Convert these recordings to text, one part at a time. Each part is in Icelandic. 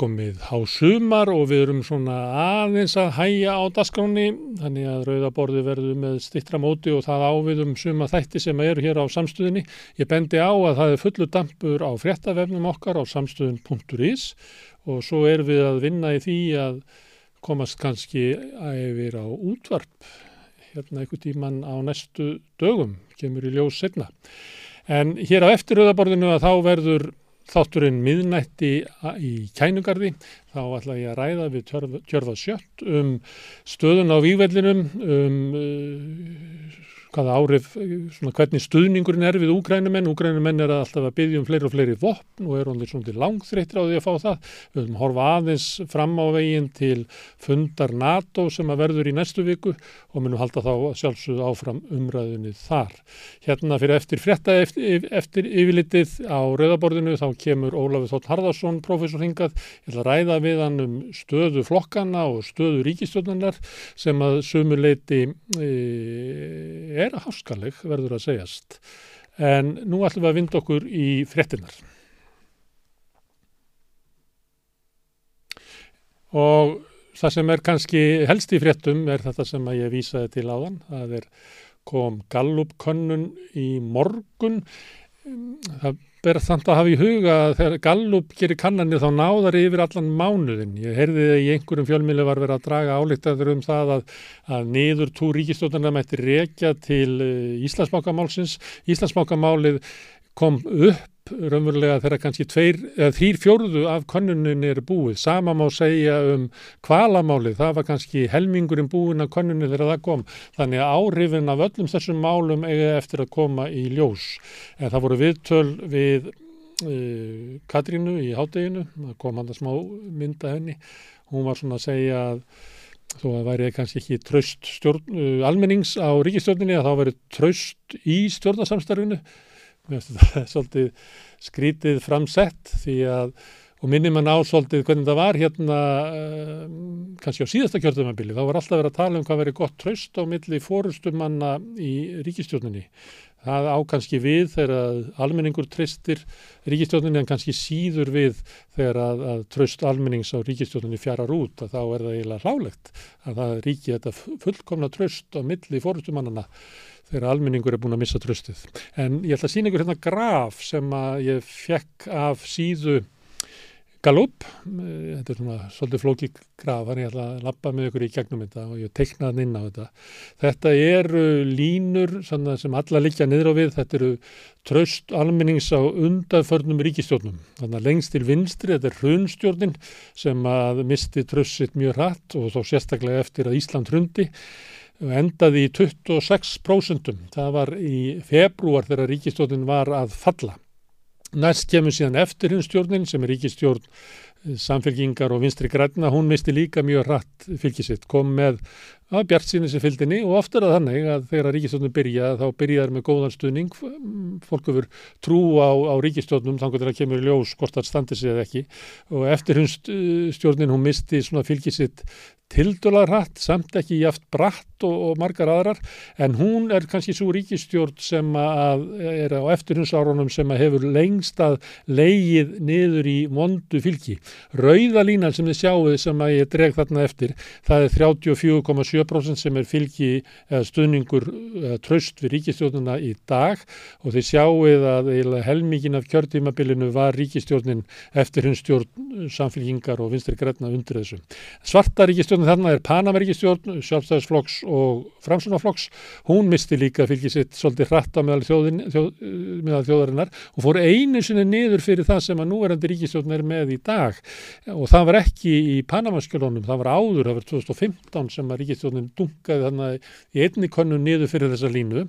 komið hásumar og við erum svona aðeins að hæja á daskráni þannig að rauðaborði verður með stittra móti og það ávið um suma þætti sem eru hér á samstöðinni. Ég bendi á að það er fullu dampur á fréttavefnum okkar á samstöðun.is og svo erum við að vinna í því að komast kannski yfir á útvarp hérna einhver tíman á næstu dögum, kemur í ljós setna. En hér á eftirröðaborðinu að þá verður þátturinn miðnætti í kænugarði þá ætla ég að ræða við Tjörfa Sjött um stöðun á vývellinum um uh, hvaða árif, svona hvernig stuðningurinn er við úgrænumenn. Úgrænumenn er alltaf að byggja um fleiri og fleiri vopn og er honlir svona langþreyttir á því að fá það. Við höfum horfa aðeins fram á veginn til fundar NATO sem að verður í næstu viku og munum halda þá sjálfsögðu áfram umræðunni þar. Hérna fyrir eftir frétta eftir, eftir yfirlitið á rauðaborðinu þá kemur Ólafur Þótt Harðarsson, professor hingað. Ég ætla að ræða við hann um stöðu flokkana og stöðu ríkistjóðanar sem að sumuleiti e, er háskaleg verður að segjast. En nú ætlum við að vinda okkur í frettinnar og það sem er kannski helst í frettum er þetta sem að ég vísaði til áðan. Það er kom Gallup könnun í morgun. Það ber þannig að hafa í huga að þegar Gallup gerir kannanir þá náðar yfir allan mánuðin. Ég heyrði að í einhverjum fjölmiðli var verið að draga álíktaður um það að, að niður tú ríkistóttarna mætti rekja til eh, Íslandsmákamálsins. Íslandsmákamálið kom upp raunverulega þegar kannski tveir, þrýr fjórðu af konunni er búið. Sama má segja um kvalamálið, það var kannski helmingurinn búin af konunni þegar það kom. Þannig að áhrifin af öllum þessum málum eiga eftir að koma í ljós. En það voru viðtöl við uh, Katrínu í hátteginu, það kom hann að smá mynda henni. Hún var svona að segja að þó að væri kannski ekki tröst stjórn, uh, almennings á ríkistjórninni að þá væri tröst í stjórnarsamstarfinu finnst þetta svolítið skrítið framsett því að og minnir mann á svolítið hvernig það var hérna uh, kannski á síðasta kjörðumabili þá var alltaf verið að tala um hvað verið gott traust á milli fórustumanna í ríkistjórninni það á kannski við þegar almenningur tristir ríkistjórninni en kannski síður við þegar að, að traust almennings á ríkistjórninni fjarar út að þá er það eiginlega hlálegt að það ríki þetta fullkomna traust á milli fórustumannana þegar almenningur er búin að missa tröstið. En ég ætla að sína ykkur hérna graf sem að ég fekk af síðu Galup, þetta er svona svolítið flóki graf, þannig ég ætla að lappa með ykkur í gegnum þetta og ég teiknaði inn á þetta. Þetta eru línur sem alla liggja niður á við, þetta eru tröst almennings á undanförnum ríkistjórnum. Þannig að lengst til vinstri, þetta er hrunstjórnin sem að misti tröst sitt mjög hratt og þó sérstaklega eftir að Ísland hrundi endaði í 26%. Það var í februar þegar ríkistjórnin var að falla. Næst kemur síðan eftirhundstjórnin sem er ríkistjórn eh, samfélgingar og vinstri græna, hún misti líka mjög hratt fylgisitt, kom með að bjart síni sem fylgdini og ofta er það þannig að þegar ríkistjórnum byrja þá byrjaður með góðan stuðning, fólk hefur trú á, á ríkistjórnum þannig að það kemur í ljós hvort það standi sig eða ekki. Og eftirhundstjórnin hún misti svona fylgisitt tildulega hratt, samt ekki jaft bratt og, og margar aðrar. En hún er kannski svo ríkistjórn sem að er á eftirhundsárunum sem að hefur lengst að leigið niður í vondu fylgi. Rauðalínan sem þið sjáuð sem að ég dreg þarna eftir, það er 34,7% sem er fylgi stuðningur tröst við ríkistjórnuna í dag. Og þið sjáuð að helmingin af kjörtímabilinu var ríkistjórnin eftirhundsstjórn samfélgingar og vinstri græna undir þessu. Svarta ríkistjórn ríkistjórnum þarna er Panamaríkistjórn, sjálfstæðisflokks og framsunaflokks, hún misti líka fylgið sitt svolítið hratt á meðal, þjóðin, þjóð, meðal þjóðarinnar og fór einu sinni niður fyrir það sem að núverandi ríkistjórn er með í dag. Og það var ekki í Panamaskjölunum, það var áður, það var 2015 sem að ríkistjórnin dungaði þannig í einni konnu niður fyrir þessa línu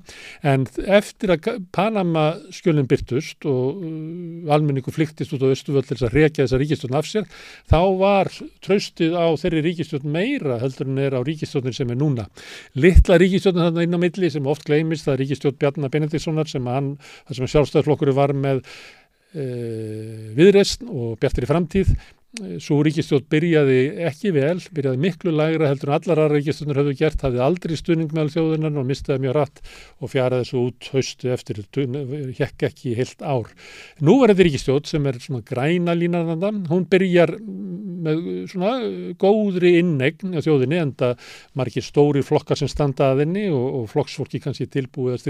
en eftir að Panamaskjölun byrtust og uh, almenningu flyktist út á Östuvöld til þess að rekja þessa ríkistjórn af sér, þá var tröstið á þeirri ríkistjórn meira heldur en er á ríkistjórnir sem er núna. Littla ríkistjórnir þarna inn á milli sem oft gleimist, það er ríkistjórn Bjarnar Benediktssonar sem hann, sem sjálfstæðarflokkur var með e, viðreysn og bjartir í framtíð Svo ríkistjótt byrjaði ekki vel, byrjaði miklu lægra heldur en allar aðra ríkistjónur hefðu gert, hafði aldrei stuðning meðal þjóðunar og mistiði mjög rætt og fjaraði svo út haustu eftir, hekk ekki heilt ár. Nú er þetta ríkistjótt sem er svona græna línananda, hún byrjar með svona góðri innegn á þjóðinni en það margir stóri flokkar sem standa að henni og, og flokksfólki kannski tilbúið að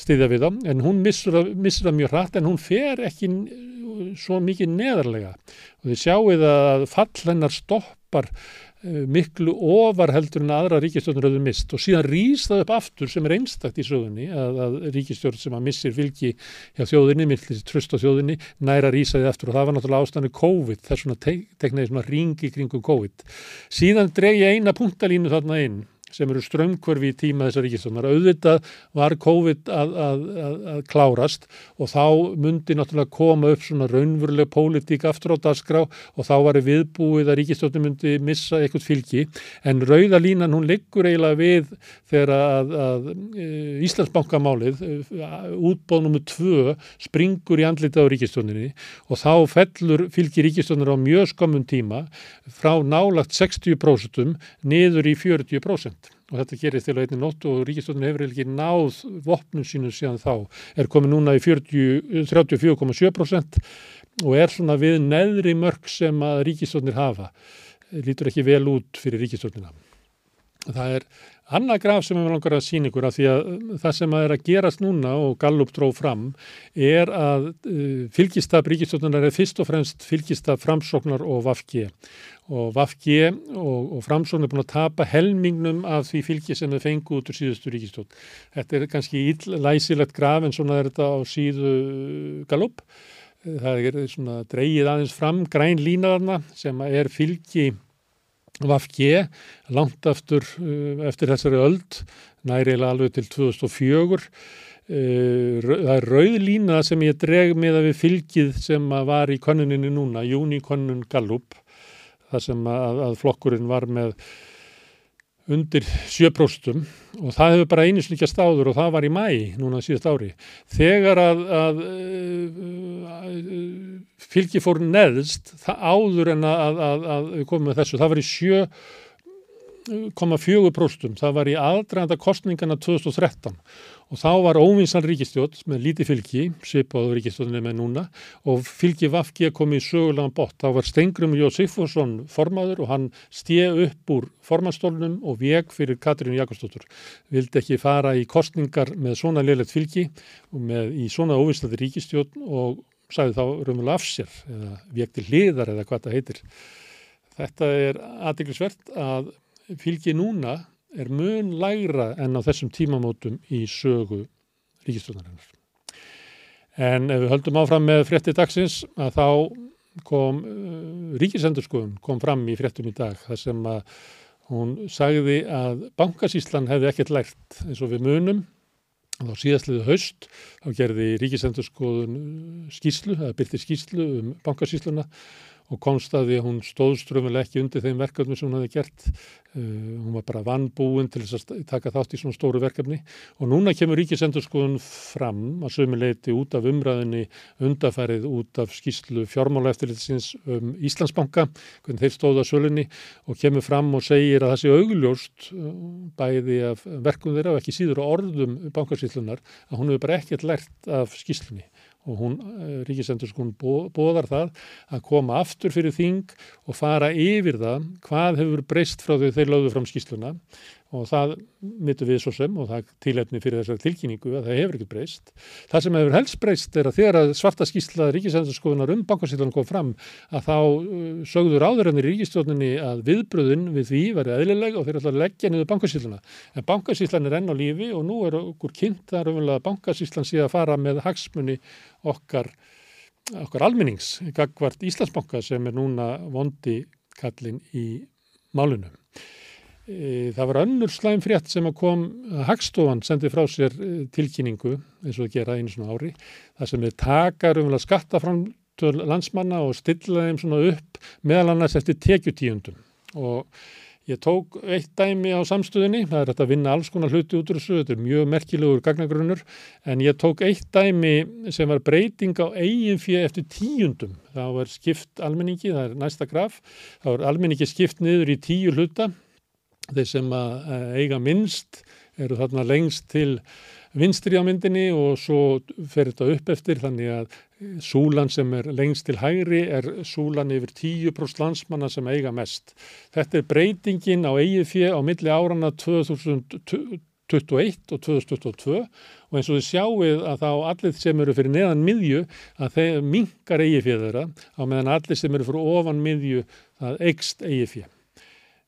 styðja við það en hún missur það mjög hratt en hún fer ekki svo mikið neðarlega. Og þið sjáuð að fall hennar stoppar uh, miklu ofar heldur en aðra ríkistjórnur höfðu mist og síðan rýs það upp aftur sem er einstakt í sögunni að, að ríkistjórn sem að missir fylgi hjá þjóðinni, millir tröst á þjóðinni næra rýsaði aftur. Og það var náttúrulega ástæðinu COVID, það er svona teknaði svona ringi kringum COVID. Síðan dreg ég eina punktalínu þarna inn sem eru strömmkverfi í tíma þessar ríkistöndar. Auðvitað var COVID að, að, að, að klárast og þá myndi náttúrulega koma upp svona raunveruleg pólitík aftur á dagskrá og þá var viðbúið að ríkistöndar myndi missa eitthvað fylgi en rauðalínan hún liggur eiginlega við þegar að e, Íslandsbankamálið e, útbóð nummið tvö springur í andlita á ríkistöndinni og þá fellur fylgi ríkistöndar á mjög skamum tíma frá nálagt 60% niður í 40% og þetta gerist til að einni nótt og Ríkistóttin hefur ekki náð vopnum sínum síðan þá. Er komið núna í 34,7% og er svona við neðri mörg sem að Ríkistóttinir hafa. Lítur ekki vel út fyrir Ríkistóttina það er annað graf sem við langar að sína ykkur af því að það sem að er að gerast núna og Gallup dróð fram er að uh, fylgistab Ríkistóttinar er fyrst og fremst fylgistab framsóknar og Vafki og Vafgi og, og Framsson er búin að tapa helmingnum af því fylgi sem þau fengu út úr síðustu ríkistótt. Þetta er kannski læsilegt graf en svona er þetta á síðu galup. Það er svona dreyið aðeins fram græn línaðarna sem er fylgi Vafgi langt aftur eftir þessari öld, næriðilega alveg til 2004. Það er rauð lína sem ég dreg með að við fylgið sem var í konuninu núna, júni konun galup þar sem að, að flokkurinn var með undir 7% og það hefur bara einu slíkja stáður og það var í mæ núna síðast ári. Þegar að, að, að fylgi fór neðst áður en að við komum með þessu, það var í 7,4% það var í aðdraganda kostningana 2013 og þá var óvinsan ríkistjótt með líti fylgi, svipaðu ríkistjóttinni með núna og fylgi Vafki komið í sögulegan bort. Þá var Stengrum Jósífusson formaður og hann stið upp úr formannstólnum og veg fyrir Katrín Jakobsdóttur. Vildi ekki fara í kostningar með svona leilegt fylgi og með í svona óvinslandi ríkistjótt og sagði þá raunverulega af sér eða veg til hliðar eða hvað það heitir. Þetta er aðdeglisvert að fylgi núna er mun lægra en á þessum tímamótum í sögu ríkistjóðarinnar. En ef við höldum áfram með frétti dagsins að þá kom uh, ríkisendurskoðun kom fram í fréttum í dag þar sem að hún sagði að bankasíslan hefði ekkert lært eins og við munum og þá síðastliðu haust þá gerði ríkisendurskoðun skýslu, það byrti skýslu um bankasísluna og konstaði að hún stóðströmmuleg ekki undir þeim verkefni sem hún hefði gert. Uh, hún var bara vannbúin til þess að taka þátt í svona stóru verkefni og núna kemur ríkisendurskoðun fram að sömuleiti út af umræðinni undafærið út af skýslu fjármála eftirlitsins um Íslandsbanka, hvernig þeir stóða sölunni og kemur fram og segir að það sé augljóst uh, bæði af verkum þeirra og ekki síður á orðum bankasýtlunar að hún hefur bara ekkert lært af skýslunni og hún, eh, Ríkisendurskun, bóðar það að koma aftur fyrir þing og fara yfir það hvað hefur breyst frá því þeir lögðu fram skýsluna og það mittu við svo sem og það tilhefni fyrir þessari tilkynningu að það hefur ekkert breyst. Það sem hefur helst breyst er að þegar að svarta skýsla Ríkisendurskoðunar um bankasýtlan kom fram að þá uh, sögður áðurennir í Ríkistjóninni að viðbröðun við því var eðlileg og þeir ætla að leggja niður bankasýtlana. En bankasýtlan er enn á lífi og nú er okkur kynnt að bankasýtlan sé að fara með hagsmunni okkar, okkar almennings, gagvart Íslandsbanka sem er núna vondi kallin í málunum. E, það var önnur slæm frétt sem að kom að Hagstofan sendi frá sér e, tilkynningu eins og að gera einu svona ári það sem er takar umvel að skatta fram til landsmanna og stilla þeim svona upp meðal annars eftir tekjutíundum og Ég tók eitt dæmi á samstöðinni, það er þetta að vinna alls konar hluti út úr þessu, þetta er mjög merkilegur gagnagrunnur, en ég tók eitt dæmi sem var breyting á eigin fyrir eftir tíundum. Það var skipt almenningi, það er næsta graf, það var almenningi skipt niður í tíu hluta, þeir sem að eiga minnst eru þarna lengst til vinstri á myndinni og svo fer þetta upp eftir þannig að súlan sem er lengst til hægri er súlan yfir 10% landsmanna sem eiga mest. Þetta er breytingin á fjö á milli árana 2021 og 2022 og eins og þið sjáuð að þá allir sem eru fyrir neðan miðju að þeir mingar eigið fjö þeirra á meðan allir sem eru fyrir ofan miðju það eigst eigið fjö.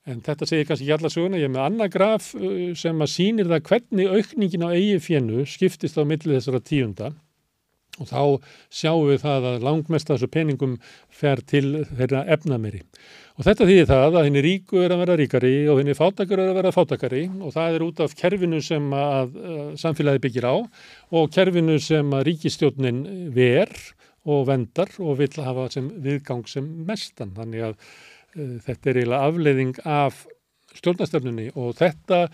En þetta segir kannski ekki alla söguna, ég er með annað graf uh, sem að sýnir það hvernig aukningin á eigi fjennu skiptist á millið þessara tíunda og þá sjáum við það að langmest af þessu peningum fer til þeirra efnameri. Og þetta þýðir það að henni ríku er að vera ríkari og henni fátakar er að vera fátakari og það er út af kerfinu sem að uh, samfélagi byggir á og kerfinu sem að ríkistjónin ver og vendar og vil hafa sem viðgang sem mestan. Þannig að þetta er eiginlega afleiðing af stjórnastöfnunni og þetta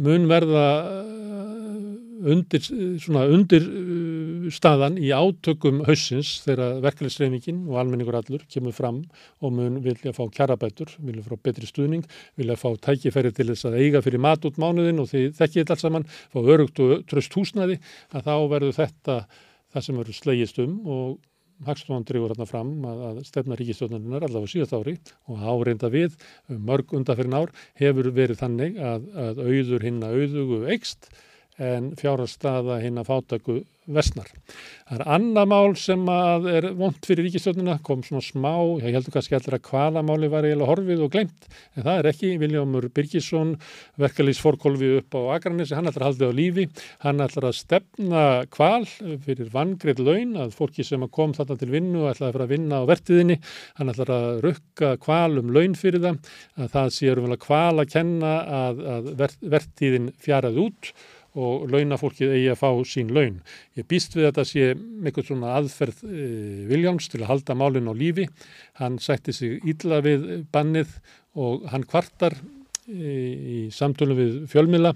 mun verða eh, undir, undir eh, staðan í átökum hausins þegar verkefliðsreifingin og almenningur allur kemur fram og mun vilja fá kjarabætur, vilja fá betri stuðning, vilja fá tækifæri til þess að eiga fyrir mat út mánuðin og því þekkið þetta alls saman, fá örugt og tröst húsnaði að þá verður þetta það sem verður slegist um og Hagstofan drifur hérna fram að, að stefna ríkistjóðaninnar allavega síðast ári og áreinda við mörg undanferðin ár hefur verið þannig að, að auður hinna auðugu eikst en fjárhagsstaða hinna fátaku vestnar. Það er annað mál sem er vondt fyrir ríkistjónuna, kom svona smá, ég heldur kannski allir að hvalamáli var eiginlega horfið og glemt, en það er ekki, Viljámur Birgisson, verkalýsforkolfi upp á Akranissi, hann ætlar að halda á lífi, hann að stefna kval fyrir vangreið laun, að fólki sem kom þarna til vinnu ætlaði að fara að vinna á vertiðinni, hann að rukka kval um laun fyrir það, að það sé um kval að kenna að, að vertiðin fjaraði út og launafólkið eigi að fá sín laun. Ég býst við þetta sé eitthvað svona aðferð e, Viljáms til að halda málinn á lífi. Hann sætti sig ílla við bannið og hann kvartar í samtölu við fjölmila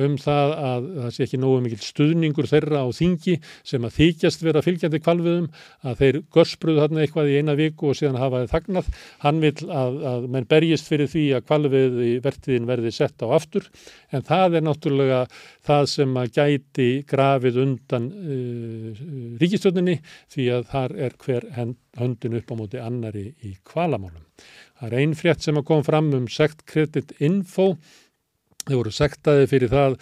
um það að það sé ekki nógu mikil stuðningur þeirra á þingi sem að þykjast vera fylgjandi kvalviðum að þeir görspruðu þarna eitthvað í eina viku og síðan hafaði þagnað. Hann vil að, að menn berjist fyrir því að kvalvið í vertiðin verði sett á aftur en það er náttúrulega það sem að gæti grafið undan uh, ríkistjóninni því að þar er hver höndin upp á móti annari í kvalamálum. Það er einn frétt sem kom fram um sekt kredit info. Þeir voru sektaði fyrir það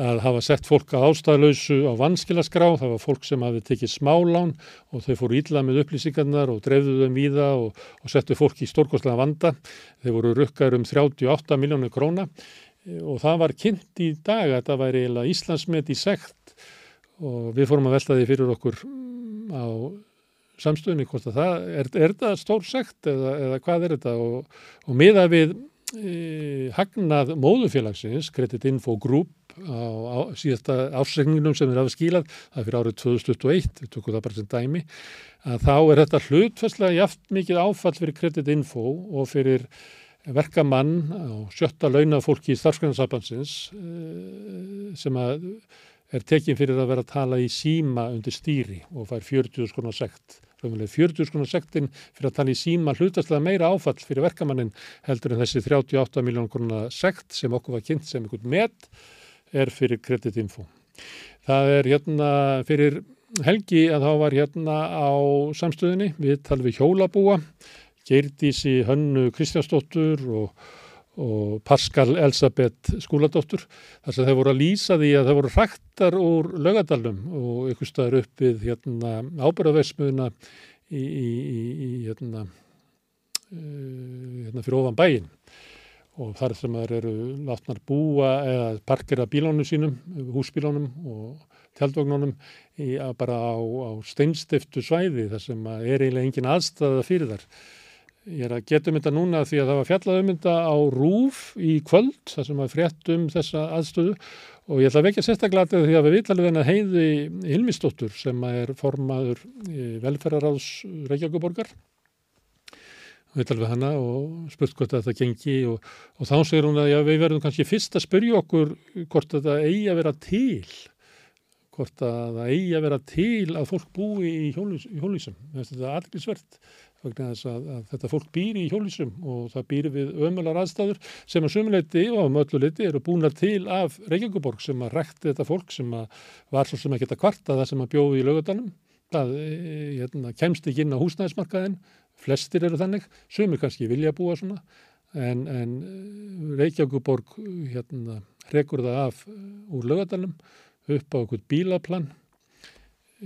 að hafa sett fólk að ástæðlausu á vanskilaskrá. Það var fólk sem hafi tekið smálán og þau fóru ídla með upplýsingarnar og drefðu þau víða og, og settu fólk í stórkostlega vanda. Þeir voru rukkaður um 38 miljónu króna og það var kynnt í dag að þetta væri Íslandsmet í sekt og við fórum að velta því fyrir okkur á samstöðunni hvort að það, er, er þetta stór sekt eða, eða hvað er þetta og, og miða við e, hagnað móðufélagsins, Credit Info Group á, á síðasta ásregningunum sem er afskílað, það er fyrir árið 2021, við tökum það bara sem dæmi, að þá er þetta hlutfærslega jaft mikið áfall fyrir Credit Info og fyrir verkamann á sjötta launafólki í starfsgrunarsabansins e, sem að er tekinn fyrir að vera að tala í síma undir stýri og fær 40 skonar sekt. 40 skonar sektin fyrir að tala í síma hlutastlega meira áfall fyrir verkamannin heldur en þessi 38 miljón konar sekt sem okkur var kynnt sem einhvern met er fyrir kreditinfo. Það er hérna fyrir helgi að þá var hérna á samstöðinni við talum við hjólabúa, Geirdísi Hönnu Kristjánsdóttur og og Pascal Elisabeth skúladóttur þar sem þeir voru að lýsa því að þeir voru hrættar úr lögadalum og ykkur staður upp við hérna, ábyrðaveismuna í, í, í hérna, uh, hérna fyrir ofan bæin og þar sem þeir eru látnar búa eða parkera bílónum sínum, húsbílónum og tjaldvagnónum bara á, á steinstiftu svæði þar sem er eiginlega engin aðstæða fyrir þar Ég er að geta um þetta núna því að það var fjallað um þetta á Rúf í kvöld, þar sem var frétt um þessa aðstöðu. Og ég ætla að vekja sérstaklega því að við viðtalið hennar heiði Hilmistóttur sem er formaður velferðaráðs Reykjavíkuborgar veit alveg hana og spurt hvort þetta gengi og, og þá segir hún að já, við verðum kannski fyrst að spyrja okkur hvort þetta eigi að vera til hvort að það eigi að vera til að fólk búi í hjólísum þetta er aðgrísvert vegna þess að, að þetta fólk býri í hjólísum og það býri við ömular aðstæður sem að sumuleiti og á mölluleiti eru búna til af Reykjavíkuborg sem að rekti þetta fólk sem að var svo sem að geta kvarta það sem að bjóði í lögudanum það e, hérna, kemst ekki inn á húsnæðismarkaðin flestir eru þannig, sumir kannski vilja búa svona. En, en Reykjavíkuborg hérna, rekur það af úr lögudanum upp á okkur bílaplan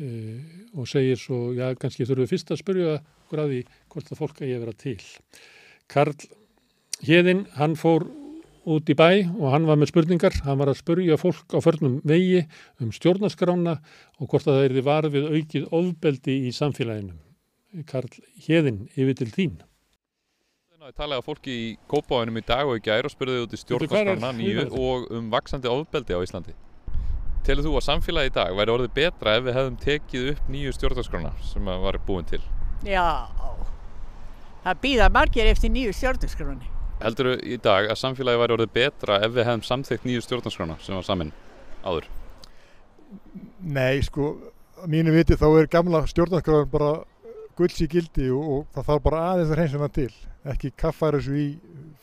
uh, og segir svo, já kannski þurfum við fyrst að spyrja okkur að því hvort það fólk að ég vera til. Karl Hjeðin, hann fór út í bæ og hann var með spurningar, hann var að spurja fólk á förnum vegi um stjórnaskrána og hvort að það erði varfið aukið ofbeldi í samfélaginu. Karl Hjeðin, yfir til þín. Það talaði að fólki í kópáinum í dag og í gæri og spurði út í stjórnaskrána nýju og um vaksandi ofbeldi á Íslandi. Telur þú að samfélagi í dag væri orðið betra ef við hefðum tekið upp nýju stjórnarskrána sem var búin til? Já, það býða margir eftir nýju stjórnarskráni. Heldur þú í dag að samfélagi væri orðið betra ef við hefðum samþygt nýju stjórnarskrána sem var samin áður? Nei, sko, mínu viti þá er gamla stjórnarskrána bara gulls í gildi og, og það þarf bara aðeins að hreinsana til, ekki kaffæra þessu í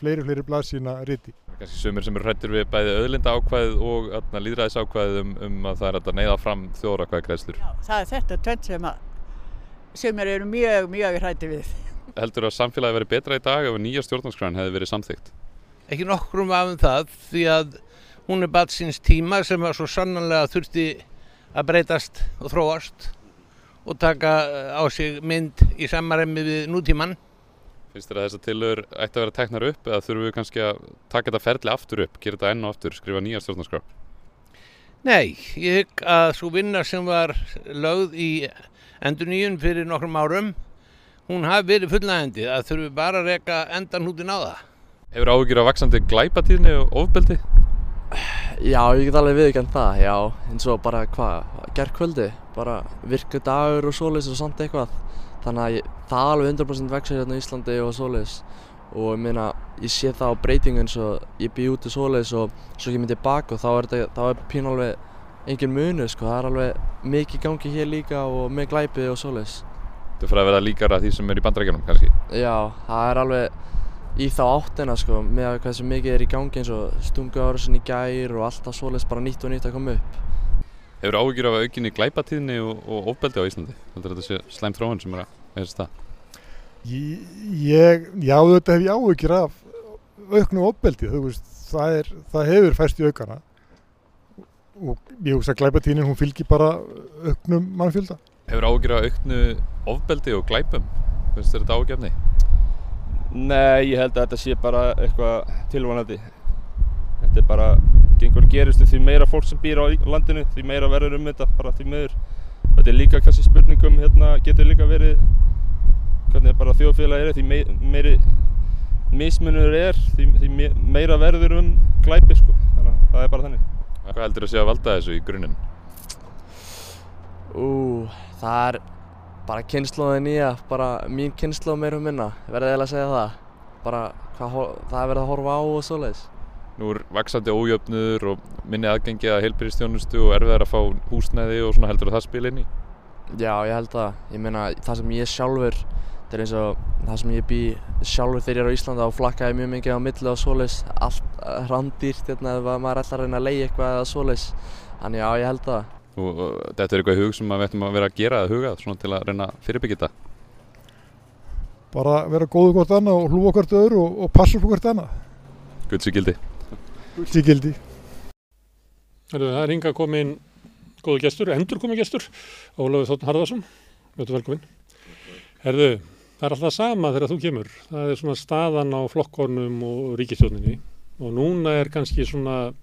fleiri, fleiri blaðsína riti kannski sumir sem eru hrættir við bæði öðlinda ákvæðið og líðræðis ákvæðið um, um að það er að neyða fram þjóra hvað greiðslur. Já, það er þetta tönt sem að sumir eru mjög, mjög hrættir við. Heldur að samfélagi verið betra í dag ef nýja stjórnarskræn hefði verið samþygt? Ekki nokkrum af um það því að hún er bat síns tíma sem að svo sannanlega þurfti að breytast og þróast og taka á sig mynd í samaremmi við nútímann Finnst þér að þessar tilur ætti að vera teknar upp eða þurfum við kannski að taka þetta ferli aftur upp, gera þetta enn og aftur, skrifa nýja stjórnarskrá? Nei, ég hygg að svo vinna sem var lögð í enduníun fyrir nokkrum árum, hún hafi verið fullnægandi að þurfum bara að reyka endan hútin á það. Hefur áhugir á vaksandi glæpatíðni og ofbeldi? Já, ég get alveg viðkjönd það, já, eins og bara hvað, gerð kvöldi, bara virku dagur og svoleiðs og samt eitthvað. Þannig að ég, það alveg 100% vexir hérna í Íslandi og svoleiðis. Og ég meina, ég sé það á breytingu eins og ég bý út í svoleiðis og svo kemur ég tilbaka og þá er er pín alveg engin munu sko, það er alveg mikið gangi hér líka og með glæpið og svoleiðis Þetta fyrir að vera líkara því sem er í bandrækjunum kannski? Já, það er alveg í þá áttina sko, með hvað sem mikið er í gangi eins og stungu ára sinni gær og alltaf svoleiðis bara nýtt og nýtt að koma upp Hefur áhugir af aukinni glæpatíðni og, og ofbeldi á Íslandi? Þetta er þetta slæm þróun sem er að veðast það? Ég, já þetta hef ég áhugir af auknu ofbeldi, veist, það, er, það hefur fæst í aukana og ég hugsa að glæpatíðnin hún fylgir bara auknum mannfjölda. Hefur áhugir af auknu ofbeldi og glæpum? Veist þetta áhugjafni? Nei, ég held að þetta sé bara eitthvað tilvonandi. Þetta er bara gengur gerist því meira fólk sem býr á landinu því meira verður um þetta bara því meður þetta er líka kannski spurningum hérna getur líka verið hvernig bara þjóðfélagi er því meiri, meiri mismunur er því, því meira verður um glæpi sko þannig að það er bara þannig Hvað heldur þú að sé að valda þessu í grunninn? Ú, það er bara kynnslóðin í að bara mín kynnslóð meira um minna verðið eða að segja það bara hvað, það er verið að horfa á og svoleiðis Nú er vaksandi ójöfnuður og minni aðgengi að heilbyrjastjónustu og erfiðar að fá húsnæði og svona heldur það spil inn í? Já, ég held það. Ég meina það sem ég sjálfur, þetta er eins og það sem ég bý sjálfur þegar ég er á Íslanda og flakkaði mjög mikið á milli á solis, allt randýrt hérna eða maður ætlar að reyna að leiði eitthvað eða solis. Þannig já, ég held það. Og, og þetta er eitthvað hug sem við ættum að vera að gera eða hugað svona til að reyna að fyrirbyggja þetta? Bara vera góðu hvort annað og hlúa hvort öðru og, og passa hvort annað. Guðsíkildi. Gullsíkildi. Það er hinga komin góðu gestur, endur komið gestur, Ólafur Þóttun Harðarsson, velkominn. Herðu, það er alltaf sama þegar þú kemur. Það er svona staðan á flokkornum og ríkistjóninni og núna er kannski svona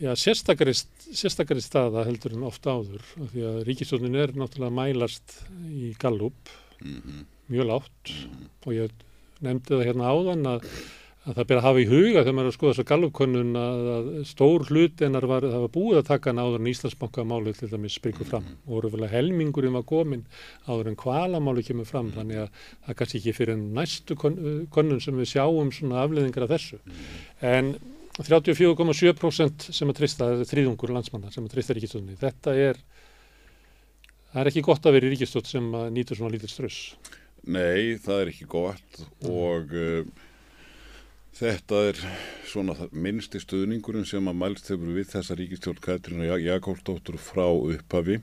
já, sérstakari, sérstakari staða heldur en ofta áður því að ríkistjónin er náttúrulega mælast í Gallup, -hmm. mjög látt -hmm. og ég nefndi það hérna áðan að að það ber að hafa í huga þegar maður er að skoða þess að gallupkönnun að, að stór hlut en var, það var búið að taka áður en Íslandsbanka málið til dæmis springur fram. Og röfulega helmingurinn var komin áður en kvalamáli kemur fram. Þannig að það kannski ekki fyrir næstu könnun sem við sjáum svona afleðingar af þessu. En 34,7% sem að trista, er þrýðungur landsmanna sem að trista ríkistöðunni, þetta er það er ekki gott að vera í ríkistöð sem að nýtur svona lítill ströss Nei, það er ekki gott og uh, Þetta er svona minnsti stuðningurinn sem að mælst hefur við þessa ríkistjórn Katrína Jakobsdóttur frá upphafi.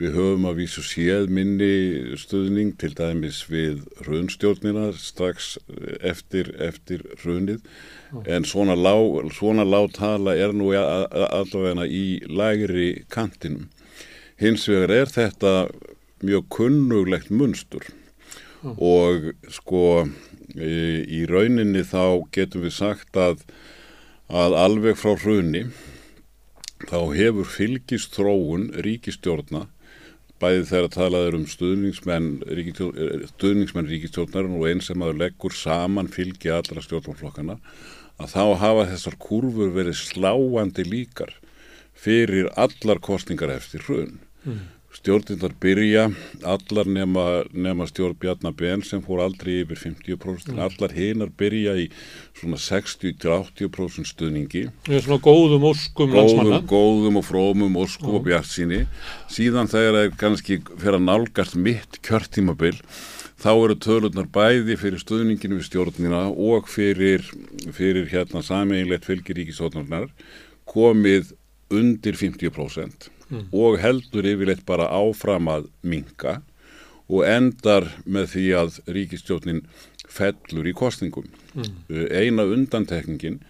Við höfum að vísu séð minni stuðning til dæmis við raunstjórnina strax eftir, eftir raunnið en svona lág, svona lág tala er nú allavega í lægri kantinum. Hins vegar er þetta mjög kunnuglegt munstur og sko í rauninni þá getum við sagt að, að alveg frá hruni þá hefur fylgist þróun ríkistjórna bæði þegar að talað er um stuðningsmenn stuðningsmenn ríkistjórnar og eins sem aður leggur saman fylgi allra stjórnflokkana að þá hafa þessar kurfur verið sláandi líkar fyrir allar kostningar eftir hrun. Mm stjórnindar byrja allar nema, nema stjórn Bjarnabén sem fór aldrei yfir 50% mm. allar hinnar byrja í svona 60-80% stuðningi. Svona góðum óskum góðum, góðum og frómum óskum og bjart síni síðan þegar það er kannski fyrir að nálgast mitt kjörtímabil þá eru tölunar bæði fyrir stuðninginu við stjórnina og fyrir, fyrir hérna sameinlegt fylgiríkisóknarnar komið undir 50% mm. og heldur yfirleitt bara áfram að minka og endar með því að ríkistjórnin fellur í kostningum. Mm. Uh, eina undantekningin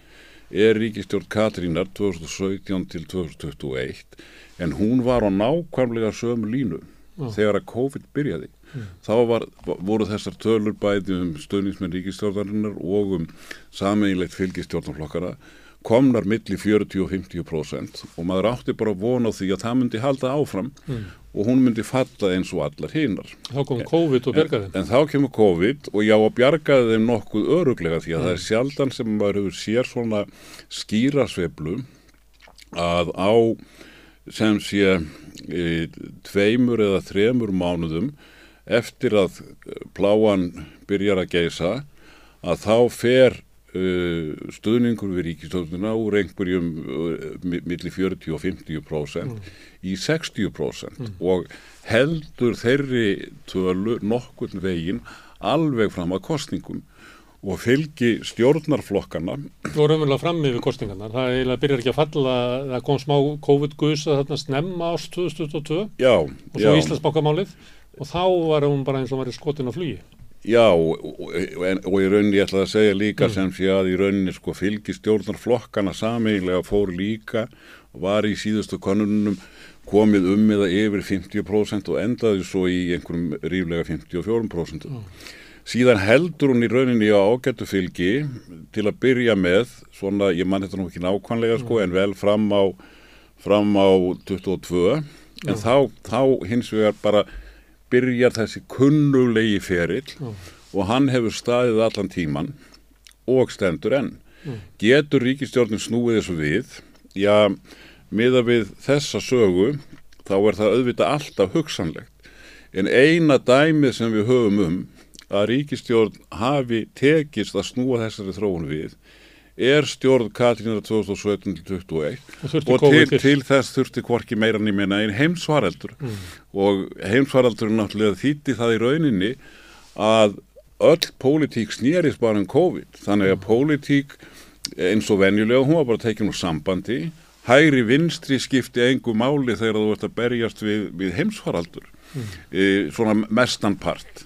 er ríkistjórn Katrínar 2017 til 2021 en hún var á nákvæmlega sömu línu mm. þegar að COVID byrjaði. Mm. Þá var, voru þessar tölur bæði um stöðningsmenn ríkistjórnarinnar og um sameinlegt fylgistjórnarflokkara komnar milli 40 og 50% og maður átti bara að vona því að það myndi halda áfram mm. og hún myndi falla eins og allar hinnar. Þá kom COVID og bjargaði. En, en þá kemur COVID og já að bjargaði þeim nokkuð öruglega því að mm. það er hmm. sjaldan sem maður hefur sér svona skýrasveblu að á sem sé e, tveimur eða þremur mánuðum eftir að pláan byrjar að geisa að þá fer Uh, stuðningur við ríkistölduna úr einhverjum uh, millir 40 og 50% mm. í 60% mm. og heldur þeirri tölu nokkurn veginn alveg fram að kostningum og fylgi stjórnarflokkana og raunverulega fram yfir kostningarna það eiginlega byrjar ekki að falla það kom smá COVID-gusa þarna snemma ást 2022 já, og svo Íslandsbákamálið og þá var hún bara eins og var í skotin á flugi Já, og, og, í rauninni ég ætlaði að segja líka mm. sem sé að í rauninni sko fylgistjórnarflokkana sameiginlega fór líka var í síðustu konunum komið um eða yfir 50% og endaði svo í einhverjum ríflega 54%. Mm. Síðan heldur hún í rauninni á ágættu fylgi til að byrja með, svona ég mann þetta nú ekki nákvæmlega sko mm. en vel fram á, fram á 22 en þá, þá hins vegar bara byrjar þessi kunnulegi ferill mm. og hann hefur staðið allan tíman og stendur enn. Mm. Getur ríkistjórnum snúið þessu við? Já, miða við þessa sögu þá er það auðvitað alltaf hugsanlegt. En eina dæmið sem við höfum um að ríkistjórn hafi tekist að snúa þessari þróun við er stjórn Katrínar 2017-21 og til, til þess þurfti hvorki meira nýmina einn heimsvareldur mm. og heimsvareldur er náttúrulega þýtti það í rauninni að öll pólitík snýris bara um COVID. Þannig að mm. pólitík eins og venjulega hún var bara tekinn úr sambandi. Hægri vinstri skipti engu máli þegar þú ert að berjast við, við heimsvaraldur mm. svona mestanpart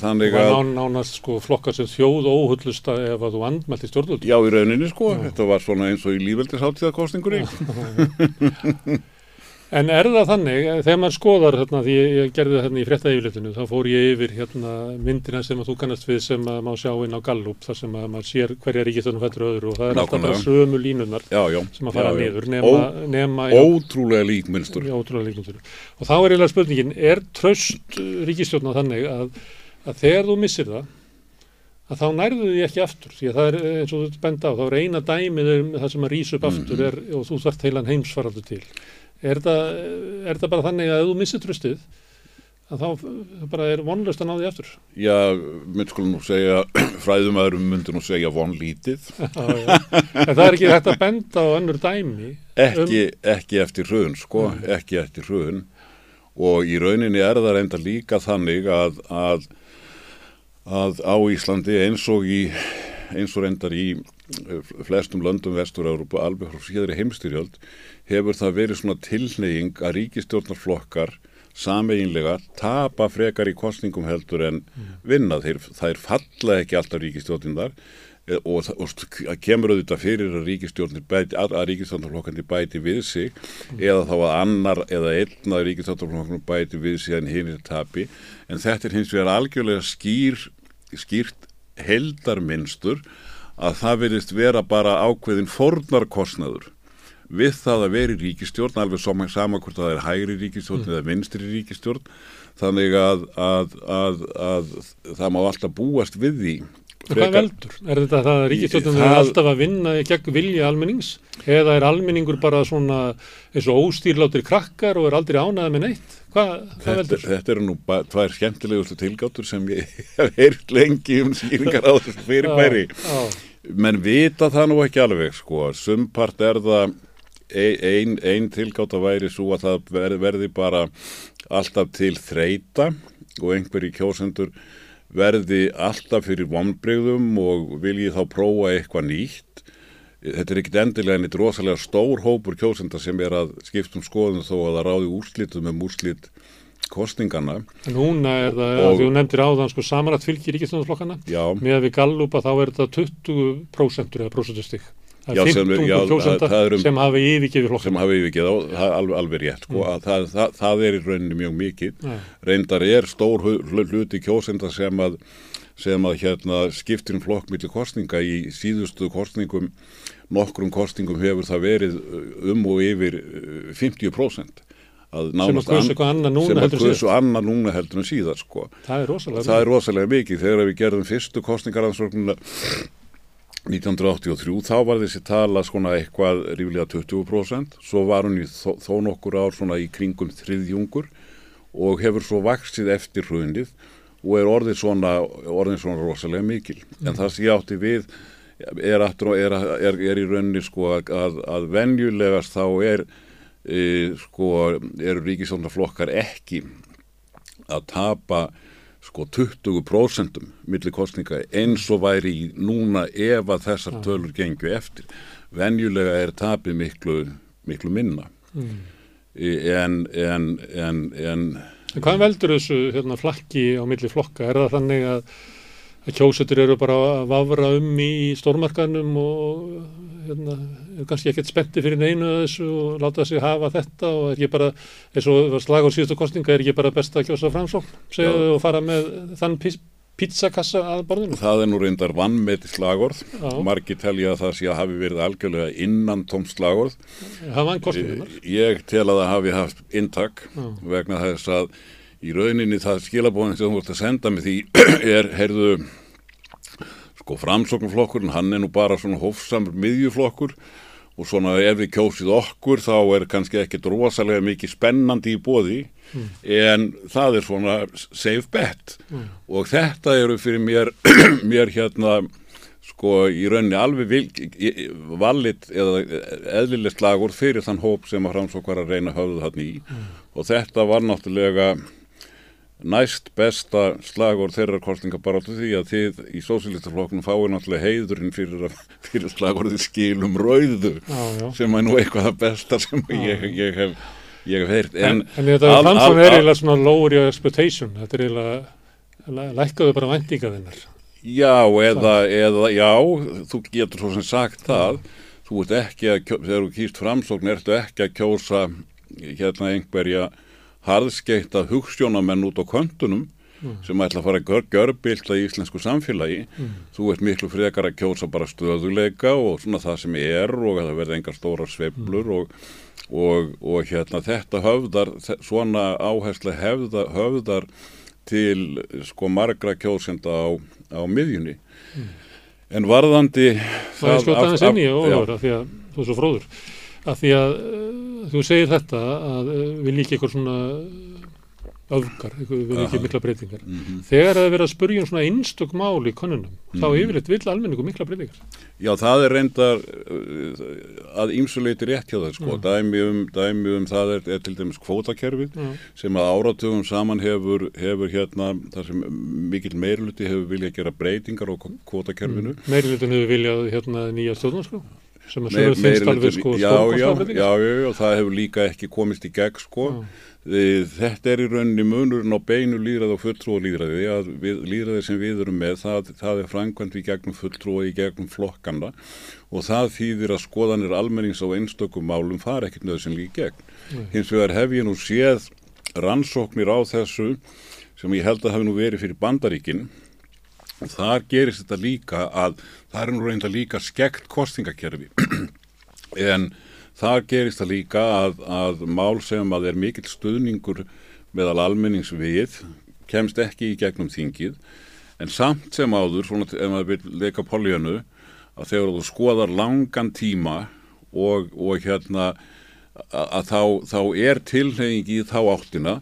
þannig að ná, nánast sko flokkar sem þjóð óhullusta ef að þú andmælti stjórnvöld já í rauninni sko, já. þetta var svona eins og í lífveldisháttíðarkostingur En er það þannig, þegar maður skoðar hérna, því ég gerði það hérna í frétta yfirleitinu, þá fór ég yfir hérna myndina sem að þú kannast við sem að má sjá inn á Gallup, þar sem að maður sér hverja ríkistunum fættur öðru og það er alltaf bara sömu línunar já, já, sem að fara já, niður. Nema, Ó, nema, ótrúlega líkmynstur. Og þá er eiginlega spurningin, er tröst ríkistjórna þannig að, að þegar þú missir það, að þá nærðu því ekki aftur? Því að það er eins og þú benda á, þá er eina dæmið um það sem að rýsa upp aftur er, og þú þarft heilan heimsfaraldur til er er það bara þannig að ef þú missir tröstið að þá bara er vonlust að ná því aftur? Já, mynd skulum nú segja fræðumæðurum myndir nú segja vonlítið. En það er ekki hægt að benda á önnur dæmi ekki, ekki eftir hrun sko, ekki eftir hrun. Og í rauninni er það reynda líka þannig að, að, að á Íslandi eins og í eins og reyndar í flestum löndum vestur-Európa alveg frá síðari heimstyrjöld hefur það verið svona tilneying að ríkistjórnarflokkar sameinlega tapa frekar í kostningum heldur en vinna. Þeir, þær falla ekki alltaf ríkistjórnindar eh, og, og, kemur auðvitað fyrir að ríkistjórnir bæti, að, ríkistjórnarflokkandi bæti við sig eða þá að annar eða einn að ríkistjórnarflokkandi bæti við sig en hinn er tapi en þetta er hins vegar algjörlega skýr, skýrt heldarmynstur að það verðist vera bara ákveðin fornarkostnaður við það að veri ríkistjórn alveg saman hvort það er hægri ríkistjórn mm. eða vinstri ríkistjórn þannig að, að, að, að það má alltaf búast við því Hvað veldur? Er þetta það að ríkistjórnum er alltaf að vinna gegn vilja almennings eða er almenningur bara svona eins og óstýrlátur krakkar og er aldrei ánaðið með neitt? Hvað, hvað þetta, veldur? Þetta eru nú tvær skemmtilegustu tilgáttur sem ég hef heyrt lengi um skýringar á þessu fyrirbæri menn vita það nú ekki alveg sko, sumpart er það einn ein tilgáta væri svo að það verði, bara alltaf til þreita og einhverji kjósendur verði alltaf fyrir vonbreyðum og vilji þá prófa eitthvað nýtt. Þetta er ekkit endilega neitt rosalega stór hópur kjósenda sem er að skiptum skoðum þó að það ráði úrslitum um úrslit kostningana. En núna er það, og, þú nefndir áðan sko samarætt fylgir ríkistjónasflokkana, með að við gallupa þá er þetta 20% eða prosentustig. Já, sem, já, það um, sem hafi yfirgefið flokkana. Sem hafi yfirgefið á, það er alveg, alveg rétt, sko, mm. það, það, það er í rauninni mjög mikið. Ja. Reyndar er stór hluti kjósenda sem að, sem að hérna, skiptir um flokk millir kostninga í síðustu kostningum, nokkrum kostningum hefur það verið um og yfir 50%. Að heldur síðan sem að annað núna heldur en síðan sko. það er rosalega, það er rosalega mikið. Þegar við gerðum fyrstu kostningaransvögnuna 1983 þá var þessi tala svona eitthvað ríflega 20% svo var hún í þó, þó nokkur ár svona í kringum þriðjungur og hefur svo vaksið eftir hrunið og er orðið svona, orðið svona rosalega mikil. En það sem ég átti við er, aftur, er, er, er í rauninni sko að, að venjulegast þá er e, sko eru ríkisóndarflokkar ekki að tapa sko 20% millir kostninga eins og væri í núna ef að þessar tölur gengju eftir. Venjulega er tapið miklu, miklu minna. Mm. En, en, en, en... Hvað veldur þessu hérna, flakki á milli flokka? Er það þannig að, að kjósetur eru bara að vafra um í stórmarkanum og hérna, kannski ekkert spetti fyrir neinu þessu og láta sig hafa þetta og er ekki bara, eins og slag á síðustu kostninga, er ekki bara best að kjósa framsókn, segja og fara með þann pizzakassa að borðinu? Það er nú reyndar vannmeti slagorð, margi telja að það sé að hafi verið algjörlega innan tóm slagorð. Það vann kostningunar? Ég tel að það hafi haft intak vegna þess að í rauninni það skilabóðin sem þú vart að senda með því er, heyrðu, sko framsóknflokkurinn, hann er nú bara svona hófsamur miðjuflokkur og svona ef við kjósið okkur þá er kannski ekkert rosalega mikið spennandi í bóði mm. en það er svona safe bet mm. og þetta eru fyrir mér, mér hérna sko í rauninni alveg vil, valit eða eðlilegt lagur fyrir þann hóp sem að framsók var að reyna höfðu hann í mm. og þetta var náttúrulega næst besta slagur þeirra kostningabarátu því að þið í sósílistaflokknum fáið náttúrulega heiðurinn fyrir, fyrir slagurði skilum rauðu já, já. sem er nú eitthvað það besta sem ég, ég hef ég hef heyrt. En, en þetta al, al, al, er eiginlega svona lower your expectation. Þetta er eiginlega lækkaðu bara vendinga þinnar. Já eða, eða já þú getur svo sem sagt það. Þú ert ekki að þegar þú kýrst framsókn ertu ekki að kjósa hérna einhverja harðskeita hugstjónamenn út á kontunum mm. sem ætla að fara að görbylta í íslensku samfélagi mm. þú ert miklu frekar að kjósa bara stöðuleika og svona það sem er og að það verði engar stóra sveplur mm. og, og, og hérna þetta höfðar svona áherslu höfðar, höfðar til sko margra kjósenda á, á miðjunni en varðandi Það er skjótt aðeins inn í Ólafur af því að þú er svo fróður af því að uh, þú segir þetta að uh, við líka eitthvað svona öfgar, við Aha. mikla breytingar Mhm. þegar það er verið að spurja um svona einstök mál í konunum, þá Mhm. yfirleitt vill almenningu mikla breytingar Já, það er reyndar uh, að ýmsuleiti rétt hjá það, sko. Mm. Dæmi, um, dæmi um það er, er til dæmis kvótakerfið sem að áratugum saman hefur, hefur hérna, þar sem mikill meirluti hefur viljað gera breytingar á kvótakerfinu. meiri hlutin hefur viljað hérna nýja stjórnarskrá sem að sögur finnst alveg sko já, já, já, já, og það hefur líka ekki komist í gegn, sko. Þetta er í rauninni munurinn á beinu líðræði og fulltrúa líðræði að líðræði sem við erum með það, það er framkvæmt í gegnum fulltrúa í gegnum flokkanda og það þýðir að skoðanir almennings á einstökum málum fara ekkert nöðsynlega í gegn. Nei. Hins vegar hef ég nú séð rannsóknir á þessu sem ég held að hafi nú verið fyrir bandaríkin og þar gerist þetta líka að það er nú reynda líka skekt kostingakerfi en þar gerist það líka að, að mál sem að er mikill stuðningur meðal almennings við kemst ekki í gegnum þingið. En samt sem áður, svona ef maður vil leika poljönu, að þegar þú skoðar langan tíma og, og hérna að, þá, þá er tilhenging í þá áttina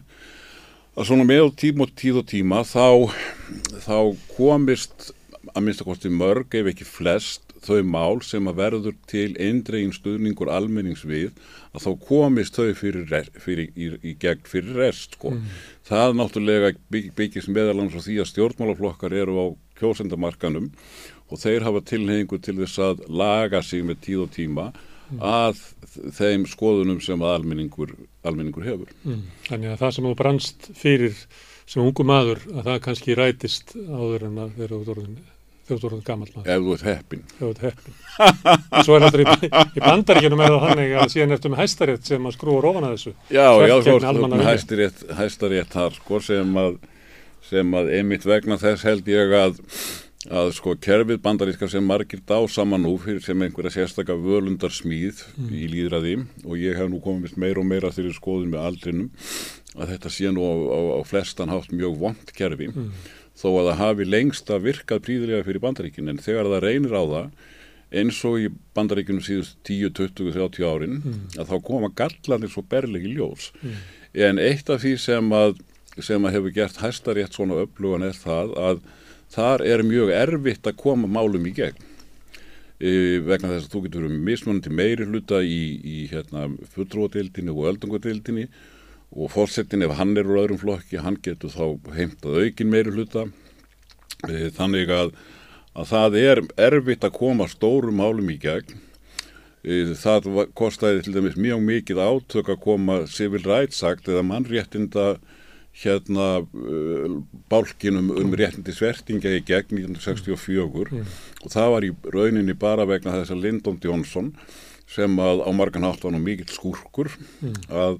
að svona með tíma og tíð og tíma þá, þá komist að minnsta kosti mörg ef ekki flest þau mál sem að verður til eindregin stuðningur almennings við að þá komist þau fyrir, fyrir, í, í gegn fyrir rest sko. Það náttúrulega bygg, byggist meðalans á því að stjórnmálaflokkar eru á kjósendamarkanum og þeir hafa tilhengu til þess að laga sig með tíð og tíma að þeim skoðunum sem að almenningur, almenningur hefur. Mm. Þannig að það sem þú brannst fyrir sem ungu maður að það kannski rætist áður en að þegar þú ert orðin þegar þú orðin gammal maður. Ef þú ert heppin. Ef þú ert heppin. En svo er þetta í, í bandaríkjunum það þannig að síðan ertu með hæstarétt sem að skrúa ofan að þessu. Já, Þvert já, þú ert almannavilja. hæstarétt, hæstarétt þar sko sem að, sem að einmitt vegna þess held ég að að sko kerfið bandaríska sem margir dá saman nú fyrir sem einhverja sérstaka völundar smíð Mm. í líðræði og ég hef nú komið meira og meira þeirri skoðun með aldrinum að þetta sé nú á, á, á flestan hátt mjög vond kerfi Mm. Þó að það hafi lengst að virkað príðilega fyrir bandaríkin en þegar það reynir á það eins og í bandaríkunum síðust 10, 20, 30 árin Mm. að þá koma gallanir svo berlegi ljós Mm. en eitt af því sem að, sem að hefur gert hæstarétt svona upplugan er það að þar er mjög erfitt að koma málum í gegn e, vegna þess að þú getur mismunandi meiri hluta í, í hérna, fulltrúadeildinni og öldungadeildinni og fórsetin ef hann er úr öðrum flokki, hann getur þá heimtað aukin meiri hluta e, þannig að, að það er erfitt að koma stórum málum í gegn e, það kostaði til dæmis mjög mikið átök að koma Civil Rights Act eða mannréttinda hérna uh, bálkinum um réttindi svertinga í gegn 1964 Mm. og það var í rauninni bara vegna þess að Lyndon Johnson sem að á margan hátt var nú mikill skúrkur Mm. að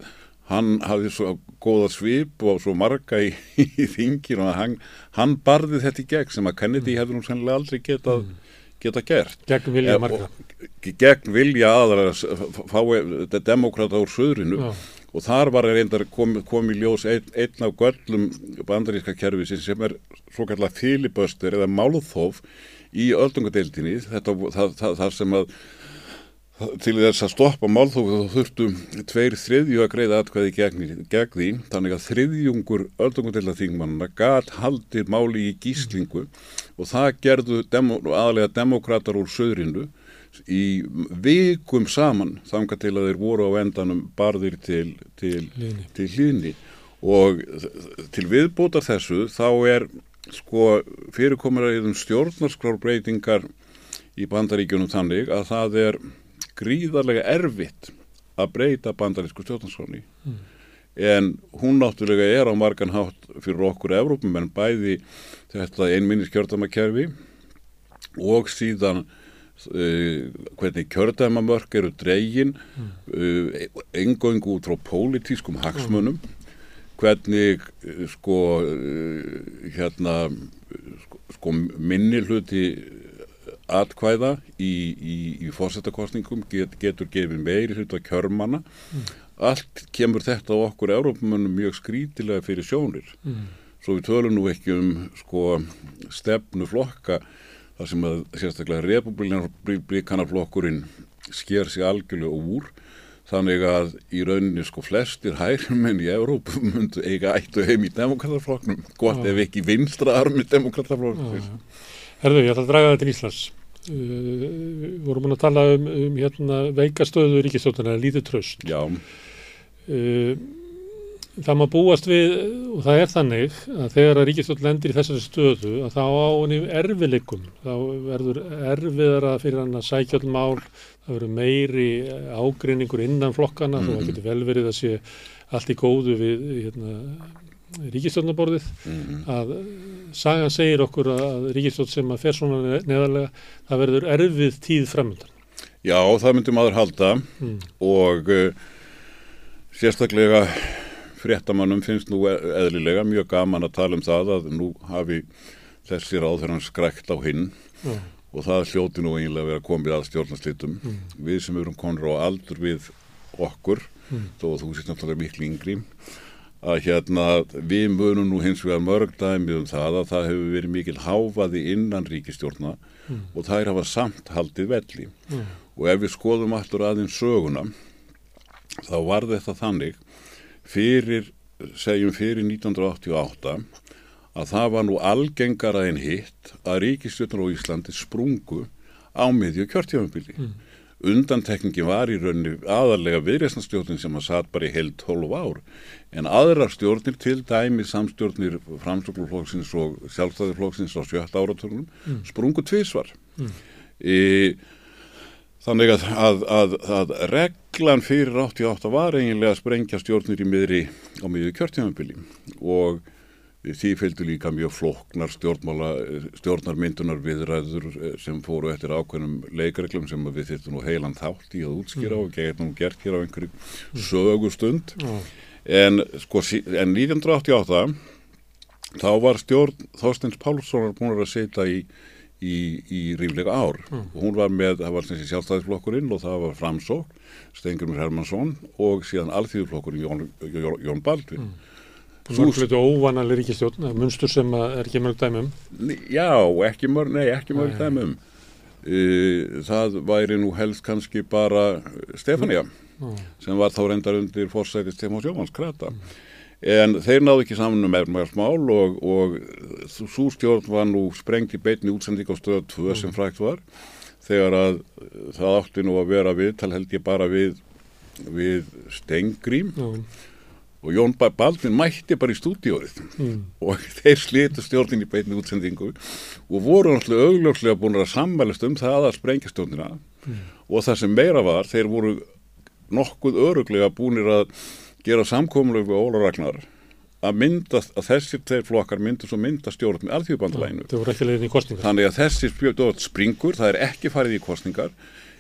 hann hafði svo góða svip og svo marga í, í þingir og hann, hann barði þetta í gegn sem að Kennedy hefði nú sennilega aldrei getað geta gert. Gegn vilja Eh, margra. og- Gegn vilja aðra fái demokrata úr söðrinu Já. og þar var reyndar kom, kom ljós einn, einn af göllum bandaríska kerfi sem er svo kallar filiböster eða málþóf í öldungadeildinni þetta það, það, það sem að til þess að stoppa málþófu þá þurftu tveir þriðju að greiða atkvæði gegn, gegn því þannig að þriðjungur öldungadeildaþingmannina gat haldið máli í gíslingu og það gerðu demo, aðalega demokrater úr söðrinu í vikum saman þanga til að þeir voru á endanum barðir til, til, til hlýðni. Og til viðbótar þessu þá er sko fyrirkomur stjórnarskrárbreytingar í bandaríkjunum þannig að það er gríðarlega erfitt að breyta bandarísku stjórnarskráni Mm. en hún náttúrulega er á margan hátt fyrir okkur Evrópum en bæði þetta einminnis kjördamakerfi og síðan uh, hvernig kjördamamörk eru dregin uh, engöngu út frá pólitískum hagsmunum hvernig uh, sko hérna sko, sko minni hluti atkvæða í, í, í fórsetakostningum get, getur gefið meiri hluta kjörmanna. Allt kemur þetta á okkur Európumönnum mjög skrítilega fyrir sjónir. Mm. svo við tölum nú ekki um sko stefnu flokka þar sem að sérstaklega republikanarflokkurinn sker sig algjörlega úr. Þannig að í rauninni sko flestir hærumenn í Európu myndu eiga ættu heim í demokrataflokknum gott ef ekki vinstra armi demokrataflokknum Herðu, ég ætla að draga þetta til Íslands. Uh, vorum að tala um, um hérna, veikastöðu ríkistjóðana lítið tröst Já. Uh, það maður búast við og það er þannig að þegar að ríkistjórn lendir í þessari stöðu að þá á henni erfileikum þá verður erfiðara fyrir hann að sækja all mál, það verður meiri ágreiningur innan flokkana mm -hmm. að getur vel verið að sé allt í góðu við hérna, ríkistjórnaborðið mm -hmm. að sagan segir okkur að ríkistjórn sem að fer svona neðarlega það verður erfið tíð framöndan Já, það myndi maður halda mm. og uh, sérstaklega fréttamannum finnst nú e- eðlilega mjög gaman að tala um það að nú hafi þessi ráðferðan skrækt á hinn mm. og það hljóti nú eiginlega að vera komið að stjórnaslitum mm. við sem erum konur á aldur við okkur mm. þó að þú sést náttúrulega miklu yngri að hérna við munum nú hins vegar mörg dæmið um það að það hefur verið mikil háfaði innan ríkistjórna mm. og að hafa samt haldið velli mm. og ef við skoðum allur aðeins söguna þá var þetta þannig fyrir, segjum fyrir 1988 að það var nú algengara en hitt að ríkistjóðnar á Íslandi sprungu á miðju kjörtjáfambili. Mm. Undantekningi var í raunni aðalega viðreysnastjórnin sem að satt bara í heilt 12 ár en aðrar stjórnir til dæmi samstjórnir framsökluflóksins og sjálfstæðiflóksins á sjötta áratögnum mm. sprungu tvísvar. Mm. Í Þannig að, að, að, að reglan fyrir 88 var eiginlega að sprengja stjórnir í miðri á miðju kjörtjámanbili og því fylgdu líka mjög floknar stjórnarmyndunar viðræður eh, sem fóru eftir ákveðnum leikareglum sem við þurftum nú heilan þátt í að útskýra mm. og getum gert hér á einhverju mm. sögustund mm. en, sko, en 1988 þá var stjórn Þorsteins Pálssonar búin að setja í í, í ríflega ár mm. og hún var með, það var sjálfstæðisflokkurinn og það var Framsók, Stengurmur Hermansson og síðan alþýðuflokkurinn Jón, Jón, Jón Baldvin mm. Hlutu óvanalega ríkistjórn, munstur sem er ekki mörg dæmum Já, ekki mörg, nei, ekki mörg dæmum Það væri nú helst kannski bara Stefania mm. sem var þá reyndar undir fórsæti Stefán Sjómans Krata. Mm en þeir náðu ekki saman um erfmarsmál og, og svo stjórn var nú sprengt í beitni útsendík á stöðu 2 sem mm. frækt var. Þegar að það átti nú að vera við, tal held ég bara við, við Stengrím mm. Og Jón Baldvin mætti bara í stúdíórið mm. og þeir slitu stjórnin í beitni útsendingu og voru náttúrulega augljóslega búin að sammælast um það að sprengja stjórnina mm. og það sem meira var, þeir voru nokkuð öruglega búinir að gera samkómuleg við Óla Ragnar að mynda að þessir tveir flokkar myndu svo mynda stjórn með í kostningar. Þannig að þessi stjórn springur, það er ekki farið í kostningar.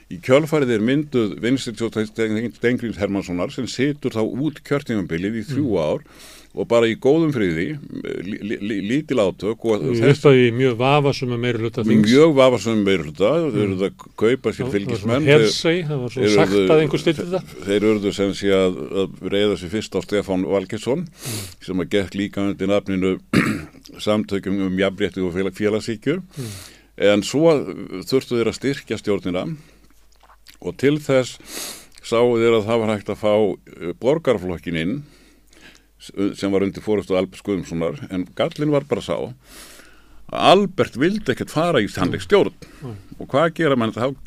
Í kjölfarið er mynduð Vinstir Stengrims Hermanssonar sem situr þá út kjörtingumbilið í þrjú mm. ár og bara í góðum friði lítil átök Þetta er mjög vafasum með meiruluta Mjög vafasum með meiruluta þeir eru það að kaupa sér fylgismenn Hersei, það var svo sagt að einhver styrti það Þeir eru það sem sé að, að reyða sér fyrst á Stefán Valgesson mm. sem að gekk líka undir nafninu samtökum um jafnrétti og félagsíkjur mm. en svo þurftu þeir að styrkja stjórnina og til þess sáu þeir að það var hægt að fá eh, borgarflokkin inn sem var undir fórustu Albert Guðumssonar en gallin var bara sá að Albert vildi ekkert fara í sannleik stjórn. Mm. og hvað gera,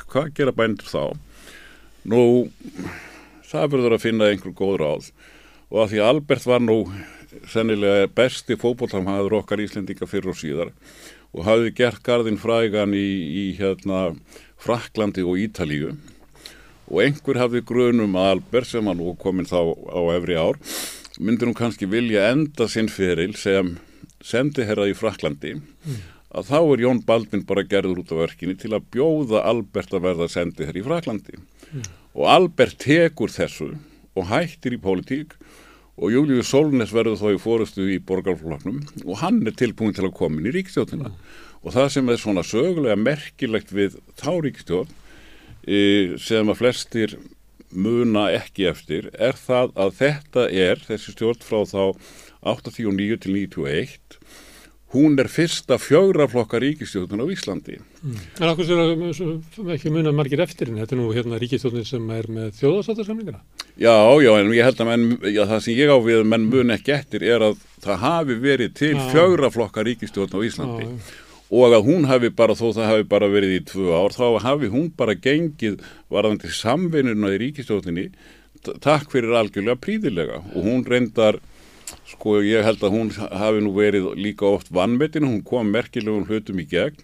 hvað gera bændur þá? Nú það verður að finna einhver góð ráð. Og að því Albert var nú sennilega besti fókbóltamhaður okkar Íslendinga fyrir og síðar og hafði gert gardin frægan í, í hérna Fraklandi og Ítalíu og einhver hafði grunum að Albert sem var nú komin þá á efri ár myndir hún kannski vilja enda sinn feril sem sendiherra í Fraklandi mm. að þá er Jón Baldvin bara gerður út af verkinni til að bjóða Albert að verða sendiherra í Fraklandi mm. og Albert tekur þessu og hættir í pólitík og Július Solnes verður þá í fórustu í borgarfloknum og hann er tilbúin til að koma inn í ríkstjóðina mm. og það sem er svona sögulega merkilegt við þá ríkstjóð sem að flestir muna ekki eftir er það að þetta er þessi stjórn frá þá 89 til 91 hún er fyrsta fjögraflokka ríkistjórnun á Íslandi. Mm. En okkur sér ekki muna margir eftir henni, þetta er nú hérna ríkistjórnun sem er með þjóðarstáttarsamlingina? Já, já, en ég held að menn, já, það sem ég á við menn mun ekki eftir er að það hafi verið til fjögraflokka ríkistjórn á Íslandi já. Og að hún hafi bara, þó það hafi bara verið í tvö ár, þá hafi hún bara gengið varðandi samvinnuna í ríkistjórninni takk fyrir algjörlega príðilega og hún reyndar sko ég held að hún hafi nú verið líka oft vannmetinn, hún kom merkilegum hlutum í gegn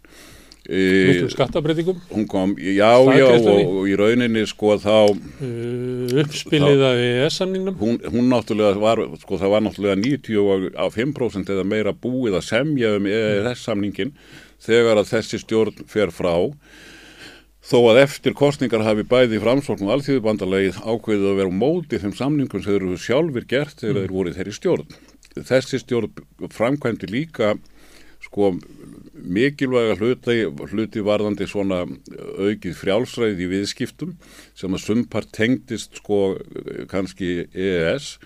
Miklu skattabreitingum Hún kom, já, já, og, og í rauninni sko þá uh, Uppspilið af EES-samningnum hún, hún náttúrulega var, sko það var náttúrulega 90 á 5% eða meira búið að semja um EES-samningin þegar að þessi stjórn fer frá. Þó að eftir kostningar hafi bæði framsókn og alþjóðubandalegi ákveðið að vera mótið þeim samningum sem þeir eru sjálfur gert þegar þeir voru þeirri stjórn. Þessi stjórn framkvæmdi líka sko mikilvæga hluti, hluti varðandi svona aukið frjálsræði í viðskiptum sem að sumpart tengdist sko kannski EES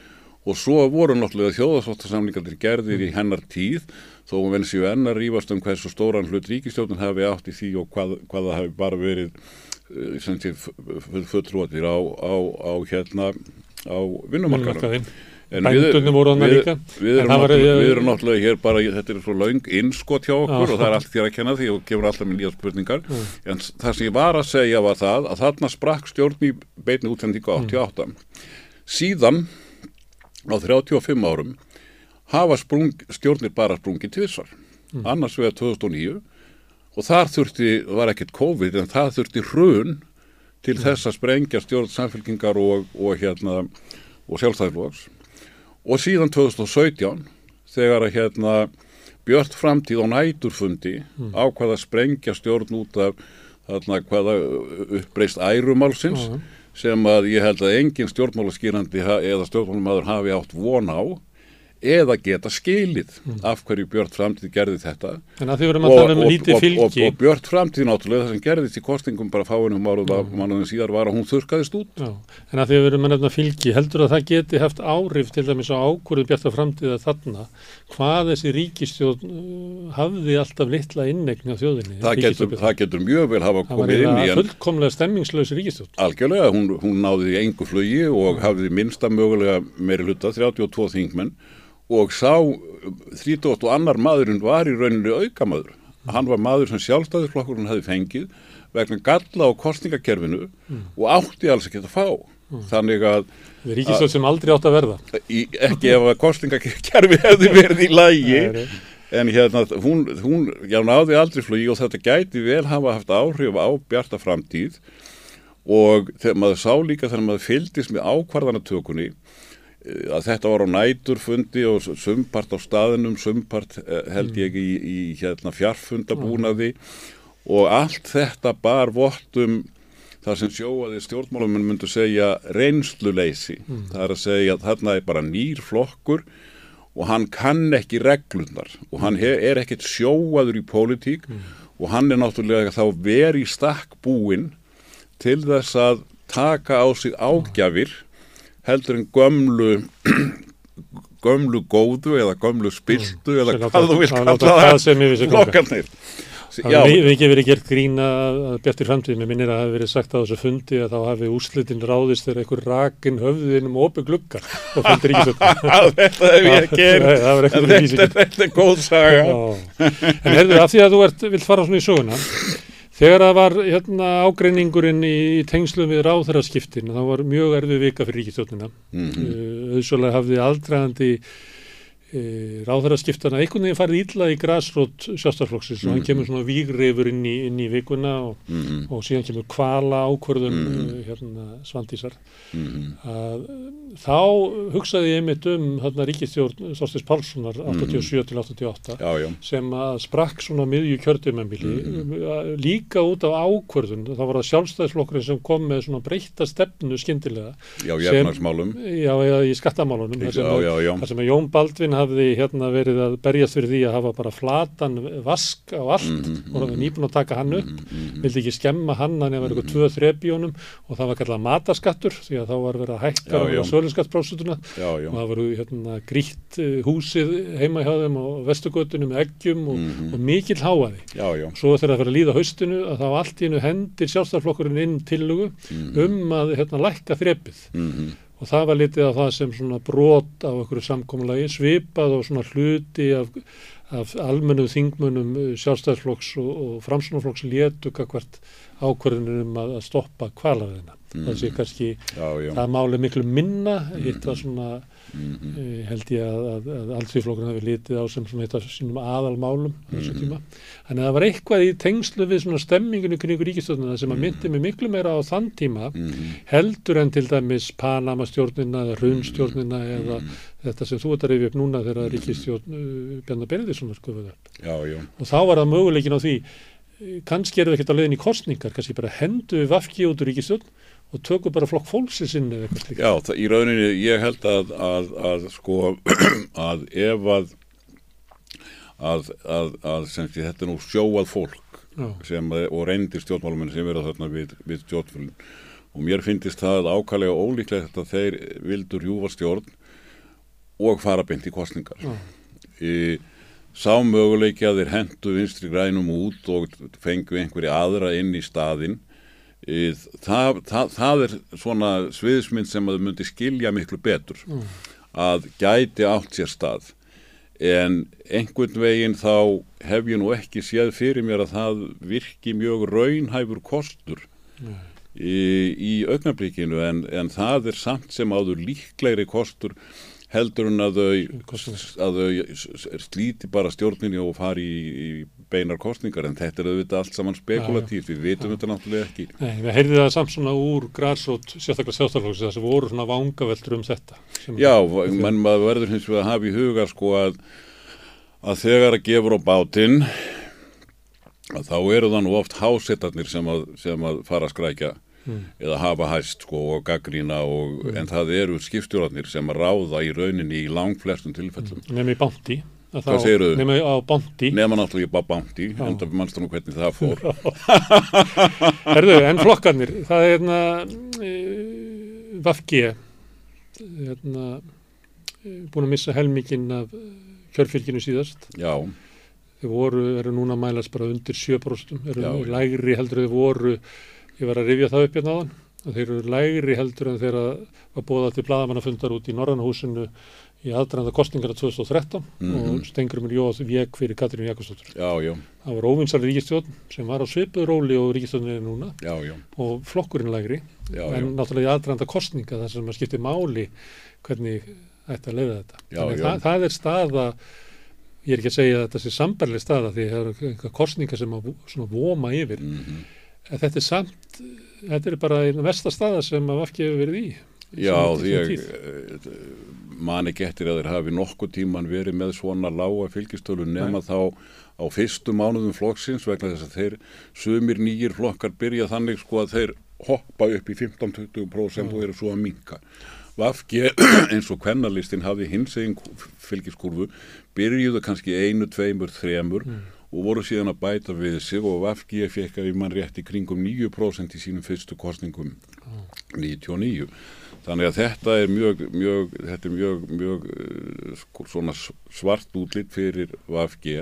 og svo voru náttúrulega þjóðasvottarsamlingarnir gerðir í hennar tíð þó að venn séu ennar rífast um hversu stóran hlut ríkistjóðin hafi átt í því og hvað, hvað það hafi bara verið fulltrúatir á, á, á hérna á vinnumarkaðum. Bændunum voru hann að líka. Við erum, náttúrulega, við erum náttúrulega hér bara, þetta er svo laung innskot hjá okkur ah, og það er allt þér að kenna því og gefur alltaf með nýja spurningar. Mm. En það sem ég var að segja var það að þarna sprakk stjórn í beitni útsendingu 88. Mm. Síðan á 35 árum hafa sprung, stjórnir bara sprungið tvísvar. Mm. Annars vegar 2009 og þar þurfti, var ekkert COVID en það þurfti hrun til þess að sprengja stjórn samfélkingar og, og hérna og sjálfstæðiflóks og síðan 2017 þegar að hérna Björn framtíð á næturfundi mm. ákvaða að sprengja stjórn út af þarna hvaða uppbreyst ærumálsins mm. sem að ég held að engin stjórnmálaskýrandi eða stjórnmálamadur hafi átt von á eða geta skilið mm. af hverju Björn framtíð gerði þetta. Og, um og, og, og Björn framtíð náttúrulega það sem gerðist í kostingum bara fáinum mánuðin síðar var að hún þurkaðist út. Já. en að því að við erum að nefna fylgi heldur að það geti haft árif til dæmis á ákvörðu Björn framtíð að þarna hvað þessi ríkistjón uh, hafði alltaf litla innegni á þjóðinni það getur, það getur mjög vel hafa komið inn í það var fullkomlega stemmingslösi ríkistjón algjörlega, hún, hún náði í engu flugi og hafði minsta mögulega meiri hluta 32 þingmenn og sá 30 og annar maðurinn var í rauninni aukamöður. Hann var maður sem sjálfstæðisflokkurinn hefði fengið vegna galla á kostningakerfinu mm. og átti alls ekki að fá. Mm. Þannig að... Það er svo sem aldrei átt að verða. Í, ekki ef að kostningakerfi hefði verið í lægi. En hérna, hún, hún já, náði aldrei flugi og þetta gæti vel hafa haft áhrif á bjarta framtíð og þegar maður sá líka þegar maður fyldist með ákvarðanatökunni að þetta var á næturfundi og sumpart á staðinum, sumpart eh, held ég í, í hérna, fjarfundabúnaði og allt þetta bar vottum þar sem sjóaði stjórnmáluminn myndu segja reynsluleysi. Mm. Það er að segja að þarna er bara nýr flokkur og hann kann ekki reglunar og hann er ekkert sjóaður í pólitík mm. og hann er náttúrulega þá verið í stakk búin til þess að taka á sig ágjafir heldur en gömlu gömlu góðu eða gömlu spiltu mm. eða hvað þú vil kalla það. flokkarnir Það hefur ekki verið gert grína að Bjartir framtíð, mér minnir að það hefur verið sagt á þessu fundi að þá hafi úslitin ráðist þegar einhver rakin höfðin um opi glugga og fundir ekki svo Þetta hef ég gert. Þetta er góð saga. En herðu, af því að þú vilt fara svona í söguna Þegar það var hérna, ágreiningurinn í, í tengslu við ráðhæraskiptin, þá var mjög erfið vika fyrir ríkistjónina. Mm -hmm. uh, Öðsvöldlega hafði aldræðandi e, ráðhæraskiptana einhvern veginn farið ílla í græsrót sjástarflokksins mm -hmm. og hann mhm. kemur svona vígrefur inn í, inn í vikuna og, mm -hmm. og síðan kemur kvala ákvörðun uh, hérna, svandísar. Mhm. Að, þá hugsaði ég einmitt um hérna, ríkistjórn Þorstins Pálssonar 87 til 88 já, já. sem að sprakk svona miðju kjördumembili mhm. líka út af ákvörðun þá var það sjálfstæðisflokkurinn sem kom með svona breyta stefnu skindilega Já, í efnarsmálum Já, í skattamálunum þar sem, sem að Jón Baldvin hafði hérna verið að berjast fyrir því að hafa bara flatan vask á allt Mhm, og það var nýbúin að taka hann upp Mhm, mhm. vildi ekki skemma hann hann það var eitthvað tvö honum og það var kallað mataskattur því að þá var verið að hækka Já, já. og það var hérna grýtt eh, húsið heima hjá þeim og vestugötunum með eggjum og, Mhm. og mikill háaði já. svo þegar það fyrir að líða haustinu að þá allt í hennu hendir sjálfstæðarflokkurinn inn tillugu Mhm. um að hérna lækka þrepið Mhm. Og það var litið á það sem svona brot á einhverju samkomulagi, svipað og svona hluti af, af almennu þingmönnum eh, sjálfstæðisflokks og, og framsunarflokks létu hvert ákvörðunum um að, að stoppa kvalariðina. Það sé kannski, Já, já. það máli miklu minna, hitt var svona, Mhm. eh, held ég að, að, að allsvíflokkurinn hafi litið á sem svona eitt af sínum aðalmálum á þessu tíma. Þannig að það var eitthvað í tengslu við svona stemminginu kringu ríkistöðuna sem að myndi mig miklu meira á þann tíma Mhm. heldur en til dæmis Panama stjórnina eða Hrunstjórnina eða þetta sem þú ert að rifja upp núna þegar ríkistjórn uh, Bjarnar Benediktssonar skufuð upp. Já, já. Og þá var það möguleikin á því, eh, kannski er það ekkert á leiðin í kostningar, kannski bara hendu við vafki út úr ríkistjórn og tökum bara flokk fólksins inn eða eitthvað slíkt. Já, það, í rauninni, ég held að, að, að sko, að ef að, að, að, sem sé, þetta nú sjóað fólk sem, og reyndir stjórnmálamenn sem verða þarna við, við stjórnfölun og mér finnist það ákvæmlega ólíklegt að þeir vildur júfa stjórn og fara beint í kostningar. Í, sá möguleiki að þeir hendu vinstri grænum út og fengu einhverja aðra inn í staðinn það, það, það er svona sviðismynd sem að myndi skilja miklu betur. Að gæti átt sér stað. En einhvern veginn þá hef ég nú ekki séð fyrir mér að það virki mjög raunhæfur kostur í, í augnablikinu. En, en það er samt sem áður líklegri kostur heldur en að þau, að þau slíti bara stjórninni og fari í, í beinar kostningar en þetta er auðvitað allt saman spekulatíft, við vitum þetta náttúrulega ekki. Nei, við heyrðum það samt svona úr græsót, sérstaklega sjálfstæðarflokks, þess að voru svona vangaveltur um þetta. Já, menn maður verður hins vegar að hafa í huga sko að, að þegar að gefur á bátinn að þá eru það nú oft hásettarnir sem að, sem að fara að skrækja eða hafa hæst sko og gaggrína og, en það eru skipstjórarnir sem að ráða í rauninni í langflestum tilfellum. Nefnir í bánti. Hvað segirðu? Nefnir á bánti. Nefna náttúrulega bara bánti, en það mannst nú hvernig það fór. Herðu, en flokkarnir, það er hérna e, Vafgi hérna e, búin að missa helmingin af e, kjörfylginu síðast. Já, Þeir voru, eru núna að mælast bara undir 7%, eru Já. lægri heldur þeir voru, ég var að rifja það upp hérna áðan, að þeir eru lægri heldur en þeir var búið til bladamannafundar út í Norrannahúsinu í aðdraðanda kostningar 2013 Mhm. og Stengurum Jóð vek fyrir Katrín Jakobsdóttur. Það var óvinsar ríkistjórn sem var á svipuð róli og ríkistjórnin er núna já, já, og flokkurinn lægri Já, en náttúrulega í aðdraðanda kostninga þar sem að skipti máli hvernig ætti að leiða þetta. Þannig að. Það, það er staða ég er ekki að segja að þetta sé sambarleg staða því það eru eitthvað kostninga sem að voma yfir mhm. en þetta er samt, þetta er bara einn versta staða sem að vafki hefur verið í Já, því eh, man ekki eftir að þeir hafi nokkuð tíman verið með svona lága fylgistölu nema þá á fyrstu mánuðum flokksins vegna þess að þeir sumir nýjir flokkar byrja þannig sko að þeir hoppa upp í 15-20% og eru svo að minka. Vafki eins og kvennalistin hafði hins eginn fylgiskurfu byrjuðu kannski einu, tveimur, þremur og voru síðan að bæta við sig og Vafki fekk að við mann rétt í kringum 9% í sínum fyrstu kostningum 99. Þannig að þetta er mjög, mjög, þetta er mjög, mjög uh, sko, svona svart útlitt fyrir VFG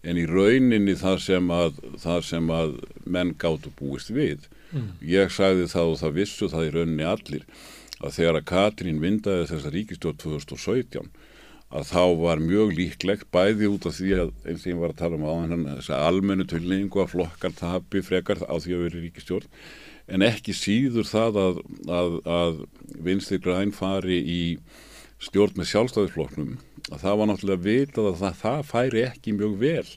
en í rauninni það sem að, það sem að menn gáttu búist við. Ég sagði það og það vissu það í rauninni allir að þegar að Katrín vindaði þessa ríkistjórn 2017 að þá var mjög líklegt bæði út af því að eins og ég var að tala um á hann þess að almennu tilningu að flokkar tapi frekar á því að vera ríkistjórn en ekki síður það að, að, að vinstri græn fari í stjórn með sjálfstæðisflokknum að það var náttúrulega vitað að það, það færi ekki mjög vel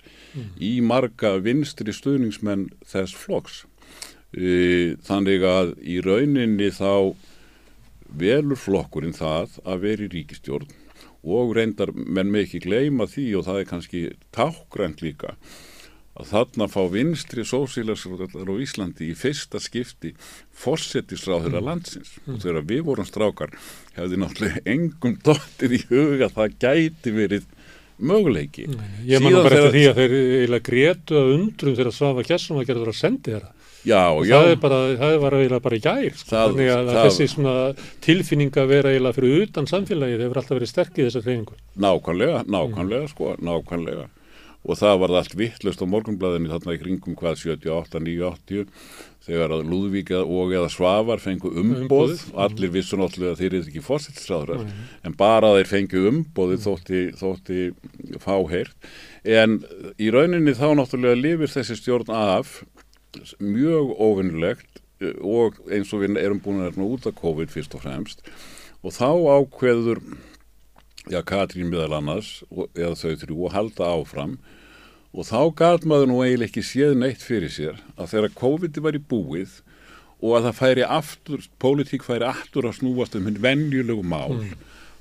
í marga vinstri stuðningsmenn þess flokks. E, þannig að í rauninni þá velur flokkurinn það að vera í ríkistjórn og reyndar menn með ekki gleyma því og það er kannski tákgrænt líka að þarna fá vinstri sósílarsróðar á Íslandi í fyrsta skipti fórsetisráður að landsins. Og þegar við vorum strákar hefði náttúrulega engum dottir í huga að það gæti verið möguleiki. Ég man nú Síðan bara eftir því að þeir eiginlega grétu að undrum þegar Svafa Kjessum var gerður að sendi þeirra. Já, og já, það, er bara, það var eiginlega bara gær sko. Það- þannig að, það- að þessi svona tilfinning að vera eiginlega fyrir utan samfélagið hefur alltaf verið sterk í þessar reyningu nákvæmlega, nákvæmlega sko, nákvæmlega og það var allt vittlust á morgunblæðinni þarna í kringum hvað 78, 9, 80 þegar að Lúðvík og eða Svavar fengu umboð, allir vissu náttúrulega að þeir eru ekki fórsettisráður en bara þeir fengu umboðið þótti, þótti fáheyrt. En í rauninni þá náttúrulega lifir þessi stjórn af mjög óvinnulegt eh, og eins og við erum búin að út af COVID fyrst og fremst. Og þá ákveður já, Katrín meðal annars og, eða þau þrjú að halda áfram og þá gat maður nú eiginlega ekki séð neitt fyrir sér að þegar COVID var í búið og að það færi aftur, pólitík færi aftur að snúast um hinn venjulegu mál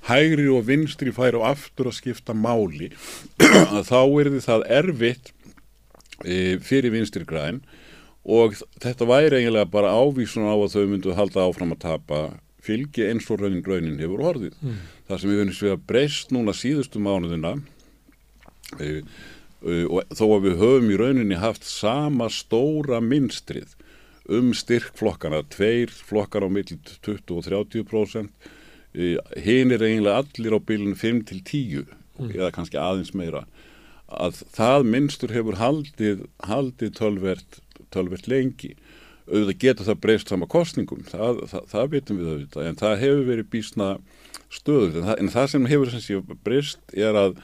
hægri og vinstri færi og aftur að skipta máli að þá er það erfitt e, fyrir vinstri græn. Og þetta væri eiginlega bara ávísun á að þau myndu halda áfram að tapa fylgi eins og raunin, raunin hefur orðið. Það sem við finnum við að breyst núna síðustu mánuðina e, e, og þó að við höfum í rauninni haft sama stóra minnstrið um styrkflokkana, tveir flokkar á milli 20 og 30% e, hinn er eiginlega allir á bylun 5 til 10 eða kannski aðeins meira að það minnstur hefur haldið, haldið tölvert, tölvert lengi. Auðvitað getur það breyst sama kostningum það, það, það vitum við auðvitað en það hefur verið bísna stöðugt. En það, en það sem hefur breyst er að,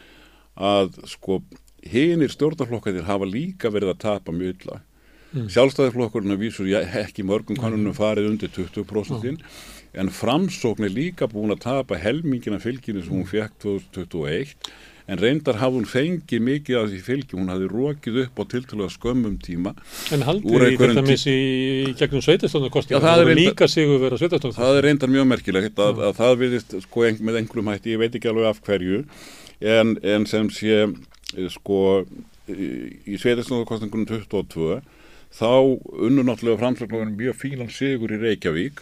að sko hinir stjórnarflokkarnir hafa líka verið að tapa mjög illa. Mm. sjálfstæðarflokkurinn að vísur ekki mörgum kannunum farið undir 20% en framsókn er líka búin að tapa helmingina fylginu sem hún fekk 2021 en reyndar hafði hún fengið mikið af því fylgi, hún hafði rókið upp á tiltölulega skömmum tíma En haldið í þetta missi í gegnum sveitastónarkostingar, Já, það er líka sigur vera sveitastónarkostingar. Það er reyndar mjög merkilegt að, að það virðist sko með einhverjum hætti, ég veit ekki alveg af hverju en, en sem sé sko í, sveitastóðarkostningunum 22 þá unnu náttúrulega framslaglofunum mjög fílan sigur í Reykjavík.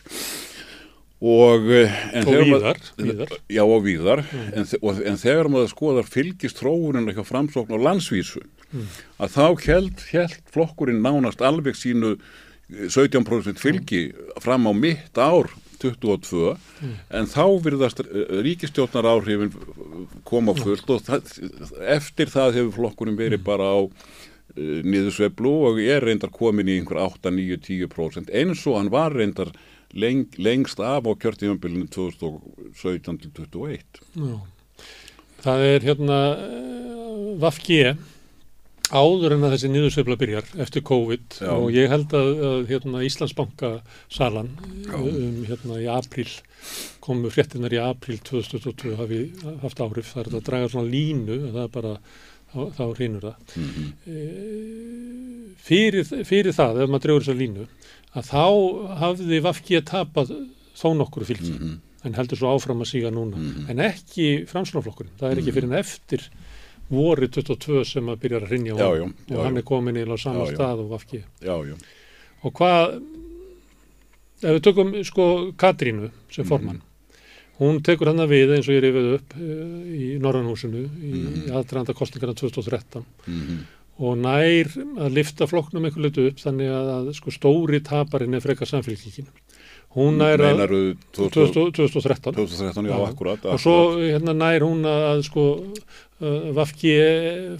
Og eh, en Og víðar, víðar. Já og víðar. En, þe- og, en þegar maður skoðar fylgist tróunina hjá framsókn á landsvísu að þá held, held flokkurinn nánast alveg sínu eh, 17% fylgi fram á mitt ár 22 en þá virðast ríkistjórnar áhrifin koma fullt og það, eftir það hefur flokkurinn verið bara á uh, niðursveflu og er reyndar komin í einhver 8, 9, 10% eins og hann var reyndar leng, lengst af á kjörtífambilinu 2017 til 21 Já. Það er hérna uh, Vafge áður en að þessi niðursveifla byrjar eftir COVID Já. og ég held að, að hérna, Íslandsbanka salan um, hérna í april komu fréttinar í april 2022 hafi haft áhrif, það er að draga svona línu það er bara, þá, þá reynur það mm e, fyrir, fyrir það, ef maður dregur þessa línu að þá hafði Vafge tapað þó nokkuru fylgi -hmm. en heldur svo áfram að síga núna Mhm. en ekki framslunaflokkurinn, það er ekki fyrir en eftir voru 22 sem að byrja að rinja honum já, og hann er komin í á sama Já, já. stað og já, og hvað ef við tökum sko Katrínu sem Mhm. formann hún tekur hann að við eins og ég rifið upp uh, í Norrannhúsinu í Mhm. aðdraðanda kostningarna 2013 mm og nær að lifta flokknum einhver litu upp þannig að, að sko stóri taparinn er frekar samfélkingin hún nær að Meinaru 2000 2013 2013, já, akkurat, og svo hérna nær hún að sko uh, Vafki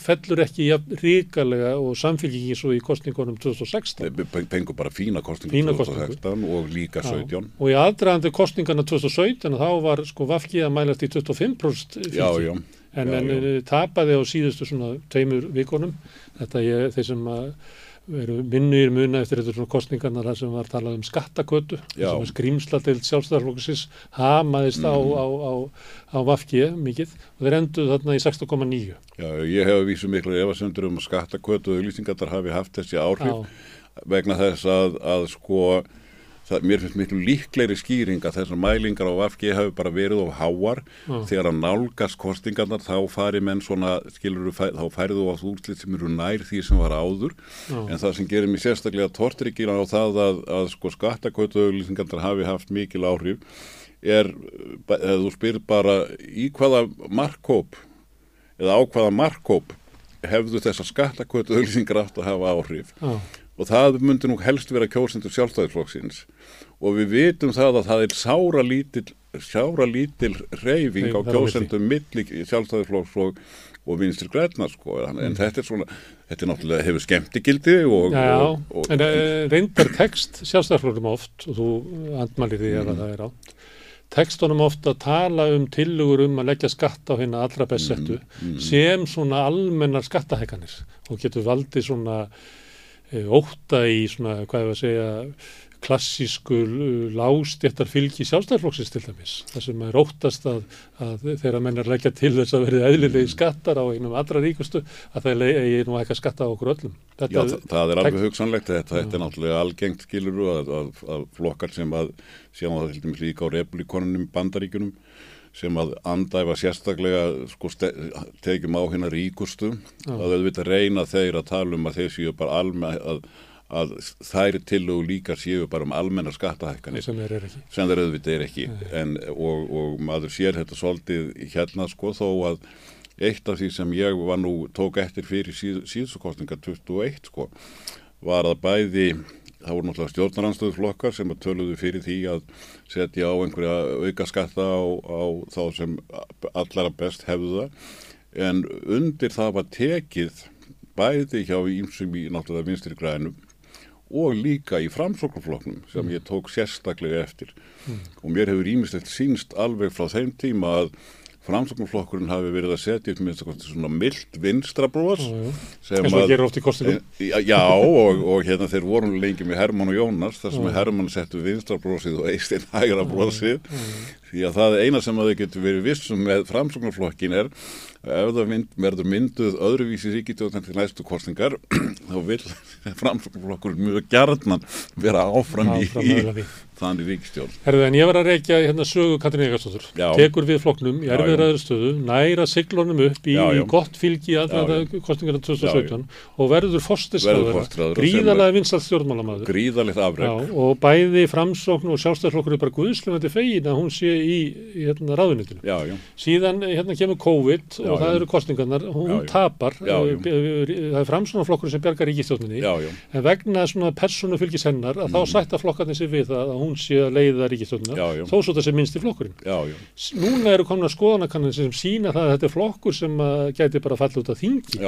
fellur ekki ríkalega og samfélgingin svo í kostningunum 2016 Þeir pengu bara fína kostningu Fína 2016 og líka Já. 17 og í aðdraðandi kostningarna 2017 þá var sko Vafki að mælast í 25% fylgi. Já, já, en, en eh, tapaði á síðustu svona tveimur vikunum. Þetta ég, þeir sem að eru minnir muna eftir þetta svona kostningarna þar sem var talað um skattakötu sem er skrýmsla til sjálfstæðarflokksins hamaðist á, Mhm. á, á, á Vafki mikið. Og þeir enduð þarna í 6,9 já, ég hef að vísu miklu efasendur um að skattakvötu og auglýsingatar hafi haft þessi áhrif Já, vegna þess að, að sko það, mér finnst miklu líklegri skýring að þessar mælingar á VFG hafi bara verið of háar Já. þegar að nálgast kostingarnar þá fari menn svona, skilur þá færðu á úrslit sem eru nær því sem var áður Já. en það sem gerir mér sérstaklega tortrykkin á það að, að sko skattakvötuauglýsingarnar hafi haft mikil áhrif er, eða þú spyrir bara í hvaða markkóp eða á hvaða markkóp hefðu þessar skattakvötuauglýsingar átt að hafa áhrif Já. Og það myndi nú helst vera kjósendur sjálfstæðisflokksins. Og við vitum það að það er sára lítil, sára lítil reyfing þar á kjósendum milli sjálfstæðisflokks og, vinstri græna sko, en, en þetta er svona þetta er náttúrulega hefur skemmtigildi og, Já, og, og en uh, reyndar text sjálfstæðarflokkum oft og þú andmælir því ef að það er átt tekstunum oft að tala um tillögur um að leggja skatt á hérna allra best settu sem svona almennar skattahækanir og getur valdið svona óta í svona, hvað ég var að segja klassísku lástjættar fylgi sjálfstæðarflokksins til dæmis þar sem er óttast að, að þegar menn er leggja til þess að verið eðlilegi skattar á einum allra ríkustu að það eigi nú ekki að skatta á okkur öllum. Já, það, það er alveg hugsanlegt þetta, þetta er náttúrulega algengt skilur að, að, að flokkar sem að sjáum það til dæmis líka á republikonunum bandaríkunum sem að andæfa sérstaklega sko, tekjum á hérna ríkustu. Að auðvitað reyna þeir að tala um að þeir séu bara almenn að, að þær tillögu líka séu bara um almennar skattahækkanir. Sem ekki. Sem þeir auðvitað er ekki. En, og, og maður sér þetta svolítið hérna sko þó að eitt af því sem ég var nú tók eftir fyrir síð, síðsukostninga 21 sko var að bæði það voru náttúrulega stjórnaranstöðuflokkar sem að töluðu fyrir því að setja á einhverja auka skatta á, á þá sem allara best hefðu það. En undir það var tekið bæði hjá ímsum í náttúrulega vinstri grænum og líka í framsóknarflokknum sem ég tók sérstaklega eftir. Og mér hefur ímislegt sínst alveg frá þeim tíma að framsóknarflokkurinn hafi verið að setja upp með svona mild vinstrabróðs oft í kostingum já, já og, og hérna þeir voru lengi með Hermann og Jónas þar sem Hermann settu vinstrabróðsið og Eistein hægra bróðsið því að það eina sem að þau getur verið vissum með framsóknarflokkin er ef það mynd, verður mynduð öðruvísi ríkitjóðan til næstu kostingar þá vil framsóknarflokkur mjög gjarnan vera áfram, Áfram í, í þannig ríkistjórn Herðu, en ég var að reykja hérna sögu Katrín Egarstóttur, Já. tekur við flokknum í Já, erfiðraður stöðu, næra siglunum upp í, Já, já. í gott fylgi aðræða kostingarna 2017 og verður forsætisráðherra. Gríðarlega vinsalt stjórnmálamaður. gríðalegt Já, afreg og bæði framsókn og sjálfstæðarflokkur er bara guðslunandi fegin að hún sé í, hérna, ráðunitinu. já, já, Síðan hérna kemur COVID Já, og það eru kostingarnar, hún tapar, já. eh, það er framsóknarflokkur sem já, já, en vegna svona persónu fylgis hennar að þá sætta flokkarnir sig við það að hún sé að leiða já. þó svo það sé minnst í flokkurinn. Núna eru komna skoðanakannir sem sína það að þetta er flokkur sem að gæti bara falla út af þingi.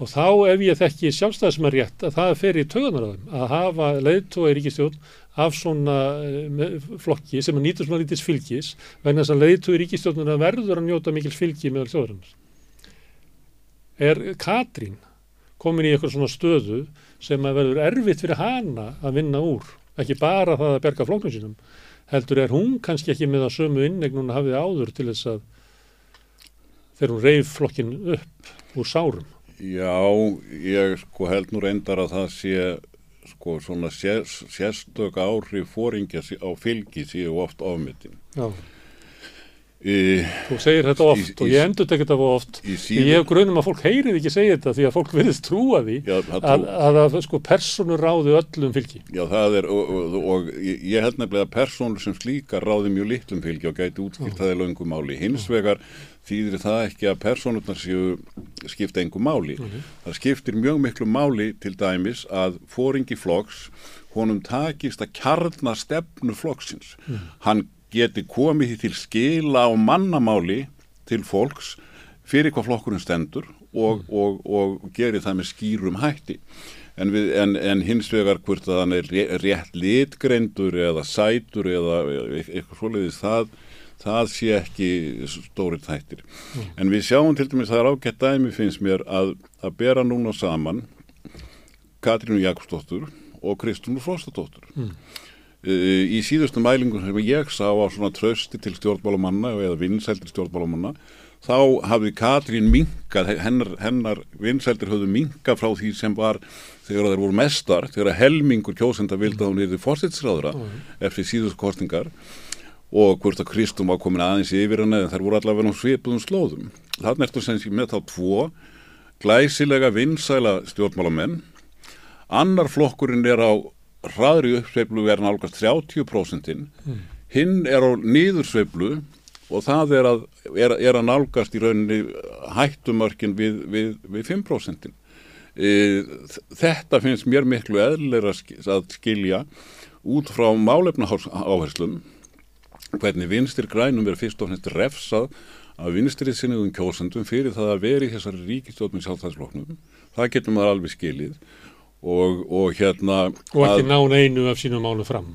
Og þá ef ég þekki sjálfstæðismar rétt að það fer í þeim að hafa leiðtói ríkistjórn af svona eh, með- flokki sem að nýtur svona lítils fylgis vegna þess að leiðtói ríkistjórnuna verður að njóta mikils fylgi meðal þjóðarinnar. Er Katrín komin í eitthvað svona stöðu sem að verður erfitt fyrir hana að vinna úr, ekki bara það að berga flokknum sínum, heldur er hún kannski ekki með að sömu innegn hún hafið áður til þess að þegar hún reif flokkin upp úr sárum. Já, ég sko held nú reyndar að það sé sko svona sér, sérstök áhrif fóringja á fylgi séu oft ofmyndin. Já. Þú segir þetta oft Í- og ég endur tekið þetta oft því ég hef grunum að fólk heyrið ekki segja þetta því að fólk virðist trúa því já, það, að, að, að sko persónu ráði öllum fylgi. já, það er, og, og, og ég held nefnilega að persónur sem slíkar ráði mjög litlum fylgi og gæti útskilt það í löngum máli. Hins vegar þýðir það ekki að persónurnar séu skipta engum máli. Það skiptir mjög miklu máli til dæmis að fóringi flokks honum takist að kjarna stefnu flokksins. Hann geti komið til skila á mannamáli til fólks fyrir hvað flokkurinn stendur og, og, og gerir það með skýrum hætti. En, við, en, en hins vegar hvort að hann er ré- rétt litgreindur eða sætur eða eitthvað svoleiðis það, það sé ekki stóri þættir. En við sjáum til dæmis það er ágætt dæmi finnst mér að, að bera núna saman Katrínu Jakobsdóttur og Kristúnu Frostadóttur. Mm. Í síðustu mælingum sem ég sá á svona trösti til stjórnmálamanna eða vinsældir stjórnmálamanna þá hafði Katrín minkað, hennar, hennar vinsældir höfðu minkað frá því sem var þegar þeir voru mestar, þegar helmingur kjósenda vildi að hún erði fórstitsráðra eftir síðust kostningar og hvort að Kristum var komin aðeins yfir hann eða þær voru allavega svipuðum slóðum. Þannig ertu sem sé með þá tvo glæsilega vinsæla stjórnmálamenn. Annar flokkurinn er á hraðri uppsveiflu verðan álgast 30%. Mm. Hinn er á nýðursveiflu og það er að, er, er að nálgast í rauninni hættumörkin við, við, við 5%. E, þetta finnst mér miklu eðlera að skilja út frá málefna áherslum hvernig vinstir grænum verður fyrst og finnst refsað að vinstrið sinniðum kjósendum fyrir það að veri þessari ríkistjóðminn sjálfstæðsloknum. Það getur maður alveg skilið og, og hérna... Og ekki ná einu af sínum málum fram.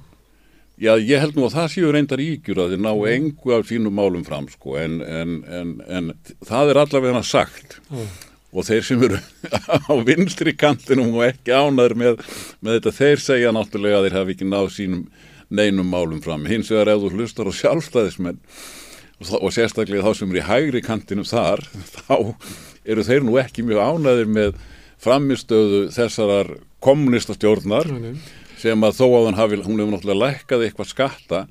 Já, ég held nú að það séu reyndar ígjur að þið ná engu af sínum málum fram sko, en, en, en, en það er allavega sagt mm. og þeir sem eru á vinstri kantinum og ekki ánaður með, með þetta, þeir segja náttúrulega að þeir hafi ekki náð sínum neinum málum fram. Hins vegar ef þú hlustar á sjálfstæðismenn og sérstaklega þá sem eru í hægri kantinum þar, þá eru þeir nú ekki mjög ánaður með framistöðu þessarar kommunistastjórnar mm sem að þó að hann hafi, hún hefur náttúrulega lækkað eitthvað skatta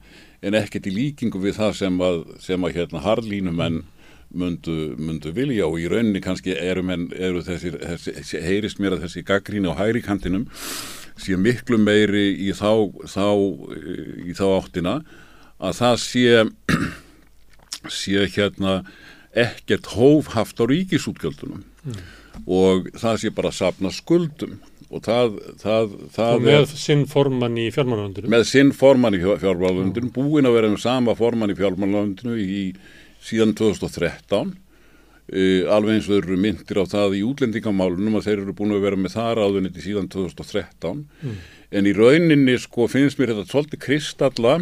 en ekkert í líkingu við það sem að, sem að hérna harlínumenn mundu, mundu vilja og í rauninni kannski eru, menn, eru þessir, þessi, heyrist mér að þessi gaggríni á hægri kantinum sé miklu meiri í þá, þá, í þá áttina að það sé, sé hérna ekkert hófhaft á ríkisútgjöldunum mm. Og það sé bara að sapna skuldum og það, það, það og með sinn formann í fjármálafundinu með sinn formann í fjármálafundinu mm. búin að vera með sama formann í fjármálafundinu í síðan 2013 uh, alveg eins og þeir eru myndir á það í útlendingamálunum að þeir eru búin að vera með það ráðuniti síðan 2013 mm. en í rauninni sko finnst mér þetta svolítið kristalla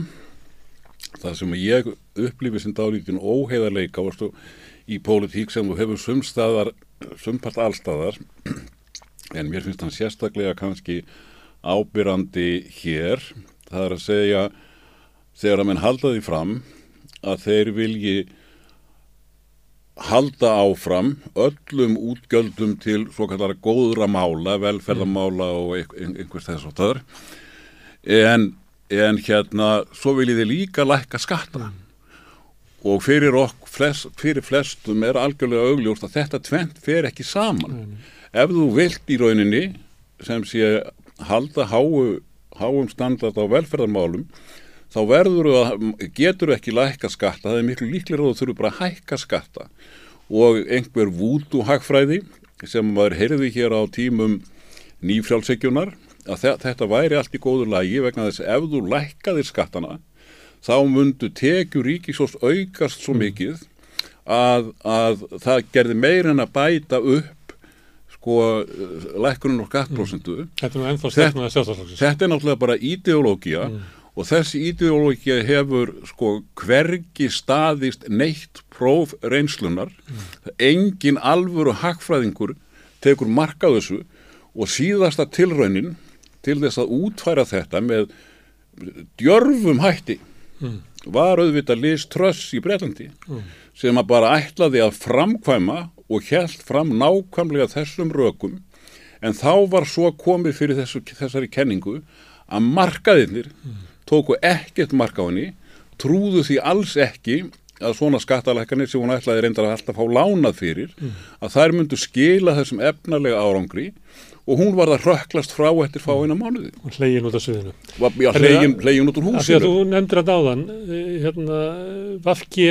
það sem ég upplifið sem dálítinn óheðarleika í pólitík sem þú hefur sumstaðar sumpart allstaðar en mér finnst hann sérstaklega kannski ábyrrandi hér. Það er að segja þegar að menn halda því fram að þeir vilji halda áfram öllum útgjöldum til svo kallar góðra mála, velferðamála og einhvers þess og þar en, en hérna svo viljið þið líka lækka skatta og fyrir, ok, flest, fyrir flestum er algjörlega augljóst að þetta tvent fer ekki saman. Mm ef þú vilt í rauninni sem sé halda háu, háum standard á velferðarmálum þá verður að, getur ekki lækka skatta, það er miklu líklega þú þurfur bara að hækka skatta. Og einhver vútu hagfræði sem maður heyrði hér á tímum nýfrjálfsegjunar að þetta væri allt í góður lagi vegna þess ef þú lækkaðir skattana þá mundu tekju ríkisós aukast svo mikið að, að það gerði meir en að bæta upp sko lækkunum og skattprósentu mm. Þetta er ennþá stefnaði sjálfstafsflokksins Þetta er náttúrulega bara ídeológia mm. og þessi ídeológia hefur sko hvergi staðist neitt próf reynslunar mm. engin alvöru hagfræðingur tekur marka þessu og síðasta tilraunin til þess að útfæra þetta með djörfum hætti mm. var auðvitað Liz Truss í Breitlandi mm. sem að bara ætlaði að framkvæma og held fram nákvæmlega þessum rökum en þá var svo komið fyrir þessu, þessari kenningu að markaðinir mm. tóku ekkert marka á henni trúðu því alls ekki að svona skattalækkanir sem hún ætlaði reyndar að alltaf fá lánað fyrir mm. að þær myndu skila þessum efnarlega árangri og hún var það rökklast frá eftir fáina mánuði. Og hlegin út af sviðinu. Já, hlegin, hlegin út úr húsinu. Þú nefndir að dáðan, eh, hérna, Vafki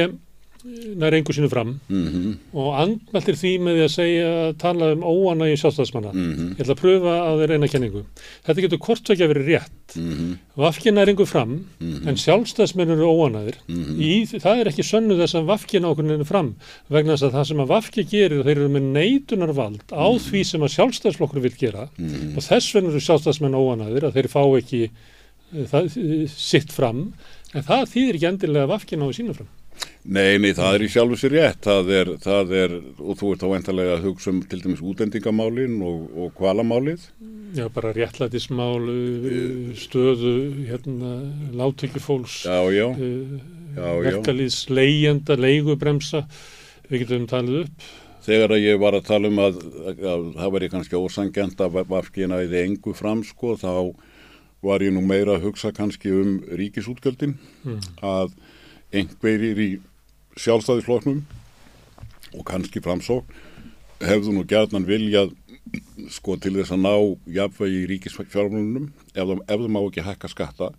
nær engu sinu fram mm -hmm. og andmæltir því með því að segja að tala um óana í sjálfstæðismanna mm -hmm. ég ætla að pröfa að þeir reyna kenningu þetta getur kortveikja verið rétt mm -hmm. vafkin nær engu fram mhm. en sjálfstæðismenn eru óanaðir mhm. það er ekki sönnu þess að vafkin ákveðinu fram vegna þess að það sem að vafki gerir þeir eru með neitunarvald á mhm. því sem að sjálfstæðisflokkur vil gera og þess vegna eru sjálfstæðismenn óanaðir að þeir fá ekki eh, það, sitt fram en það þýðir ekki endilega vafkin á sína fram Nei, nei, það er í sjálfu sér rétt, það er, það er, og þú ert á endalega að hugsa um til dæmis útendingamálin og, og kvalamálið. Já, bara réttlætismál, stöðu, hérna, láttökjufólks, uh, verkalýðs, leigjenda, leigubremsa, Við getum talið upp. Þegar að ég var að tala um að, að, að það væri kannski ósangjant að vafkina eða engu fram sko þá var ég nú meira að hugsa kannski um ríkisútgjöldin mm. að einhverjir í sjálfstæðisfloknum og kannski framsók hefðu nú gætnan viljað sko til þess að ná jafnvegi í ríkisfjármjölunum ef, þú má ekki hækka skatta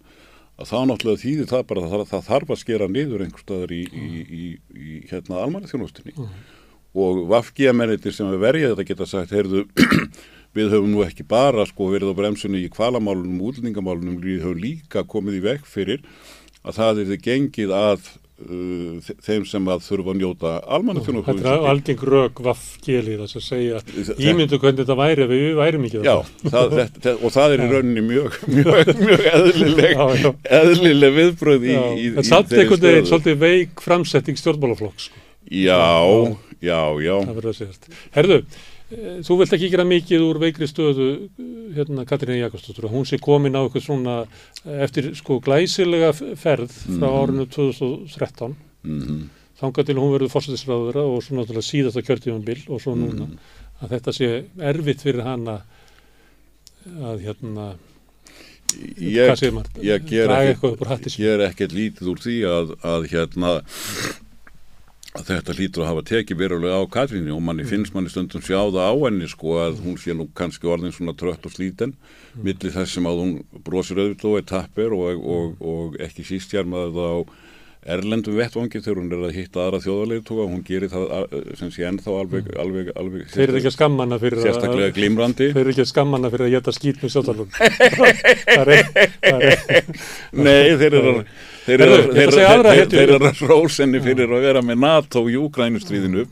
að þá náttúrulega þýðir það bara að það, það þarf að skera niður einhverstaðar í, í, í, í hérna almanna þjónustinni mm og vafgíamennir sem er verið þetta geta sagt, heyrðu, við höfum nú ekki bara sko verið á bremsunni í kvalamálunum, útlendingamálunum, við höfum líka komið í vekk fyrir að það er þið gengið að uh, þeim sem að þurfa að njóta almannaþjónu. Þetta er algeng rög vafgílið þess að segja, ímyndu hvernig þetta væri ef við værim ekki það. Já, það, þetta, og það er í rauninni mjög, mjög, mjög eðlileg, já, já. eðlileg viðbröð í, í, í þeirri stöðu. Það satt einhvern veginn svolítið veik framsetting stjórnmálaflokks. Sko. Já, já Já. Það verður að segjast. Herðu, eh, þú vilt ekki gera mikið úr veikri stöðu hérna Katrín Jakobsdóttur og hún sé komin á eitthvað svona eh, eftir sko glæsilega ferð frá mm. árinu 2013 mm. þángar til hún verður fórsættisráðura og svo náttúrulega síðast að kjörtífum bil og svo núna mm. að þetta sé erfitt fyrir hana að hérna Ég, ég ger ekkert lítið úr því að, að hérna að þetta hlýtur að hafa tekið verulega á Katrínu og manni mm. finnst manni stundum sjáða á henni sko að hún sé nú kannski orðin svona trött og slíten mm. millir þess sem að hún brosir auðvitað og er tappir og, og, og ekki síst hjármaður á erlendum vettvangi þegar hún er að hitta aðra þjóðarleituga og hún gerir það sem sé ennþá alveg, mm. alveg, alveg Þeir eru ekki að skammanna fyrir að sérstaklega glimrandi Þeir eru ekki að skammanna fyrir að geta skýt með sjóttalum Nei, þeir eru þeir eru að rósenni fyrir að vera með NATO í Ukrænustríðinu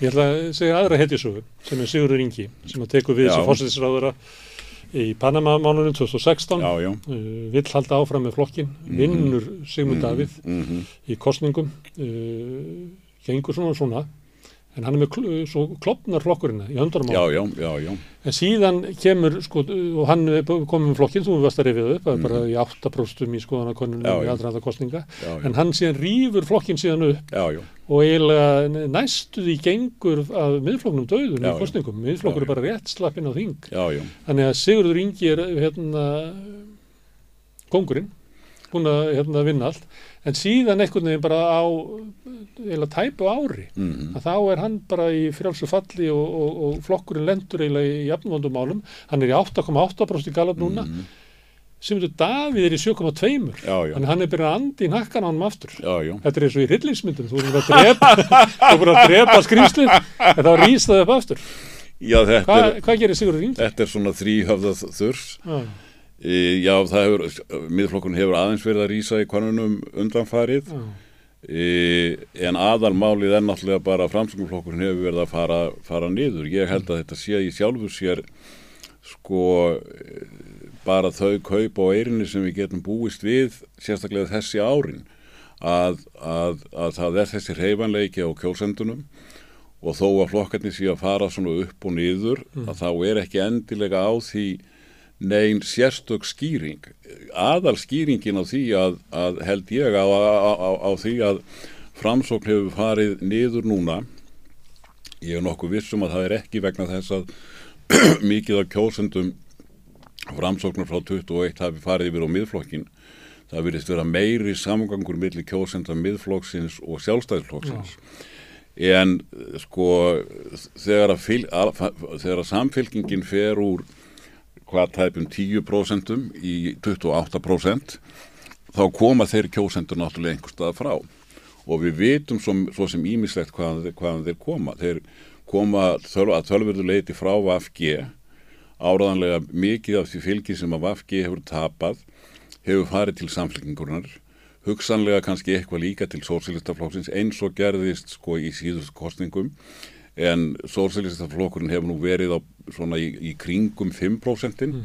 Ég ætla að segja aðra hetjusögu sem er Sigurður Ingi sem að teku við sem fórsættisráðura í Panama-mánunum 2016 já, já. Uh, vill halda áfram með flokkin mm -hmm. vinnur Sigmund mhm. Davíð mm -hmm. í kostningum uh, gengur svona og svona en hann er með kl svo klopnar flokkurina í höndarum á en síðan kemur sko, og hann komið með flokkin, þú varst að rifið upp mm. bara í 8% í skoðanakonunum í aðræða kostninga, já, já. en hann síðan rýfur flokkin síðan upp já, og eiginlega næstuði gengur af miðflokknum döðun í kostningum miðflokkur er bara rétt slappin á þing. Þannig að Sigurður Ingi er hérna kongurinn búin að hérna, vinna allt en síðan einhvern veginn bara á eða tæpu ári mm -hmm. að þá er hann bara í frjálsu falli og, og, og flokkurinn lendur eiginlega í jafnvondum álum, hann er í 8,8% í galab núna. Mm -hmm. sem þú Davíð er í 7,2 þannig hann er byrjað að andi í nakkan á hann aftur. Já, já. þetta er eins og í rillingsmyndum þú er bara að drepa, skrýmslið en þá rýst það upp aftur. Já, Hva, hvað gerir Sigurður Rínd? Þetta er svona þrýhafðað þurs já E, já, það hefur, miðflokkurinn hefur aðeins verið að rýsa í konunum undanfarið mm. e, en aðalmálið er náttúrulega bara að framsönguflokkurinn hefur verið að fara, fara niður. Ég held að þetta sé í sjálfur sér sko bara þau kaup á eirinni sem við getum búist við sérstaklega þessi árin að, að, að það er þessi reyfanleiki á kjólsendunum og þó að flokkarnir sé að fara svona upp og niður mm. að þá er ekki endilega á því neyn sérstök skýring. Aðal skýringin á því að, að held ég á, á, á því að framsókn hefur farið niður núna ég er nokkuð vissum að það er ekki vegna þess að mikið af kjósendum framsóknar frá 21 hafi farið yfir á miðflokkin það virðist vera meiri samgangur millir kjósenda miðflokksins og sjálfstæðisflokksins. Já. en sko þegar að, að, þegar að samfélkingin fer úr hvað tæpum 10% í 28% þá koma þeir kjósendur náttúrulega einhver stað frá. Og við vitum svo, svo sem ímislegt hvaðan hvað þeir koma. Þeir koma að þölverðu leiti frá VFG áraðanlega mikið af því fylgi sem að VFG hefur tapað hefur farið til samfélkingurinnar hugsanlega kannski eitthvað líka til sósilistaflóksins eins og gerðist sko í síðust kostningum en sósilistaflokkurinn hefur nú verið á svona í, í kringum 5% mm.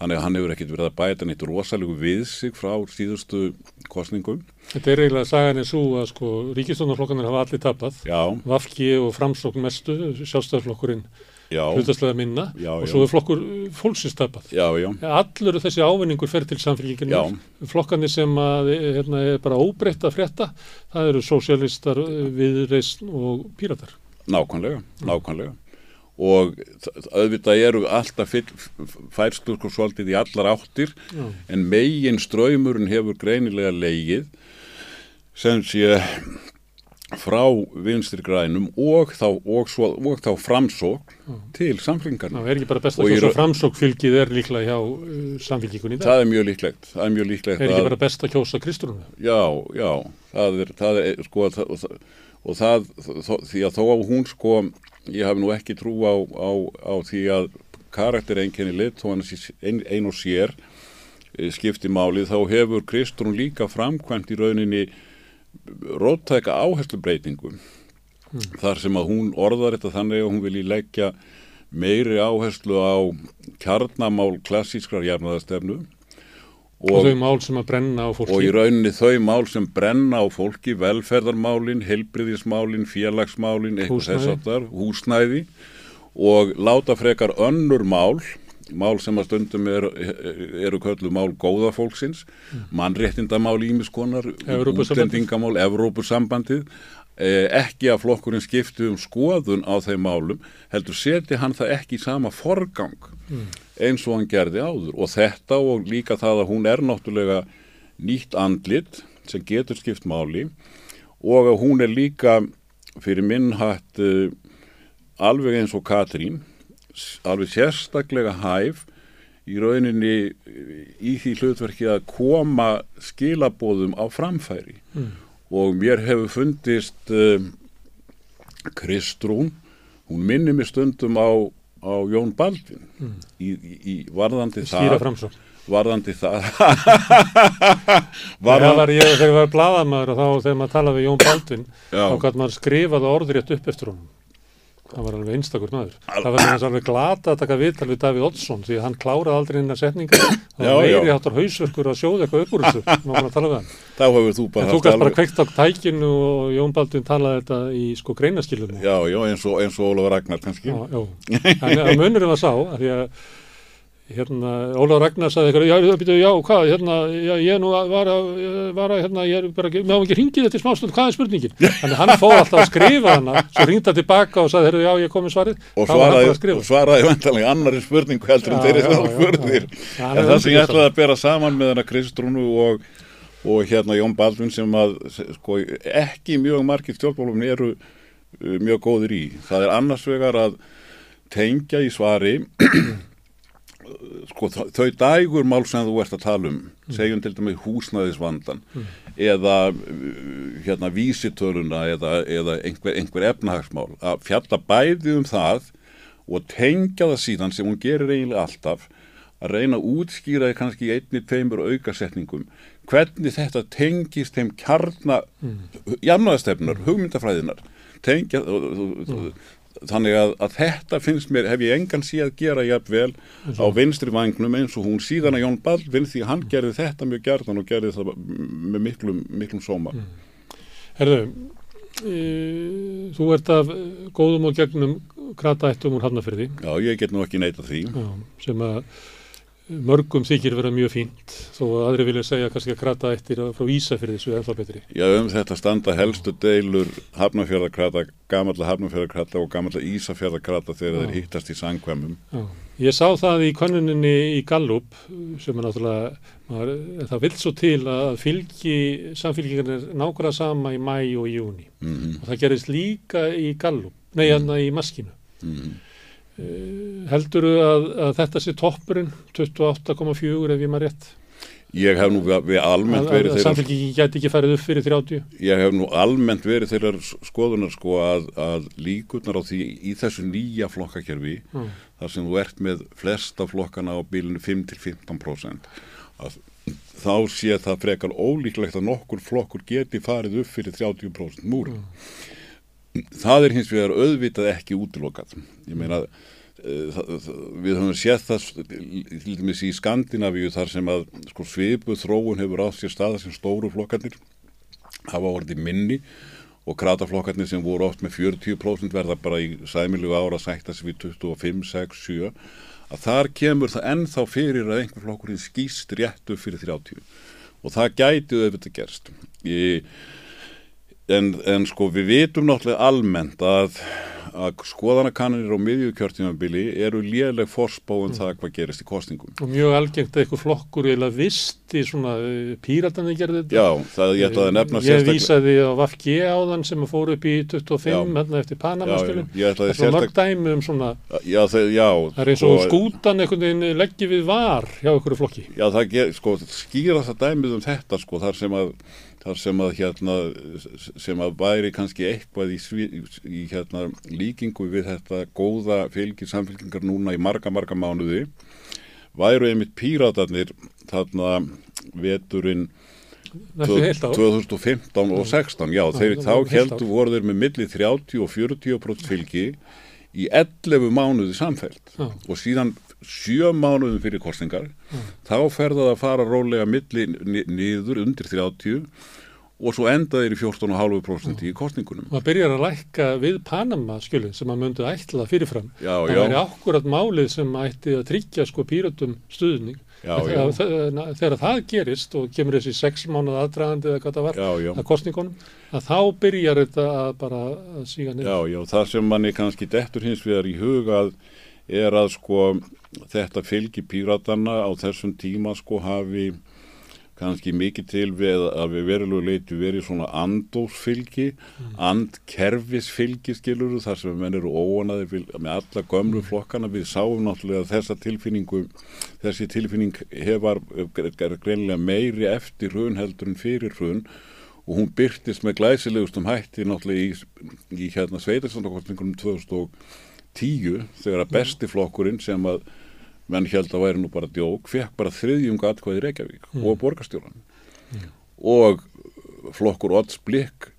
þannig að hann hefur ekkert verið að bæta neitt rosalegu við sig frá síðustu kostningum. Þetta er eiginlega sagan er svo að sko ríkistónarflokkanir hafa allir tapað, Vafki og Framsókn mestu, sjálfstæðarflokkurinn Já, hlutaslega minna Já, og svo er flokkur fólksins tapað. já, já, Allur þessi ávinningur fer til samfélginginu. Flokkarnir sem að, hérna, er bara óbreytt að frétta, það eru sósialistar, viðreisn og píratar. nákvæmlega, nákvæmlega. Og auðvitað eru alltaf færstur sko svolítið í allar áttir Já. en megin ströymurinn hefur greinilega leigið sem sé frá vinstri grænum og þá, og svo, og þá framsók til Já, samflingarna. er ekki bara best að kjósa raun- framsókfylgið er líklega hjá uh, samfélgingunni í dag. Það er mjög líklegt. Það er mjög líklegt Er ekki bara best að kjósa Kristrúnu? Já, já, það er, það er sko, það, og það, það því að þó að hún sko, ég hef nú ekki trú á, á, á því að karaktereinkenni lit, þó hann ein, ein og sér eh, skipti málið, þá hefur Kristrún líka framkvæmt í rauninni róttæka áherslubreitingum þar sem að hún orðar þetta þannig að hún vilji leggja meiri áherslu á kjarnamál klassískrar jarnaðastefnu Og, þau mál sem að brenna á fólki. og í rauninni þau mál sem brenna á fólki, velferðarmálin, helbriðismálin, félagsmálin, eitthvað þess aftar, húsnæði. Og láta frekar önnur mál, mál sem að stundum eru, eru köllu mál góða fólksins, mannréttindamál ímiskonar, útlendingamál, Evrópusambandið, eh, ekki að flokkurinn skipti um skoðun á þeim málum, heldur seti hann það ekki í sama forgang eins og hann gerði áður. Og þetta og líka það að hún er náttúrulega nýtt andlit sem getur skipt máli. Og að hún er líka fyrir minn hatt uh, alveg eins og Katrín alveg sérstaklega hæf í rauninni eh, í því hlutverki að koma skilabóðum á framfæri. Og mér hefur fundist uh, Kristrún hún minnir mig stundum á, á Jón Baldvin. Í, í, í varðandi það varðandi það varðandi, var ég þegar ég var blaðamaður og þá þegar maður talaði við Jón Baldvin þá gæti maður skrifaði orðrétt upp eftir honum. Það var alveg einstakur maður. Það var þess alveg glata að taka viðtal við Davíð Oddsson því að hann kláraði aldrei inn að setninga. Það var meiri já. áttar hausverkur að sjóða eitthvað upp úr þessu. Má bara tala við hann. þá hefur þú bara En þú gæst bara kveikt á tækinu og Jón Baldvin talaði þetta í sko greinaskilunni. já, já, eins og, eins og Ólafur Ragnar kannski Já, já. En að munurinn var sá að því að hérna, Ólaf Ragnar sagði eitthvað, já, býtu, já, hvað, hérna, já, ég nú var að, var að, hérna, ég er bara, ekki- má ekki hringið þetta í smástund, hvað er spurningin? Þannig hann fóð alltaf að skrifa hana, svo ringdi hann tilbaka og sagði, heyrðu, já, ég kom með svarið, og þá svaraði, og svaraði vantanlega annari spurningu heldur en þeirri já. Hann en það sem ég ætlaði að bera saman með hana Kristrúnu og, og hérna Jón Baldvin sem að sko, ekki mjög margir stjórnmálum eru uh, mjög góðir í. Það er annars vegar að tengja í svari sko, þau dægur mál sem þú ert að tala um segjum til dæmis húsnæðisvandan eða uh, hérna vísitöluna eða, eða einhver, einhver efnahagsmál að fjalla bæði um það og tengja það síðan sem hún gerir eiginlega alltaf að reyna að útskýra kannski einni, tveimur aukasetningum hvernig þetta tengist þeim kjarna mm. jarnaðastefnar, hugmyndafræðinar tengja þannig að, að þetta finnst mér hef ég engan síð að gera jafnvel á vinstri vagnum eins og hún síðan að Jón Baldvin því hann gerði þetta mjög gerðan og gerði það með miklum, miklum sóma. Herðu, e, þú ert af góðum og gegnum krataættum úr Hafnafyrði, Já, ég get nú ekki neita því. Já, sem að mörgum þykir vera mjög fínt, þó að aðri vilja segja kannski að krataættir frá Ísafyrði svo ennþá betri. Já, um þetta standa helstu deilur hafnafjörðarkrata, gamalla hafnafjörðarkrata og gamalla Ísafjörðarkrata þegar Já. þeir hittast í sangkvæmum Já. Ég sá það í könnuninni í Gallup sem er náttúrulega, maður, það vill svo til að fylgi samfylgjingar er nákvæmlega sama í mæ og júni mm og það gerist líka í Gallup, nei, hérna í maskinu. -hmm. Heldur að, að þetta sé toppurinn, 28,4 ef ég maður rétt? Ég hef nú við, almennt verið þeirra samfylgjingi gæti ekki farið upp fyrir 30? ég hef nú almennt verið þeirra skoðunar sko að, að líkurnar á því í þessu nýja flokkakerfi Mm. þar sem þú ert með flesta flokkana á bílinu 5-15% að þá sé það frekar ólíklegt að nokkur flokkur geti farið upp fyrir 30% múri. Það er hins vegar auðvitað ekki útilokað. Ég meina eh, það, það, við höfum séð það til dæmis í Skandinavíu þar sem að sko, svipu þróun hefur átt sér staða sem stóru flokkarnir hafa orðið minni og krataflokkarnir sem voru oft með 40% verða bara í sæmilu ára sig við 25, 6, 7 að þar kemur það ennþá fyrir að einhver flokkurinn skýst réttu fyrir 30 og það gæti auðvitað gerst. Ég, en, en sko við vitum náttúrulega almennt að að skoðanakannir á miðjukjörtímabili eru léleg forspáum mm. það hvað gerist í kostningum. Og mjög algengt að eitthvað flokkur eða visti svona uh, píratanir gerði þetta. Já, það ég ætlaði að nefna sérstaklega. Ég vísaði á Vafgi áðan sem fór upp í 25 hérna eftir Panamaskjölinn. Það er mörg dæmi um svona, já, það, já, það er eins og sko, skútan einhvern veginn leggji við var hjá einhverju flokki. Já, það ger, sko, þar sem að hérna sem að væri kannski eitthvað í, í, hérna líkingu við þetta góða fylgir samfélkingar núna í marga marga mánuði væru einmitt píratarnir þarna veturinn 2015 og 16 já, þeir þá heldur voru þeir með milli 30 og 40% fylgi í 11 mánuði samfælt og síðan sjö mánuðum fyrir kostningar mm. þá ferða það að fara rólega milli niður undir 30 og svo enda þeir í 14,5% mm. í kostningunum. Það byrjar að lækka við Panama skjölinn sem að myndu ætla fyrirfram. Já, það já. væri akkurat málið sem ætti að tryggja sko pýratum stuðning. Já, já. Þegar, þegar það gerist og kemur þessi sex mánuð aðdragandi eða hvað það var að kostningunum, að þá byrjar þetta að bara að síga niður. Já, já, það sem manni kannski dettur hins vegar í hugað er að sko þetta fylgi pýratanna á þessum tíma sko hafi kannski mikið til við að við verulegu leiti verið svona andósfylgi mm. andkerfisfylgi skiluru þar sem menn eru óanaði með alla gömlu mm. flokkana við sáum náttúrulega þessa tilfinningu þessi tilfinning hefar greinlega meiri eftir hrun heldur en fyrir hrun og hún byrtist með glæsilegustum hætti náttúrulega í, í hérna sveitarstandakostningunum 2010 þegar að besti flokkurinn sem að menn held að væri nú bara djók, fekk bara þriðjum gatkvæði Reykjavík mm. og borgarstjóran mm. og flokkur Odds Blikk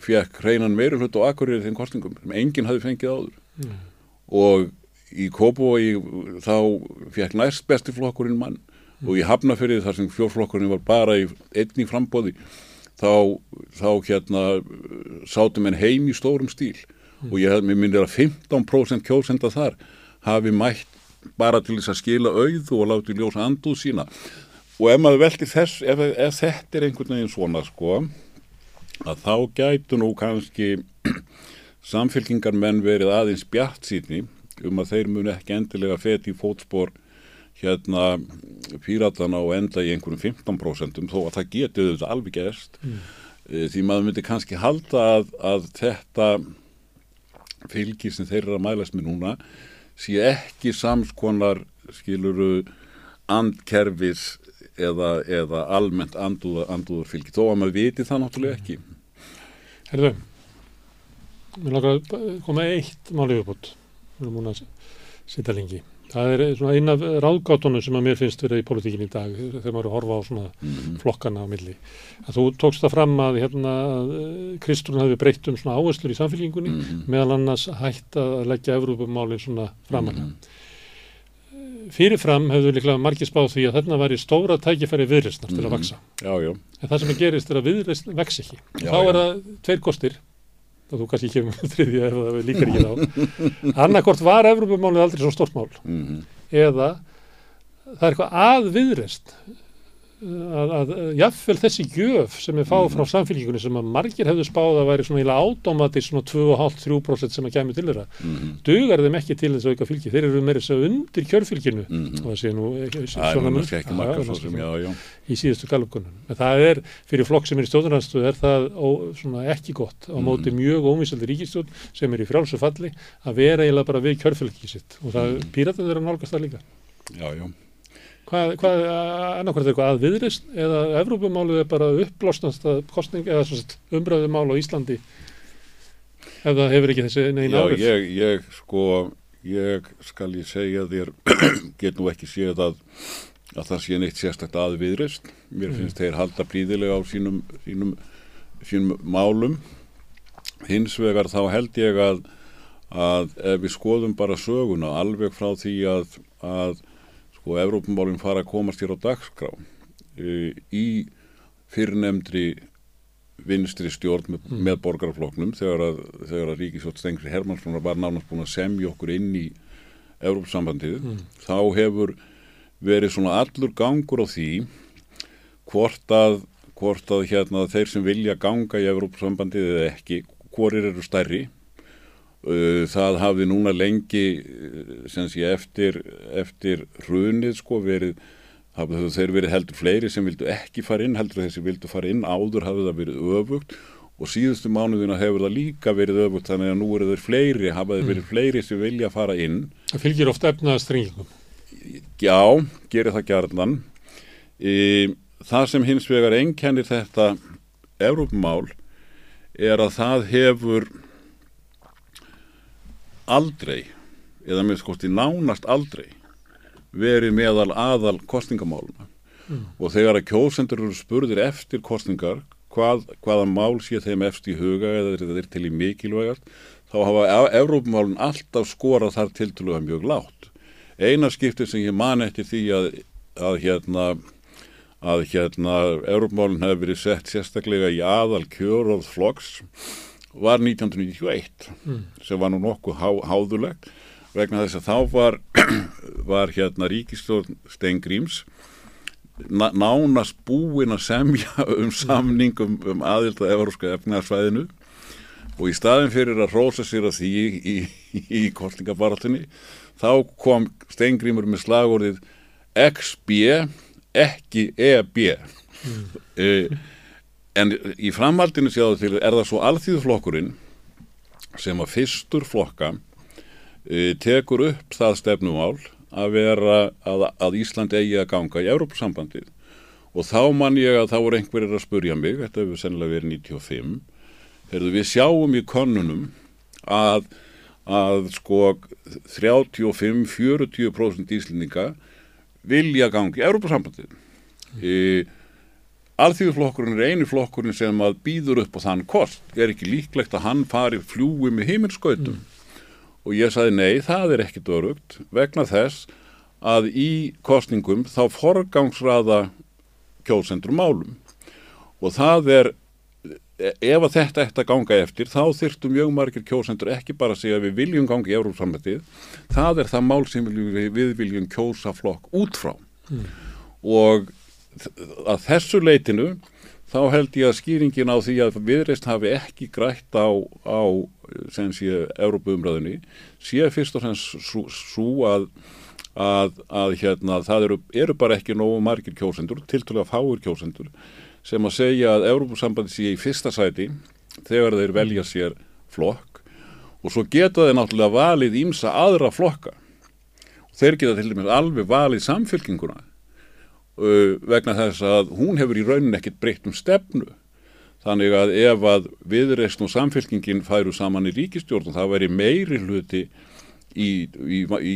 fekk hreinan meirur hlut og akkurir þeim kostningum sem enginn hafi fengið áður mm. og í Kópói þá fekk næst besti flokkurinn mann og í Hafnafyrði þar sem fjórflokkurinn var bara í einni frambóði þá, þá hérna sátum en heim í stórum stíl og ég hef mér myndið að 15% kjósenda þar hafi mætt bara til þess að skila auð og láti ljósa anduð sína og ef maður veldi þess, ef, ef þetta er einhvern veginn svona sko að þá gætu nú kannski samfélkingar menn verið aðeins bjart síðni um að þeir munu ekki endilega feti í fótspor hérna píratana og enda í einhverjum 15% þó að það getur þetta alveg gerst mm. Eh, því maður myndi kannski halda að, að þetta fylgi sem þeir eru að mælast með núna sé ekki samskonar skiluru andkerfis eða, eða almennt andúðar, andúðar fylgi þó að maður viti það náttúrulega ekki. Herðu langar að koma eitt málið upp út við erum múin að setja lengi það er svona eina ráðgátunum sem að mér finnst verið í politíkin í dag þegar maður horfa á svona mm -hmm. flokkana á milli að þú tókst það fram að hérna Kristrún hafi breytt um svona áherslur í samfélgingunni mm -hmm. meðal annars hægt að leggja Evrópumálinn svona framanna mm -hmm. fyrirfram hefur líklega margir spáð því að þarna væri stóra tækifæri viðreysnar til að vaksa já, já. en það sem gerist er að viðreysn vex ekki já, þá er það tveir kostir og þú kannski kemur þriðja ef það líkar ekki þá annarkort var Evrópumálið aldrei svo stort mál mm -hmm. eða það er eitthvað aðviðrest að, að jáfnvel þessi gjöf sem er fáð frá samfélgjíkunni sem að margir hefðu spáð að væri svona íla átomatist svona 2,5-3% sem að kemur til þeirra mm -hmm. dugar þeim ekki til þess að auka fylgi. Þeir eru meira þess að undir kjörfylginu. Mm -hmm. og það sé nú svona í síðustu galupkonun en það er fyrir flokk sem er í stjórnarhansstuð er það ó, svona ekki gott. Á mhm. móti mjög óvísaldi ríkistjórn sem er í frálsu falli að vera eiginlega bara við kjörfylgi sitt. Og það Hvað, hvað annarkvært er eitthvað aðviðrist eða Evrópumálið er bara upplásnast að kostning eða umbröðumál á Íslandi ef það hefur ekki þessi neina árið? Já, ég, ég sko, ég skal ég segja þér, get nú ekki séð að, að það sé neitt sérstakta aðviðrist. Mér finnst mm. þeir halda príðilega á sínum, sínum, sínum málum. Hins vegar þá held ég að, að ef við skoðum bara söguna alveg frá því að, að sko Evrópumálinn fara að komast hér á dagskrá e, í fyrrnemdri vinstri stjórn með, mm. með borgarfloknum þegar að, þegar að Ríkisvöld Stengri Hermannssonar var nánast búin að semja okkur inn í Európsambandið, mm. þá hefur verið svona allur gangur á því hvort að, hvort að hérna, þeir sem vilja ganga í Európsambandið eða ekki, hvorir eru stærri það hafði núna lengi sem sé eftir, eftir hrunið sko verið hafðu þeir verið heldur fleiri sem vildu ekki fara inn, heldur þessi vildu fara inn, áður hafði það verið öfugt og síðustu mánuðina hefur það líka verið öfugt þannig að nú eru þeir fleiri, hafaði verið mm. fleiri sem vilja fara inn. Það fylgir ofta efnaðastrengingum. Já, gerir það gerðan. E, það sem hins vegar ennkennir þetta Európmál er að það hefur aldrei, eða með skosti nánast aldrei verið meðal aðal kostningamáluna mm. og þegar að kjósendur eru spurðir eftir kostningar hvað, hvaða mál sé þeim eftir í huga eða þetta er til í mikilvægast þá hafa Evrópumálun alltaf skorað þar til til að mjög látt eina skipti sem ég man eftir því að, að hérna að hérna Evrópumálun hefur verið sett sérstaklega í aðal kjóróð flokks var 1991 mm. sem var nú nokkuð há, háðulegt vegna þess að þá var, var hérna ríkistjórn Stengrims nánast búin að semja um samningum um aðild að Európska efnarsvæðinu og í staðin fyrir að rosa sér að því í, í, í kostningabaratunni þá kom Stengrimur með slagorðið XB ekki EB mm. En í framhaldinu sjáðu til er það svo alþýðuflokkurinn sem að fyrstur flokka e, tekur upp það stefnumál að vera að, að Ísland eigi að ganga í Európsambandið og þá man ég að þá voru einhverjir að spurja mig, þetta hefur sennilega verið 95, Herðu, við sjáum í konunum að, að sko 35-40% íslendinga vilja gangi í Európsambandið. E, Alþjóðflokkurinn er einu flokkurinn sem að býður upp á þann kost, er ekki líklegt að hann fari fljúi með heiminskautum. Mm. Og ég sagði nei, það er ekkit örugt vegna þess að í kostningum þá forgangsraða kjósendur málum. Og það er ef að þetta eftir að ganga eftir þá þyrftum mjög margir kjósendur ekki bara að segja að við viljum gangi í Európsamletið það er það mál sem við, við viljum kjósa flokk út frá. Mm. og að þessu leitinu þá held ég að skýringin á því að viðreist hafi ekki grætt á, á sem sé Európa-umræðinni sé fyrst og fremst svo að, að, að hérna, það eru, eru bara ekki nógu margir kjósendur, tiltalega fáir kjósendur sem að segja að Európa-sambandi sé í fyrsta sæti þegar þeir velja sér flokk. Og svo geta þeir náttúrulega valið ímsa aðra flokka. Þeir geta til dæmis alveg valið samfélkinguna uh, vegna þess að hún hefur í raunin ekkit breytt um stefnu þannig að ef að viðreysn og samfélkingin færu saman í ríkistjórn það væri meiri hluti í, í, í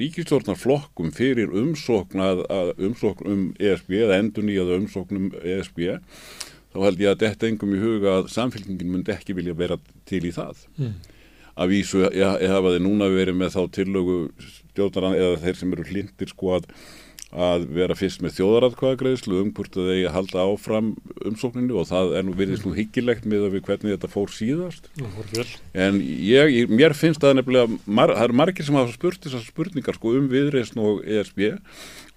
ríkistjórnarflokkum fyrir umsókn, að, að, umsókn um ESB eða endur nýjaða umsókn um ESB þá held ég að þetta engum í huga að samfélkingin myndi ekki vilja vera til í það mm. að vísu, ég, ég hafa þið núna verið með þá tillögu stjórnaran eða þeir sem eru hlindir sko að að vera fyrst með þjóðaratkvæðagreðslu um hvort að þeir halda áfram umsókninu og það er nú virðist nú hyggilegt með að við hvernig þetta fór síðast en ég, mér finnst það nefnilega, mar, það eru margir sem hafa spurt þessar spurningar sko um viðreysn og ESB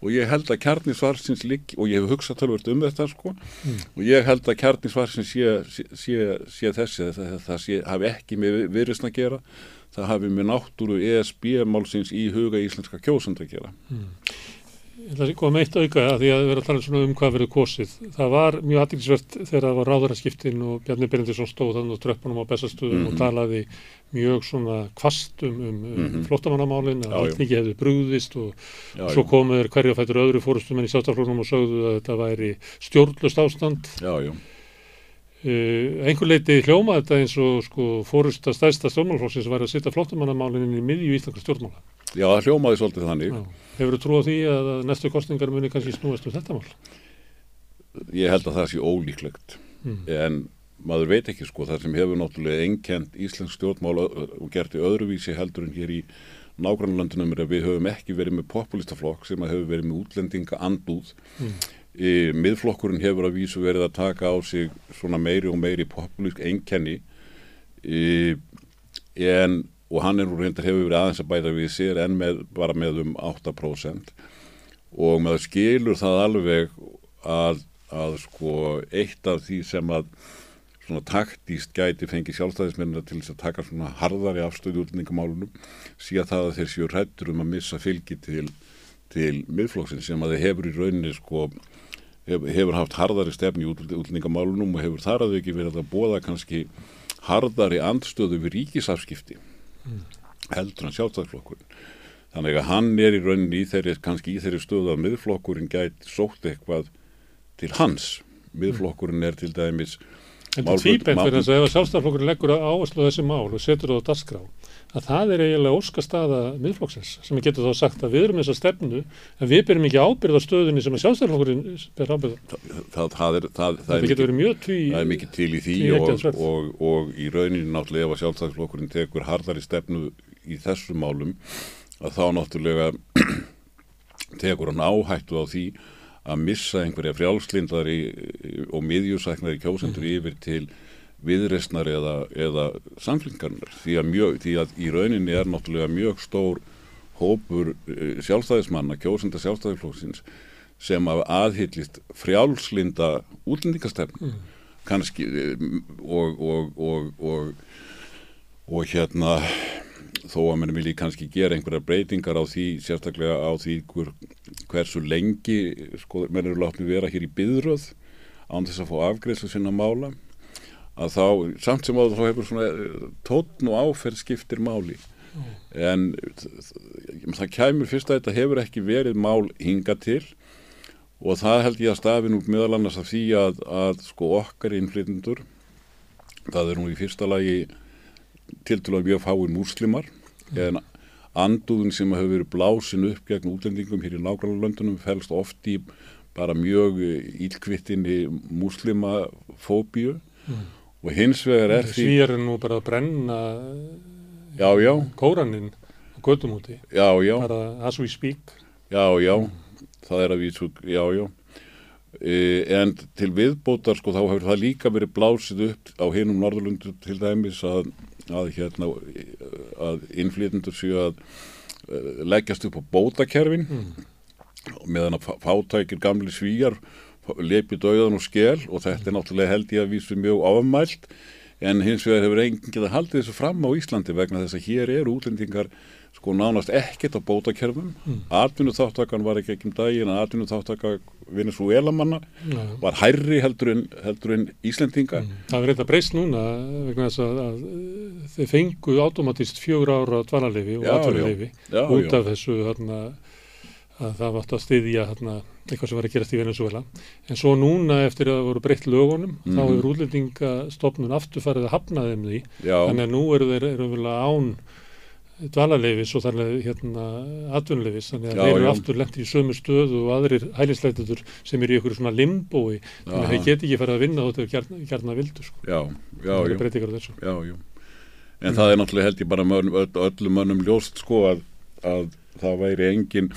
og ég held að kjarnisvarsins lík, og ég hef hugsað tölvört um þetta sko mm. og ég held að kjarnisvarsins sé, sé, sé, sé þessi það, það hafi ekki með viðreysn að gera það hafi með náttúru ESB málsins í huga íslenska kjósand að gera mm. Ég ætla að koma eitt auka að því að vera að tala um hvað verður kosið. Það var mjög aðdýrsvert þegar það var ráðaraskiptin og Bjarni Berendisson stóð þannig á tröppunum á bestastuðum mm -hmm. og mhm. talaði mjög svona kvast um, um, mm -hmm. flottamannamálinn að allt mikið hefði brúðist og, já, svo komuður hverja fættur öðru fórustum en í sáttaflóknum og sögðu að þetta væri stjórnlust ástand. Já, já. Uh, einhver leiti hljóma þetta eins og sko, fórust að stærsta stjórnmálflokksins var að setja flottamannamálinn í miðju íslenska stjórnmála. Já, það hljómaði svolítið þannig. Já. Hefur þú trúið því að næstu kostningar muni kannski snúast um þetta mál? Ég held að það sé ólíklegt mm. en maður veit ekki sko þar sem hefur náttúrulega enkjent Íslensk stjórnmál og gert í öðruvísi heldur en hér í nágrannlandunum er að við höfum ekki verið með populistaflokk sem að hefur verið með útlendinga andúð mm. e, miðflokkurinn hefur að vísu verið að taka á sig svona meiri og meiri populísk einkenni e, en og hann er nú reyndar hefur verið aðeins að bæta við sér en með, bara með um 8% og maður skilur það alveg að, að sko eitt af því sem að svona taktíst gæti fengi sjálfstæðismennina til þess að taka svona harðari afstöðu útlendingamálunum síðan það að þeir séu rættur um að missa fylgi til, til miðflokksinn sem að þeir hefur í rauninni sko hefur, haft harðari stefni í útlendingamálunum og hefur þar að ekki verið að bóða kannski harðari andstöðu við ríkisafskipti mm. heldur hann sjálfstæðisflokkurinn þannig að hann er í rauninni í þeirri, kannski í þeirri stöðu að miðflokkurinn gæti sótt eitthvað til hans miðflokkurinn er til dæmis En þetta er tvíbent fyrir þess að ef sjálfstæðarflokkurinn leggur áherslu þessi mál og setur það á dasgrá að það er eiginlega óskastaða miðflokksins sem við getum þá sagt að við erum þessa stefnu en við byrjum ekki ábyrð á stöðunni sem að sjálfstæðarflokkurinn ber ábyrð það, það, er, það, það getur verið mjög tví það er mikið til í því og, og, og, og í rauninu náttúrulega ef að sjálfstæðarflokkurinn tekur hardari stefnu í þessu málum að þá náttúrulega tekur hann áhættu á því að missa einhverja frjálslindari og miðjúsæknari kjósendur mm. yfir til viðresnar eða, eða samflingarnar því að, því að í rauninni er náttúrulega mjög stór hópur eh, sjálfstæðismanna, kjósenda sjálfstæðisflóksins sem af aðhyllist frjálslinda útlendingastefn mm. kannski eh, og, og, og, og hérna þó að mann vilji kannski gera einhverja breytingar á því, sérstaklega á því hver, hversu lengi sko, menn eru látni vera hér í byðröð án þess að fá afgreðslu sinna mála að þá, samt sem áður þá hefur svona eh, tótn og áferð skiptir máli mm. en það kæmur fyrst að þetta hefur ekki verið mál hinga til og það held ég að stafi nú meðal annars af því að, að sko okkar innflytundur það er nú í fyrsta lagi til til að mjög fáin múslimar mm. en anduðun sem hefur verið blásin upp gegn útlendingum hér í nákvæmlega löndunum fælst oft í bara mjög ílkvittinni muslimafóbíu mm. Og hins vegar er því Svíjar er nú bara að brenna já, já. kóraninn á gödumúti bara as we speak. Já, já, það er að við já, já. E, en til viðbótar sko þá hefur það líka verið blásið upp á hinum Norðurlundu til dæmis að að, hérna, að innflytundur séu að uh, leggjast upp á bótakerfin. Mm. meðan að fátækir gamli svíjar leipið dauðan og skell og þetta er náttúrulega held ég að vísu mjög ámælt en hins vegar hefur enginn getað haldið þessu fram á Íslandi vegna þess að hér eru útlendingar sko nánast ekkert á bótakerfum mm. atvinnu þáttakan var ekki ekki um daginn að atvinnu þáttaka Venezuelamanna ja. var hærri heldur en, heldur en Íslendinga mm. Það er reynda breyst núna vegna þess að, að þeir fengu automatist fjögur ára dvalarleifi og atvinnuleifi út af þessu hérna, að það vart að styðja hérna, eitthvað sem var að gerast í Venezuela en svo núna eftir að það voru breytt lögunum mm. þá mhm. hefur útlendingastofnun afturfarið að hafna þeim því já. þannig að nú eru þeir eru án dvalarleifis og þar hérna atvinnuleifis, þannig að já, þeir eru já. aftur lendi í sömu stöðu og aðrir hælisleitutur sem eru í ykkur svona limbói þannig að þeir geti ekki farið að vinna þóttu gerna, vildu sko. Já, já, já, já, En mm. það er náttúrulega held ég bara mön, öll, öllum mönnum ljóst sko að, að það væri engin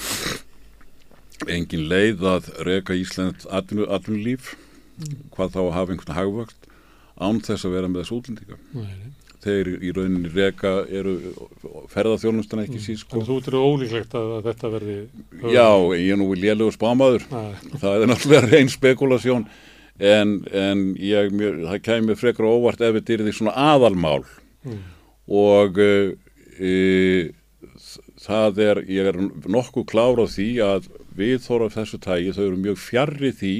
engin leið að reyka Íslands atvinnulíf mm. hvað þá að hafa einhvern hagvöxt án þess að vera með þessu útlendinga Nei, þeir í rauninni reka eru ferðarþjónustana ekki síðan sko. Þannig að þú eru ólíklegt að, að þetta verði höfum. Já, ég er nú lélugur spámaður það er náttúrulega reyn spekulasjón en, en ég, mér, það kemur frekar óvart ef þetta er því svona aðalmál mm. og e, það er ég er nokkuð klára á því að við þóra þessu tægi þau eru mjög fjarrri því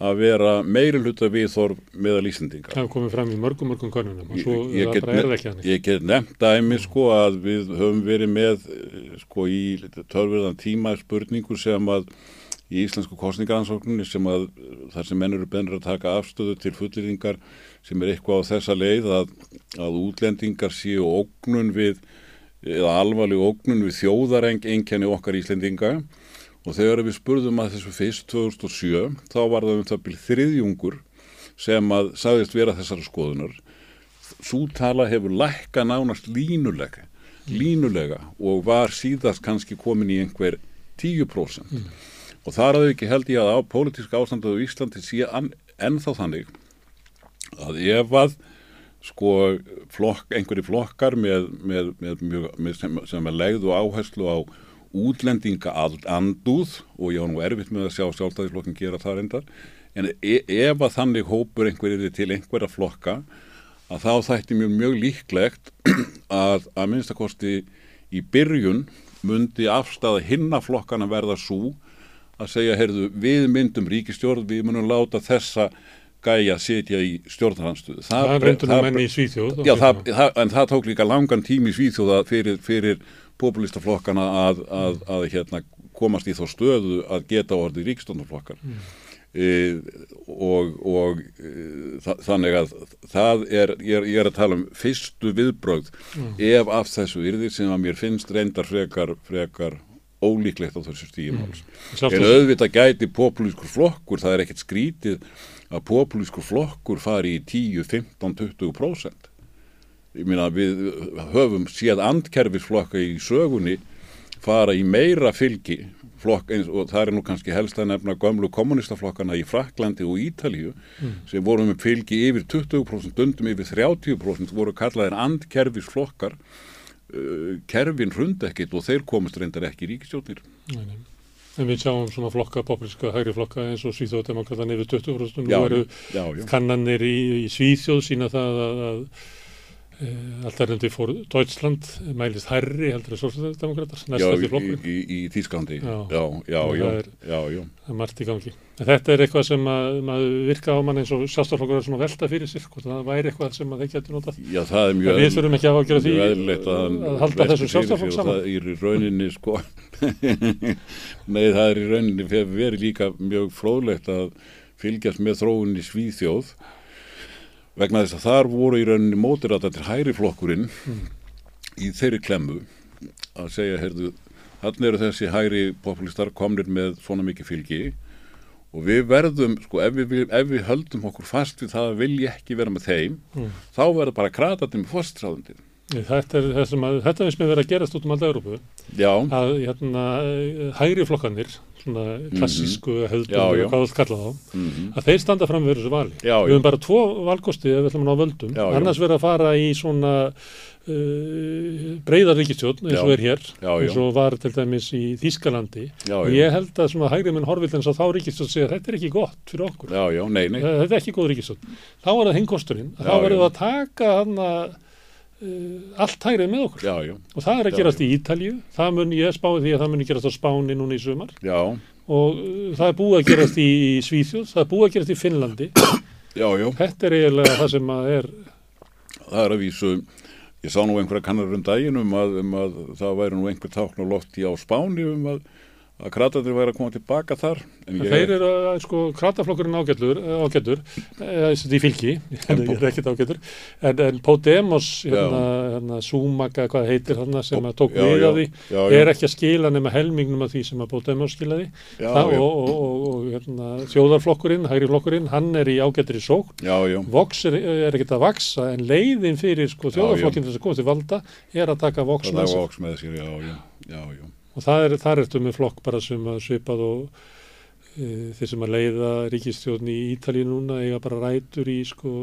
að vera meiri hluta viðþorf meðal Íslandinga. Það komið fram í mörgum, mörgum konunum og svo ég, ég er það ekki hann. Ég get nefnt dæmi sko að við höfum verið með sko í törfurðan tíma spurningu sem að í íslensku kostningaransóknunni sem að þar sem menn eru bennir að taka afstöðu til fullirðingar sem er eitthvað á þessa leið að, að útlendingar séu ógnun við eða alvarleg ógnun við þjóðareng einkenni okkar Íslendinga og þegar við spurðum að þessu fyrst 2007 þá var það um það byrð þriðjungur sem að sagðist vera þessara skoðunar svo tala hefur lækka nánast línulega línulega og var síðast kannski komin í einhver 10% mm. og þar að ekki held ég að á pólitíska ástandu á Íslandi sé ennþá þannig að ef að sko flokk, einhverju flokkar með, með, með, með sem, sem er legð og áherslu á útlendinga andúð og ég á nú erfitt með að sjá sjálfstæðisflokkin gera það reyndar en e ef að þannig hópur einhverjir til einhverja flokka að þá þætti mjög mjög líklegt að að minnstakosti í byrjun mundi afstæða hinnaflokkana verða svo að segja, heyrðu, við myndum ríkistjórn, við munum láta þessa gæja að setja í stjórnarhanstuðu. Það, það reyndur nú menni í Svíþjóð. Já, það, það, en það tók líka langan tími í Svíþjóða fyrir, fyrir populistaflokkana að, að, að, hérna, komast í þá stöðu að geta orðið ríkstofnarflokkar. Mm. E, og, og e, þannig að það er, ég er, ég er að tala um fyrstu viðbröð mm. ef af þessu yrðir sem að mér finnst reyndar frekar, frekar ólíklegt á þessu stíðumáls. Mm. En auðvitað gæti populískur flokkur, það er ekkert skrítið að populískur flokkur fari í 10, 15, 20%. Ég meina við höfum séð andkerfisflokka í sögunni fara í meira fylgi flokk eins og það er nú kannski helst að nefna gömlu kommunistaflokkana í Fraklandi og Ítalíu mm. sem voru með fylgi yfir 20%, undum yfir 30% voru kallaðir andkerfisflokkar uh, kerfin hrund ekkit og þeir komast reyndar ekki í nei. En við sjáum svona flokka, populíska hægri flokka eins og Svíþjóðdemokrata nefnir 20% og nú eru já, já. kannanir í, í Svíþjóð sína það að, að e, alltaf fór Deutschland mælist herri heldur að Svíþjóðdemokrata næsta því flokkur. Já, í, í, í Þýsklandi. Já, já, já, já, já. Það er margt í gangi. En þetta er eitthvað sem að, maður virka á mann eins og sjálfstaflokkur er svona velta fyrir sér, hvort það væri eitthvað sem þeir getur notað. Já, það er mjög, við þurfum ekki að ágjöra því að, að halda þessu sjálfstaflokk saman. Það er í rauninni, sko, nei það er í rauninni verið líka mjög fróðlegt að fylgjast með þróunni Svíþjóð vegna þess að þar voru í rauninni mótir að þetta er hæri flokkurinn mm. í þeirri klemmu að segja, heyrðu, hann eru þessi hæri populistar komnir með svona mikið fylgi og við verðum, sko, ef við, ef við höldum okkur fast við það að vilja ekki vera með þeim, mm. þá verður bara kratatum fórstráðundin. Þetta er það sem að, þetta finnst mér verið að gerast út um alltaf Európu, já. að hérna, hægri flokkanir, svona mhm. Klassísku mm -hmm. já, já. hvað þú kalla þá, mm -hmm. að þeir standa fram við þessu vali. Við höfum bara tvo valkosti ef við ætlum að ná völdum, annars verður að fara í svona Uh, breyðar ríkistjórn eins og er hér já, já. eins og var til dæmis í Þýskalandi já, og ég held að svona hægri minn horfill eins og þá ríkistjórn segja þetta er ekki gott fyrir okkur nei, nei. þetta er ekki góð ríkistjórn þá er það hingkosturinn þá verður það að taka hana uh, allt hægrið með okkur. Og það er að gerast í Ítalju það mun ég spáði því að það mun gerast á Spáni núna í sumar. Og uh, það er búið að gerast í Svíþjóð það er búið að gerast í Finnlandi. Þetta er eiginlega það sem að er það er að vísu Ég sá nú einhverja kannar um daginn um að, um að það væri nú einhver tákn á lofti á spáni um að að kratarnir væri að koma tilbaka þar ég... Þeir eru að, sko, kratarflokkurinn ágættur ágættur, eða í fylgi. En ég er ekkert ágættur en, en Podemos, hérna, hérna Súmaka, hvað heitir þarna sem að tók við að því, já, já. er ekki að skila nema helmingnum af því sem að Podemos skilaði. Og, og, og, og hérna, þjóðarflokkurinn, hægri flokkurinn hann er í ágættur í sók Vox er, er ekkert að vaksa en leiðin fyrir sko, þjóðarflokkinn þess að koma til valda er að taka Vox með sér Já, já, já, já og er, þar ertu með flokk bara sem að svipað og e, þeir sem að leiða ríkistjórn í Ítalíu núna eiga bara rætur í sko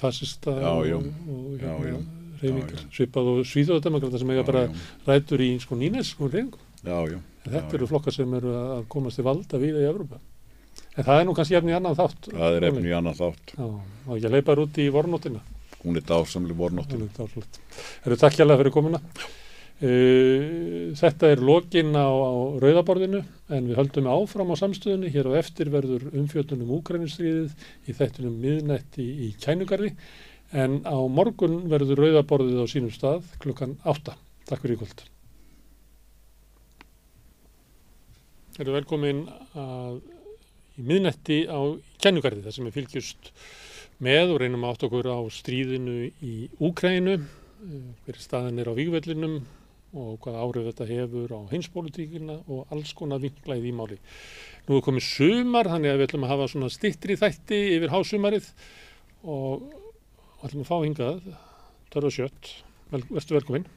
fascista já, já. og, og hérna, reyfingar svipað og svíðóðdemokrata sem eiga já, bara rætur í sko nýneskum reyfingum þetta eru flokkar sem eru að komast til valda við í Evrópa en það er nú kannski efni í annan þátt það er efni í annan þátt. Og ekki að leipa út í vornótina hún er dásamli vornótina Það eru takk hjá það fyrir komuna þetta er lokin á, á rauðaborðinu en við höldum áfram á samstöðunni. Hér á eftir verður umfjöldunum úgrænistriðið í þettunum miðnætti í, í kænugarði en á morgun verður rauðaborðið á sínum stað klukkan 8. Takk fyrir í kvöld. Erum velkomin að í miðnætti á kænugarði þar sem við fylgjust með og reynum átt okkur á stríðinu í Úkrænu hver staðin er á výgvellinum og hvað árið þetta hefur á heimspólitíkina og alls konar vinklaði í máli. Nú er komið sumar þannig að við ætlum að hafa svona stittri þætti yfir hásumarið og ætlum að fá hingað Törður Sjött, vel, verður velkominn.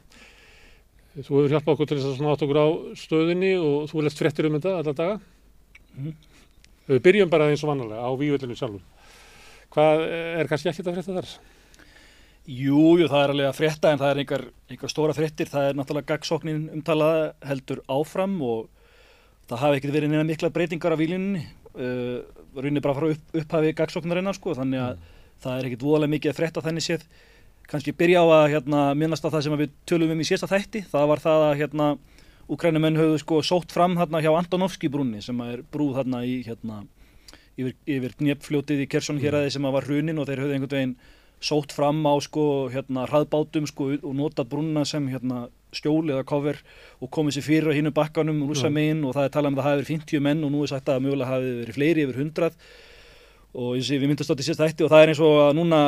Þú hefur hjálpað okkur til þess að svona átt okkur á stöðinni og þú lest frettir um þetta alla daga. Mhm. Við byrjum bara eins og vannalega á vývöldinu sjálfur. Hvað er kannski ekkert að frétta þar? Jú, jú, það er alveg að frétta en það er einhver, einhver stóra fréttir, það er náttúrulega gagsóknin umtalaða heldur áfram og það hafi ekkert verið neina mikla breytingar á výlinni, uh, raunin bara frá upp, upphafi gagsóknarinnar sko, þannig að það er ekkert voðalega mikið að frétta þannig séð. Kannski byrja á að hérna, minnast á það sem við tölum um í síðasta þætti, það var það að hérna, Ukrænumenn höfðu sko sótt fram hérna hjá Antonovski brúnni sem er brúð hérna í hérna yfir, yfir Dnjepfljótið í Kersson hér aðeins sem að var hrunin og þeir höfðu einhvern veginn sótt fram á sko hérna hraðbátum sko og notað brúnna sem hérna skjól eða cover og komið sér fyrir á hínum bakkanum rúsa megin og það er talað um að það hafi verið 50 menn og nú er sagt að mögulega hafi verið fleiri yfir 100 og ég sé við myndast átti sérst ætti og það er eins og að núna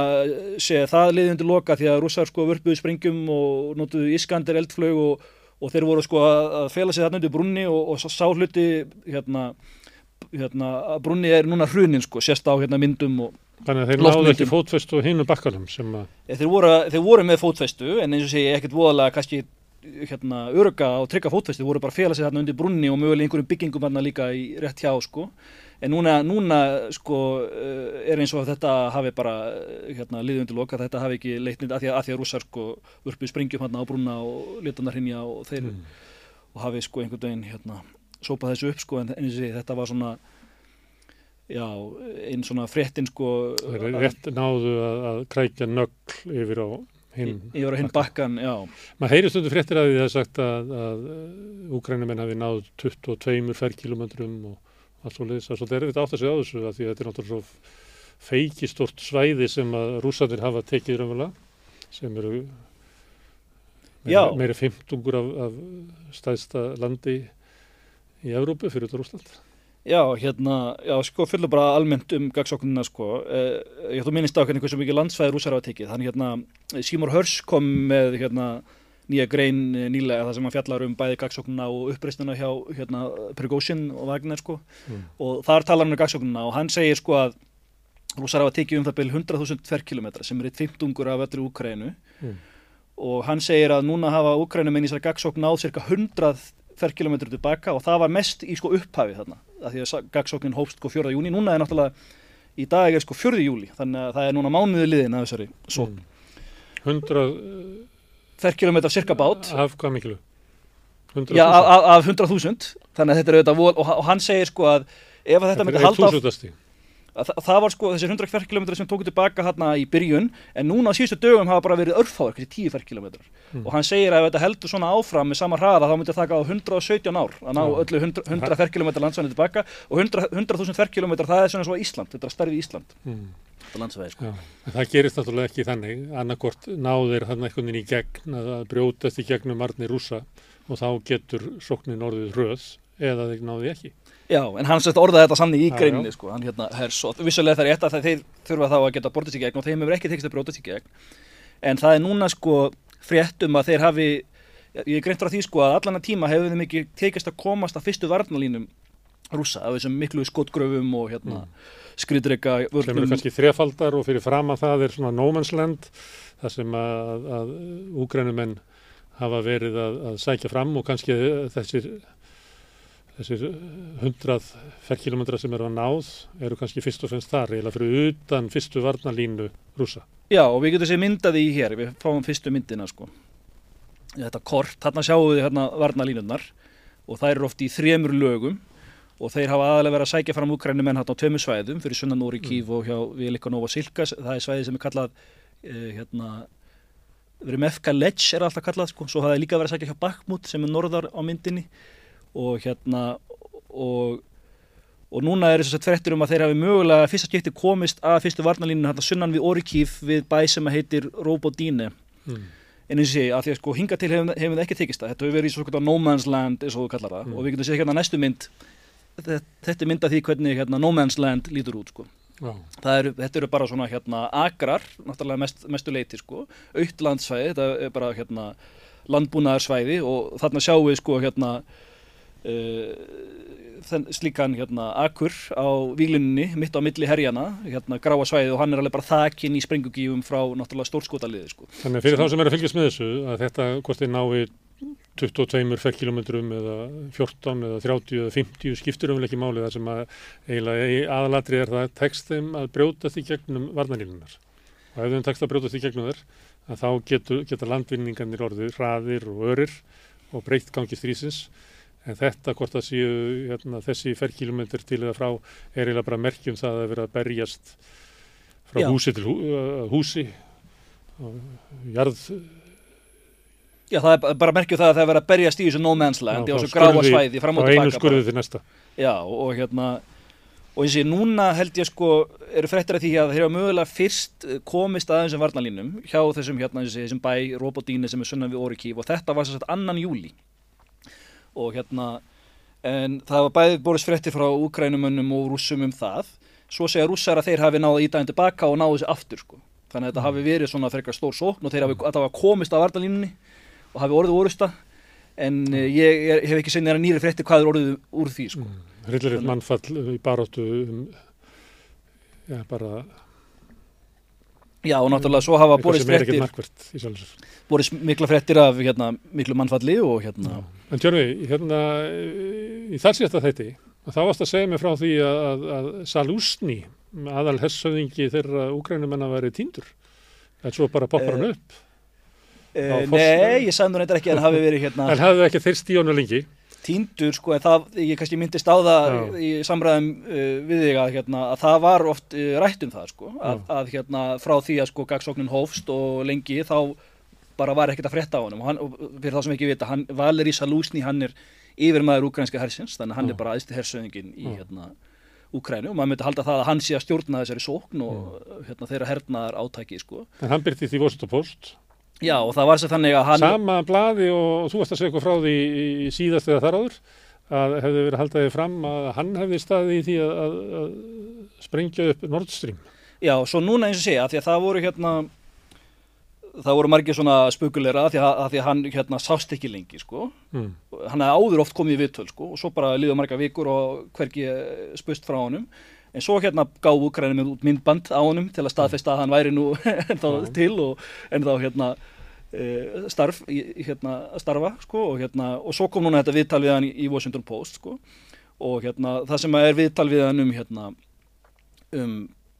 sé það liðið undir loka því að rússar sko vörpuðu springjum og notuðu Iskander eldflög og, og þeir voru sko að, að fela sig þarna undir brunni og, og sá hluti hérna, hérna brunni er núna hrunin sko sérst á hérna myndum og Þannig að þeir náðu ekki fótfestu á hinu bakkanum sem að, þeir, voru, þeir voru með fótfestu en eins og segi ekkert voðalega kannski hérna, örga og trygga fótfestu, voru bara að fela sig þarna undir brunni og mögulega einhverjum byggingum þarna líka í rétt hjá sko. En núna, núna sko eh, er eins og að þetta hafi bara eh, hérna, liðið undir loka, þetta hafi ekki leitt nýtt að því að, að, að rússar sko vörpuð springjum hérna á brunna og litanar hrinja og þeir og hafi sko einhvern veginn hérna sópað þessu upp sko en eins og segi þetta var svona já, einn svona fréttin sko rétt náðu að, að krækja nögl yfir á hinn. yfir á hinn bakkan, já Maður heyri stundu fréttir að því það er sagt að, að úkrænumenn hafi náð 22 ferkilometrum og allt svo leiðis. Er svolítið erfitt átt að segja á þessu að því að þetta er náttúrulega svo feikistort svæði sem að rússandir hafa tekið raunverulega sem eru meira, meira fimmtungur af, af stæðsta landi í Evrópu fyrir þetta Rúsland. Já, hérna, já, sko, fylgur bara almennt um gagsóknina, sko. Eh, ég þú minnist á hvernig hversu mikið landsfæði rússar hafa tekið. Þannig, hérna, Seymour Hersh kom með, hérna, nýja grein eh, nýlega það sem hann fjallar um bæði gagsóknina og uppreistina hjá, hérna, Prigozhin og Wagner, sko. Mm. Og þar talar hann um gagsóknina og hann segir, sko, að rússar hafa tekið um það byrjum 100.000 tverrkilometra sem er eitt fimmtungur af öllu Úkrænu. Mm. Og hann segir að núna hafa Úkrænumenn í þessari gagsókn náð cirka 100 ferkilometrar tilbaka og það var mest í sko upphafi þarna að því að gagsóknin hófst sko 4. júni núna er náttúrulega í dag er sko 4. júli þannig að það er núna mánuði liðin að þessari sókn Mm. 100 ferkilometrar cirka bát af hvað miklu? 100 já, af, af- af 100.000 þannig að þetta er auðvitað og, og hann segir sko að ef að þetta myndi halda af- þúsundasti. að, það, var sko þessir 100 ferkilometrar sem tóku tilbaka hérna í byrjun en núna á síðustu dögum hafa bara verið örfáður, kannski 10 ferkilometrar Mm. og hann segir að ef þetta heldur svona áfram með sama hraða þá myndi það taka á 117 ár að ná Já. öllu 100, 100 ferkilometrar landsvæðinu tilbaka og 100 100.000 ferkilometrar það er svona svo Ísland, þetta er stærði Ísland Mm. þetta landsvæði sko. Já, það gerist náttúrulega ekki þannig annarkort náðir hann einhvern veginn í gegn að að brjótast í gegnum marni rúsa og þá getur sóknin orðið röð eða þeir náði ekki. Já, en hann sett orðaði þetta sannig í greininni sko, hann hérna hers og vissulega það er rétt að þeir þurfa þá að geta bortast í gegn og þeim hefur ekki tekist að brjótast í gegn. En það er núna sko frétt um að þeir hafi ég er greint frá því sko að allan að tíma hefur þeim ekki tekist að komast að fyrstu varnalínum rúsa af þessum miklu skotgröfum og hérna skriðdrega sem eru kannski þrefaldar og fyrir fram að það er svona no man's land þar sem að, að úgrænumenn hafa verið að, að sækja fram og kannski þessir þessir hundrað ferkilometra sem eru að náð eru kannski fyrst og fremst þar eiginlega fyrir utan fyrstu varnalínu rúsa. Já, og við getum séð myndaði í hér, við fáum fyrstu myndina sko. Þetta kort, þarna sjáum við hérna varnalínurnar og það eru oft í þremur lögum og þeir hafa aðalega verið að sækja fram úkrænum menn hérna á tveimur svæðum fyrir sunnan Nóri Kív og hjá Vilikanova Silkas, það er svæði sem er kallað eh, hérna verið Mefka Ledge er alltaf kallað sko, svo hafa þeir líka verið að sækja hjá Bakhmut sem er norðar á myndinni og hérna og og núna er þess að fréttir um að þeir hafi mögulega fyrsta skipti komist að fyrstu varnalínu hérna sunnan við Orikíf við bæ sem heitir Robodine. Mm. en eins og sé að því að sko hinga til hefum, það ekki tekist það. Þetta hefur verið í svona no man's land eins og þú kallar það. Mm. og við getum séð hérna næstu mynd. Þetta, er mynd af því hvernig hérna no man's land lítur út sko. Eru, þetta eru bara svona hérna agrar, náttúrulega mest, mestu leiti sko, aukt landsvæði, þetta er bara hérna landbúnaðarsvæði og þarna sjáum við sko hérna þenn, slíkan hérna akur á výlinni mitt á milli herjana, hérna gráa svæði og hann er alveg bara þakinn í sprengugífum frá náttúrulega stórskotaliði sko. Þannig að fyrir þá sem eru að fylgjast með þessu að þetta hvort þið nái 22 ferkilometrum eða 14 eða 30 eða 50 skiptur umvel ekki máli þar sem að eiginlega aðalatri er það tekst þeim að brjóta því gegnum varnalínunar og ef þeim tekst að brjóta því gegnum þér að þá getur, geta landvinningarnir orðið hraðir og örir og breytt gangi strísins en þetta hvort það séu hérna, þessi ferkilometr til eða frá er eiginlega bara merkjum það að vera að berjast frá Já. húsi til hú, uh, húsi og jarð Já, það er ba- bara merkju það að það er verið að berjast í þessu Já, á þessu gráa svæði, fram og frá einu tilbaka. skurði til næsta Já, og hérna, og ég sé, núna held ég sko, eru fréttir af því að þeir hafa mögulega fyrst eh, komist að þessum varnalínum hjá þessum, hérna, þessi, þessum bæ, Robodíni sem er sunnan við Orikíf og þetta var sagt annan júli. Og hérna, en það var bæðið borist fréttir frá úkrænumönnum og rússum um það. Svo segja rússar að þeir hafi náða ídæðin tilbaka og náðu þessi aftur, sko. Þannig að þetta hafi verið svona frekar stór sókn og þeir hafi, það var komist að varnalínunni og hafi orðið orusta. En uh, ég er, hef ekki segnið að nýri fréttir hvað er orðið úr því, sko. Eitt Þannig- mannfall í baróttu um, já, bara Já, og náttúrulega svo hafa borist sjálfsög. borist mikla fréttir af hérna, miklu mannfalli og hérna, En Tjörfi, hérna í þar síðasta þeiti, þá varst að segja mig frá því að, að, að Salúsni, aðal hessöðingi þeirra úgrænumenn að veri týndur. En svo bara poppar hann upp. e, nei, ég sagði nú reyndar ekki að hann hafi verið hérna En hafði ekki þeirst í honum lengi. Tíndur, sko, en það, ég kannski myndist á það Já. í samræðum uh, við þig að, hérna, að það var oft uh, rætt um það, sko, að, að hérna, frá því að sko gagsóknin hófst og lengi þá bara var ekkert að frétta á honum og, hann, og fyrir þá sem ekki vita, hann, Valeri Salúsni, hann er yfirmaður úkrænska hersins, þannig að hann Já. er bara aðstu hersöðingin í Já. hérna Úkrænu og maður myndi halda það að hann sé að stjórna þessari sókn og hérna, þeirra hernaðar átaki sko. En hann byrti því Washington Post. Já og það var sér þannig að hann Sama blaði og þú varst að segja eitthvað frá því í síðast eða þar áður að hefði verið haldaði fram að hann hefði staðið í því að, að, að sprengja upp Nord Stream. Já, svo núna eins og segja, af því að það voru hérna það voru margir svona spukulera af því að, að því að hann hérna sást ekki lengi sko. Mm. hann hefði áður oft komið í viðtöl sko, og svo bara liða marga vikur og hvergi eh, spust frá honum en svo hérna gáðu Ukraina með út myndband á honum til að staðfesta að hann væri nú til og ennþá hérna e, starf, í, í, hérna að starfa sko, og hérna, og svo kom núna þetta viðtal við hann í, í Washington Post sko, og hérna það sem er viðtal við hann um hérna um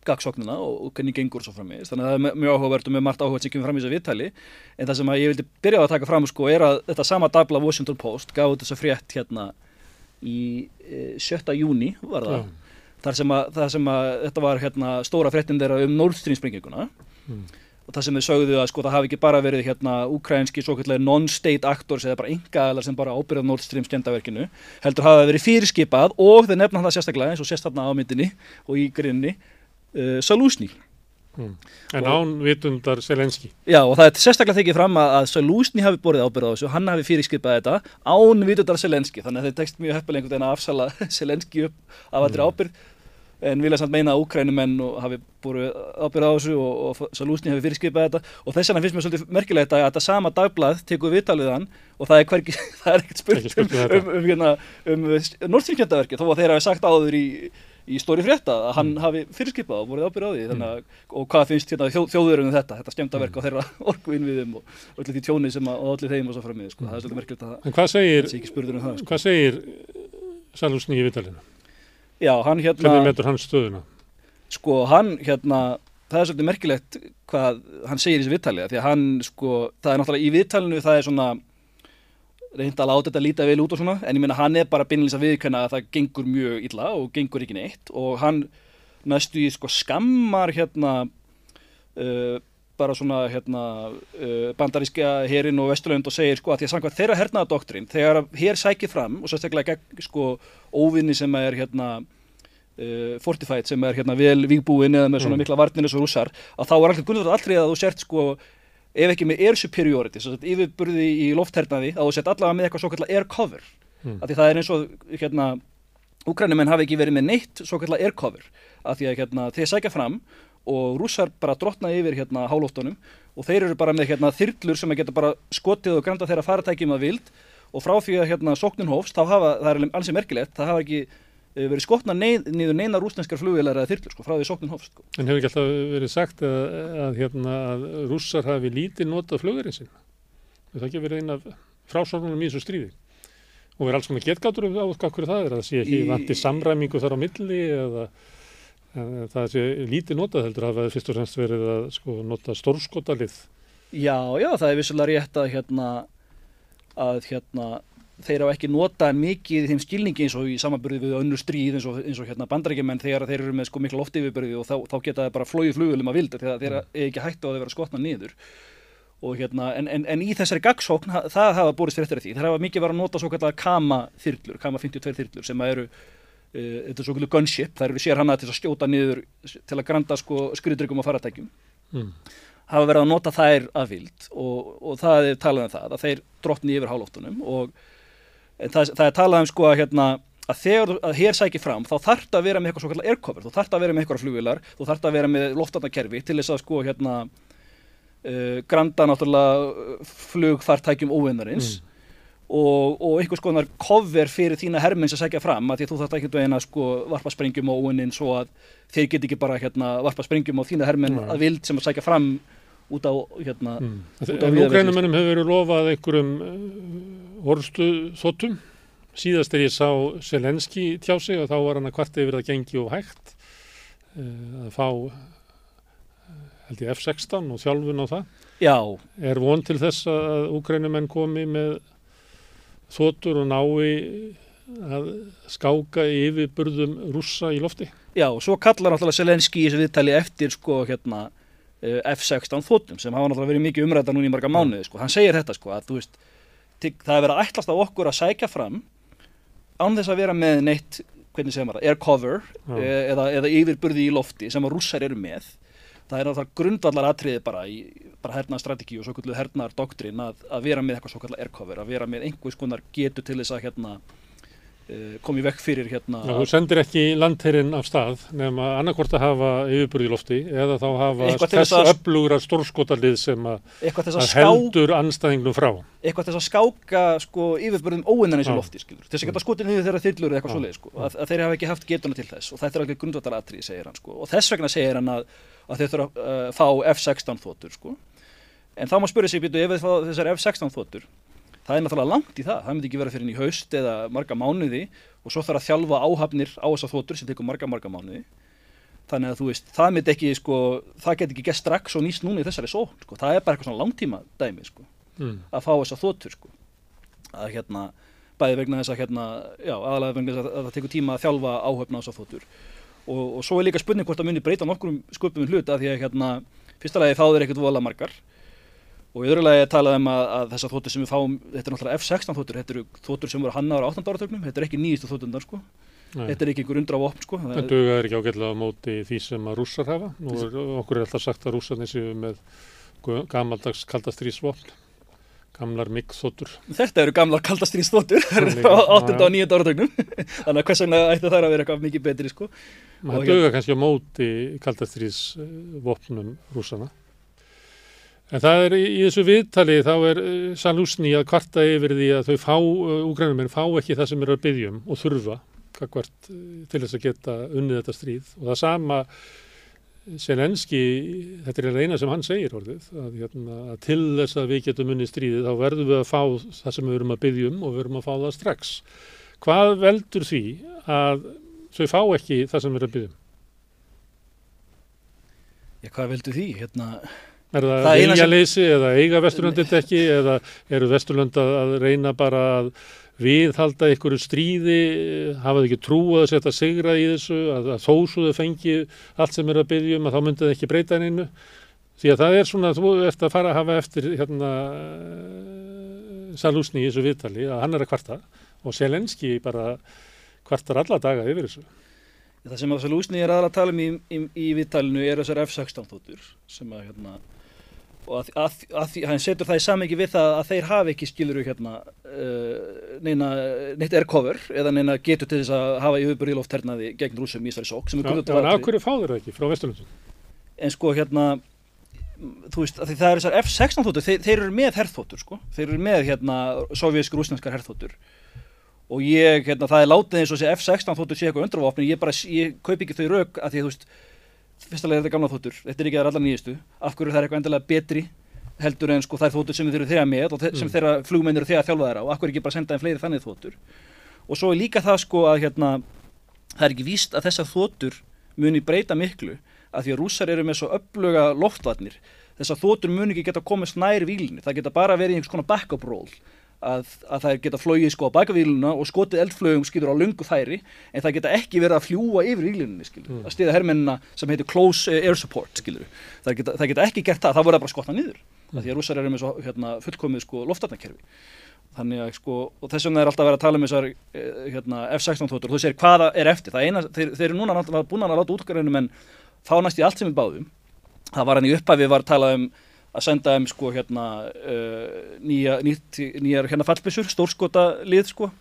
gagsóknina og, og hvernig gengur svo framvegis þannig að það er mjög áhugavert og mjög margt áhugavert sem kemur fram í þessu viðtali en það sem að ég vildi byrja að taka fram sko er að þetta sama dagblað Washington Post gaf út þessa frétt hérna í e, 7. júni var það Já. Þar sem að, þar sem að þetta var hérna stóra fréttin þeirra um Nord Stream sprenginguna Mm. og það sem þau sögðu að sko það hafi ekki bara verið hérna ukrainski svo kallega non-state actors eða bara engaðalar sem bara ábyrða Nord Stream skemmtaverkinu heldur hafa verið fyrirskipað og þeir nefna það sérstaklega eins og sérst þarna á myndinni og í grinni uh, Salúsni Mm. En án vitundar Selenski. Já og það er sérstaklega tekið fram að, að Salúsni hafi borið ábyrða á þessu, hann hafi fyrirskipað þetta án vitundar Selenski þannig að þeir tekst mjög heppileg einhvern veginn að afsala Selenski upp af allri ábyrð en vilja samt meina að úkrænumenn hafi búið ábyrð á þessu og, og Salúsni hafi fyrirskipað þetta og þess vegna finnst mér svolítið merkilegt að þetta sama dagblað tekur viðtalið hann og það er, hvergi, það er ekkert spurt um, um um, um, hérna, um Nordstream-kjöndaverki þó að þeir hafi sagt áður í, í stóri frétta að hann hafi fyrirskipað og búið ábyrð á því þannig að, og hvað finnst hérna, þjó, þjóðurinn um þetta, þetta skemmtaverk á þeirra orku innviðum og öllu því tjóni sem að, öllu þeim og svo frammiði, sko. það er svolítið merkilegt að En hvað það segir, sé ekki spurður um það sko. hvað segir Salúsni í vitalinu? Já, hann hérna Hvernig metur hann stöðuna? sko hann hérna það er svolítið merkilegt hvað hann segir í þessu viðtali því að hann sko það er náttúrulega í viðtalinu það er svona reynd að láta þetta líta vel út og svona en ég meina hann er bara beinleins að viðkönna að það gengur mjög illa og gengur ekki neitt og hann næstu í sko skammar hérna uh, bara svona hérna uh, bandaríska herin og vesturlönd og segir sko að því að samkvæmt þeirra hernaða doktrin þegar hér sækir fram og sérstaklega gegn sko óvinni sem er hérna uh, fortified sem er hérna vel vígbúin eða með svona Mm. mikla varnir eins og rússar að þá er alltaf gunnlega allrið að þú sért sko ef ekki með air superiority svo að yfirburði í lofthernaði að þú sért allavega með eitthvað svo kallar air cover Mm. af því það er eins og hérna Úkranumenn hafi ekki verið með neitt svo kallar air cover af því að hérna þeir sækja fram og rússar bara drotna yfir hérna hálóftunum og þeir eru bara með hérna þyrlur sem geta bara skotið og granda þeirra faratækjum að vild og frá því að hérna sóknin hófst þá hafa, það er ansið merkilegt, það hafa ekki eh, verið skotna niður neina rúsneskar flugvélar eða þyrlur sko, frá því sóknin hófst sko. En hefur ekki alltaf verið sagt að, að, hérna, að rússar hafi lítið notað flugurinn sinn? Er það ekki verið einn af frásóknunum í þessu stríði og verið alls konar getgátur um hverju það er að það sé ekki vanti samræmingu þar á milli eða það sé lítið notað heldur að það hefði fyrst og semst verið að sko, nota stórskotalið. Já, já, það er vissulega rétt að hérna að hérna þeir hafa ekki notað mikið í þeim skilningi eins og í samanbyrði við önnur stríð eins og, eins og hérna bandarækjumenn þegar þeir eru með sko mikla loftyfirbyrði og þá, þá geta þeir bara flóið flugulum að vilda þegar þeir er ekki hægt á að þeir vera skotna niður. Og hérna en, en, en í þessari gagsókn það hafa borist fyrir því. Þeir hafa mikið verið að nota svo kallar kama þyrlur, kama 52 þyrlur sem eru uh, þetta er svo kallar gunship, það eru sér hana til að skjóta niður til að granda sko skriðdryggum og faratækjum mm. hafa verið að nota þær að vild og, og það er talað um það að þeir drottni yfir hálóftunum og það, það er talað um sko að, hérna, að þegar að hér sækir fram þá þarf það að vera með eitthvað svo kallar aircover, þú þarf það að vera með eitthvað flugvilar, þú þarf það að vera með loftarnakerfi til þess að sko hérna uh, granda náttúrulega flugfartækjum óvinnarins mm. Og, og einhvers konar cover fyrir þína hermins að sækja fram að því að þú þarf ekki að eina sko varpa sprengjum á óvinnin svo að þeir get ekki bara hérna varpa sprengjum á þína hermin mm. að vild sem að sækja fram út á hérna mm. út á Úgrænumennum hefur verið lofað einhverjum uh, orðstu þóttum síðast er ég sá Selenski tjá sig og þá var hann að kvarta yfir að gengi og hægt uh, að fá uh, held ég F-16 og þjálfun á það Já. er von til þess að Úgrænumenn komi með þóttur og nái að skáka yfirburðum rússa í lofti. Já, og svo kallar náttúrulega Selenski í þessu viðtali eftir sko hérna Eh, F-16 þóttum sem hafa náttúrulega verið mikið umræða núna í marga mánuði sko. hann segir þetta sko að veist, það er verið að ætlast á okkur að sækja fram án þess að vera með neitt hvernig segir maður, air cover e eða, eða yfirburði í lofti sem að rússar eru með. Það er náttúrulega grundvallar atriði bara í bara hernaðar strategi og svo kallu hernaðar doktrin að, að vera með eitthvað svo kallar air cover að vera með einhvers konar getu til þess að hérna Eh, komið vekk fyrir hérna Já, Þú sendir ekki landherrin af stað nefn að annarkort að hafa yfirbúrið í lofti eða þá hafa þess öflugra stórskotalið sem að, að heldur anstæðingnum frá Eitthvað til að skáka sko, yfirbúriðum óinnan eins og lofti skilur. þess að geta skotið niður þeirra þillur eða eitthvað svoleið sko, að, að þeir hafa ekki haft getuna til þess og þetta er alveg grundvataratri segir hann sko. og þess vegna segir hann að, að þeir þurfa að uh, fá F-16 þóttur sko. En þá má spyrja sig býtu ef þessar F-16 þóttur það er náttúrulega langt í það, það myndi ekki vera fyrir í haust eða marga mánuði og svo þarf að þjálfa áhafnir á þessa þóttur sem tekur marga marga mánuði. Þannig að þú veist, það myndi ekki sko, það get ekki gett strax og nýst núna í þessari sókn, sko, það er bara eitthvað svona langtíma dæmi, sko, mm. að fá þessa þóttur, sko, að hérna bæði vegna þess að hérna, já, aðalega vegna þess að, að það tekur tíma að þjálfa áhafna á þessa þóttur og, og svo er líka spurning hvort það myndir breyta nokkur um sköpum hlut að því að hérna, fyrsta lagi fáður ekkert vola margar og í öðru lagi talaðum um að, að þessar þóttur sem við fáum, þetta er náttúrulega F-16 þóttur, þetta eru þóttur sem voru hannaður á 18. áratögnum, þetta er ekki nýjistu þóttundar sko, Nei. þetta er ekki einhver undra á opn sko. Það dugar ekki ágætlega á móti því sem að rússar hafa, nú er okkur er alltaf sagt að rússarnir séu með gamaldags kaldastrýsvopn, gamlar miggþóttur. Þetta eru gamlar kaldastrýsþóttur á 18. og 9. áratögnum, þannig að hvers vegna ætti það að vera eitthvað mikið betri sko. Það dugar kannski á móti kaldastrýsvopnum rússana. En það er í þessu viðtali þá er eh, Salúsni að kvarta yfir því að þau fá, úgrænuminn eh, fá ekki það sem er að byggjum og þurfa hvert, eh, til þess að geta unnið þetta stríð og það sama Selenski, þetta er eina sem hann segir orðið, að, hérna, að til þess að við getum unnið stríðið þá verðum við að fá það sem við verum að byggjum og við verum að fá það strax. Hvað veldur því að þau fá ekki það sem við erum að byggjum? Já, hvað veldur því? Hérna Er það, það viljaleysi sem... eða eiga Vesturlöndin ekki eða eru Vesturlönd að reyna bara að viðhalda einhverju stríði, hafa þau ekki trú að setja sigra í þessu, að, að þó svo þau fengi allt sem er að byggja um að þá myndi þau ekki breyta hennu. Því að það er svona, þú ert að fara að hafa eftir hérna Salúsni í þessu viðtali að hann er að kvarta og Selenski bara kvartar alla daga yfir þessu. Það sem að Salúsni er aðra að tala um í, í, í viðtalinu er þessar F-16 þóttur sem að hérna og hann setur það í samengi við það að þeir hafi ekki skiluru hérna uh, neina, neitt erkover eða neina getur til þess að hafa yfirbúr í lofthernaði gegn rúsum í Ísværi sók Já, en af hverju fáður það ekki? Frá Vesturlundum? En sko hérna þú veist, það er þessar F-16 þóttur þeir, þeir eru með herþóttur sko. Þeir eru með hérna sovjísk rúsnænskar herþóttur og ég, hérna, það er látið eins og þessi F-16 þóttur sé eitthvað undravopni, ég bara, ég kaup ekki þau rauk að því þú veist fyrstulega er þetta gamla þóttur, þetta er ekki aðra allar nýjastu af hverju það er eitthvað endilega betri heldur en sko þær þóttur sem þeir eru þegar með og sem Mm. þeirra flugmennir eru þegar þjálfaðir á, akkur ekki bara senda þeim fleiri þannig þóttur? Og svo er líka það sko að hérna, það er ekki víst að þessar þóttur muni breyta miklu að því að rússar eru með svo öfluga loftvarnir. Þessar þóttur muni ekki geta komist nær vílinni, það geta bara verið einhvers konar backup role að, að það geta flogið sko á bakavíluna og skotið eldflögum skýtur á lungu færi en það geta ekki verið að fljúa yfir vílinni skilur, Mm. að stiða hermennina sem heitir close eh, air support skilur, það geta, það geta ekki gert það, það voru bara skotna niður mm. því að rússar eru með svo hérna, fullkomið sko loftarnakerfi þannig að sko, og þess vegna er alltaf verið að tala um þessar eh, hérna, F-16 þóttur þú segir hvaða er eftir, það eina, þeir, þeir eru núna náttúrulega búin að láta útgarðinu menn fá næst í allt sem við báðum það var hann í upphafi var talað um að senda um sko hérna uh, nýja, nýtt, nýjar hérna fallbissur, stórskota lið sko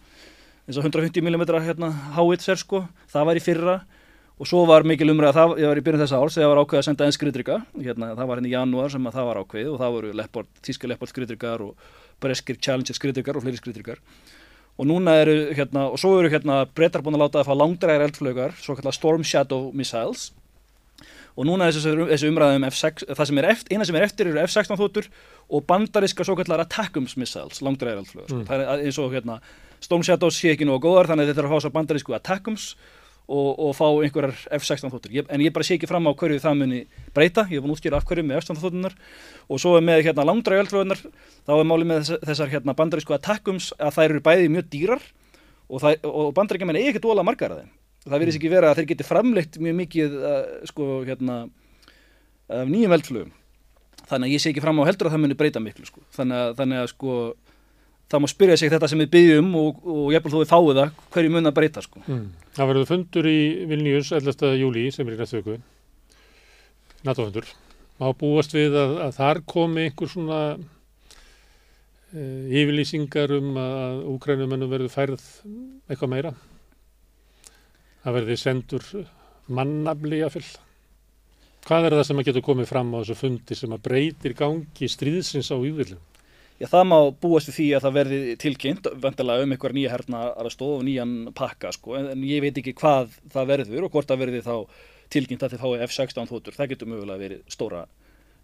eins og 150 mm hérna howitzer sko, það var í fyrra. Og svo var mikil umræða, það var í byrjun þessa árs þegar var ákveðið að senda einn skriðdrygga hérna, það var hérna í janúar sem að það var ákveðið og það voru tíska lepport skriðdryggar og breskir challenger skriðdryggar og fleiri skriðdryggar og núna eru hérna, og svo eru hérna breytar búin að láta það fá langdræðar eldflögar svo kallar Storm Shadow Missiles og núna er þessi umræðum F6, það sem er eftir, eina sem er eftir eru F-16 þóttur og bandariska svo kallar Attackums Missiles, langdræðar eldflögar Mm. það er eins og hérna Storm Shadows sé ekki nógu góðar þannig að þeir þurfa að fá svo bandarísku Attackums og, og fá einhverjar F-16 þóttur en ég bara sé ekki fram á hverju það muni breyta. Ég er búin að útskýra af hverju með F-16 þóttunar og svo er með hérna langdræði eldflögunar þá er málið með þess, þessar hérna bandarísku Attackums að þær eru bæði mjög dýrar og, og bandaríkjaman er ekkert ólega margar af þeim það virðist ekki vera að þeir geti framleitt mjög mikið uh, sko hérna af nýjum eldflögum þannig að ég sé ekki fram á heldur að það muni breyta miklu sko. þannig, að, þannig að sko það má spyrja sig þetta sem við byggjum og, og jafnvel þó við fáið það hverju mun að breyta sko. Mm. Það verður fundur í Vilnius 11. júli sem er í næstu viku NATO-fundur má búast við að, að þar komi einhver svona e, yfirlýsingar um að úkrænumennum verður færð eitthvað meira það verður sendur mannafli að fyll hvað er það sem að getur komið fram á þessu fundi sem að breytir gangi stríðsins á yfirlum Já, það má búast við því að það verði tilkynnt vendilega um einhver nýja herna aðstóð og nýjan pakka sko, en, ég veit ekki hvað það verður og hvort það verði þá tilkynnt að þið fái F-16 þóttur, það getur mögulega verið stóra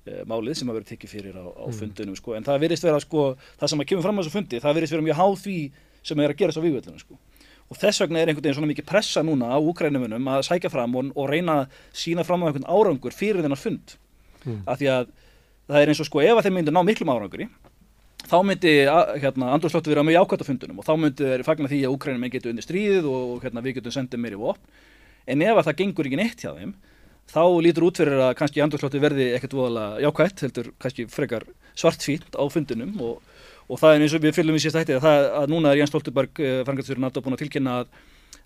e, málið sem að verið tekið fyrir á, á Mm. fundunum sko, en það verðist vera sko, það sem að kemur fram á þessu fundi, það verðist vera mjög háð því sem er að gerast á vývöldunum sko. Og þess vegna er einhvern veginn svona mikið pressa núna á úkrænumunum að sækja fram og, og reyna að sína fram á einhvern árangur fyrir þennan fund. Mm. Af því að það er eins og sko ef að þeir myndu ná miklum áranguri þá myndi hérna, andrúrslóttu vera mjög ákvæmt á fundunum og þá myndi þeir fagna því að Úkrænum getur undir stríðið og hérna, við getum sendið meiri vopn en ef að það gengur ekki neitt hjá þeim þá lítur út fyrir að kannski andrúrslóttu verði ekkert voðalega jákvæmt heldur kannski frekar svartfínt á fundunum og, og það er eins og við fylgum í síðast hætti að, að núna er Jens Stoltenberg uh, frangatistur NATO búin að tilkynna að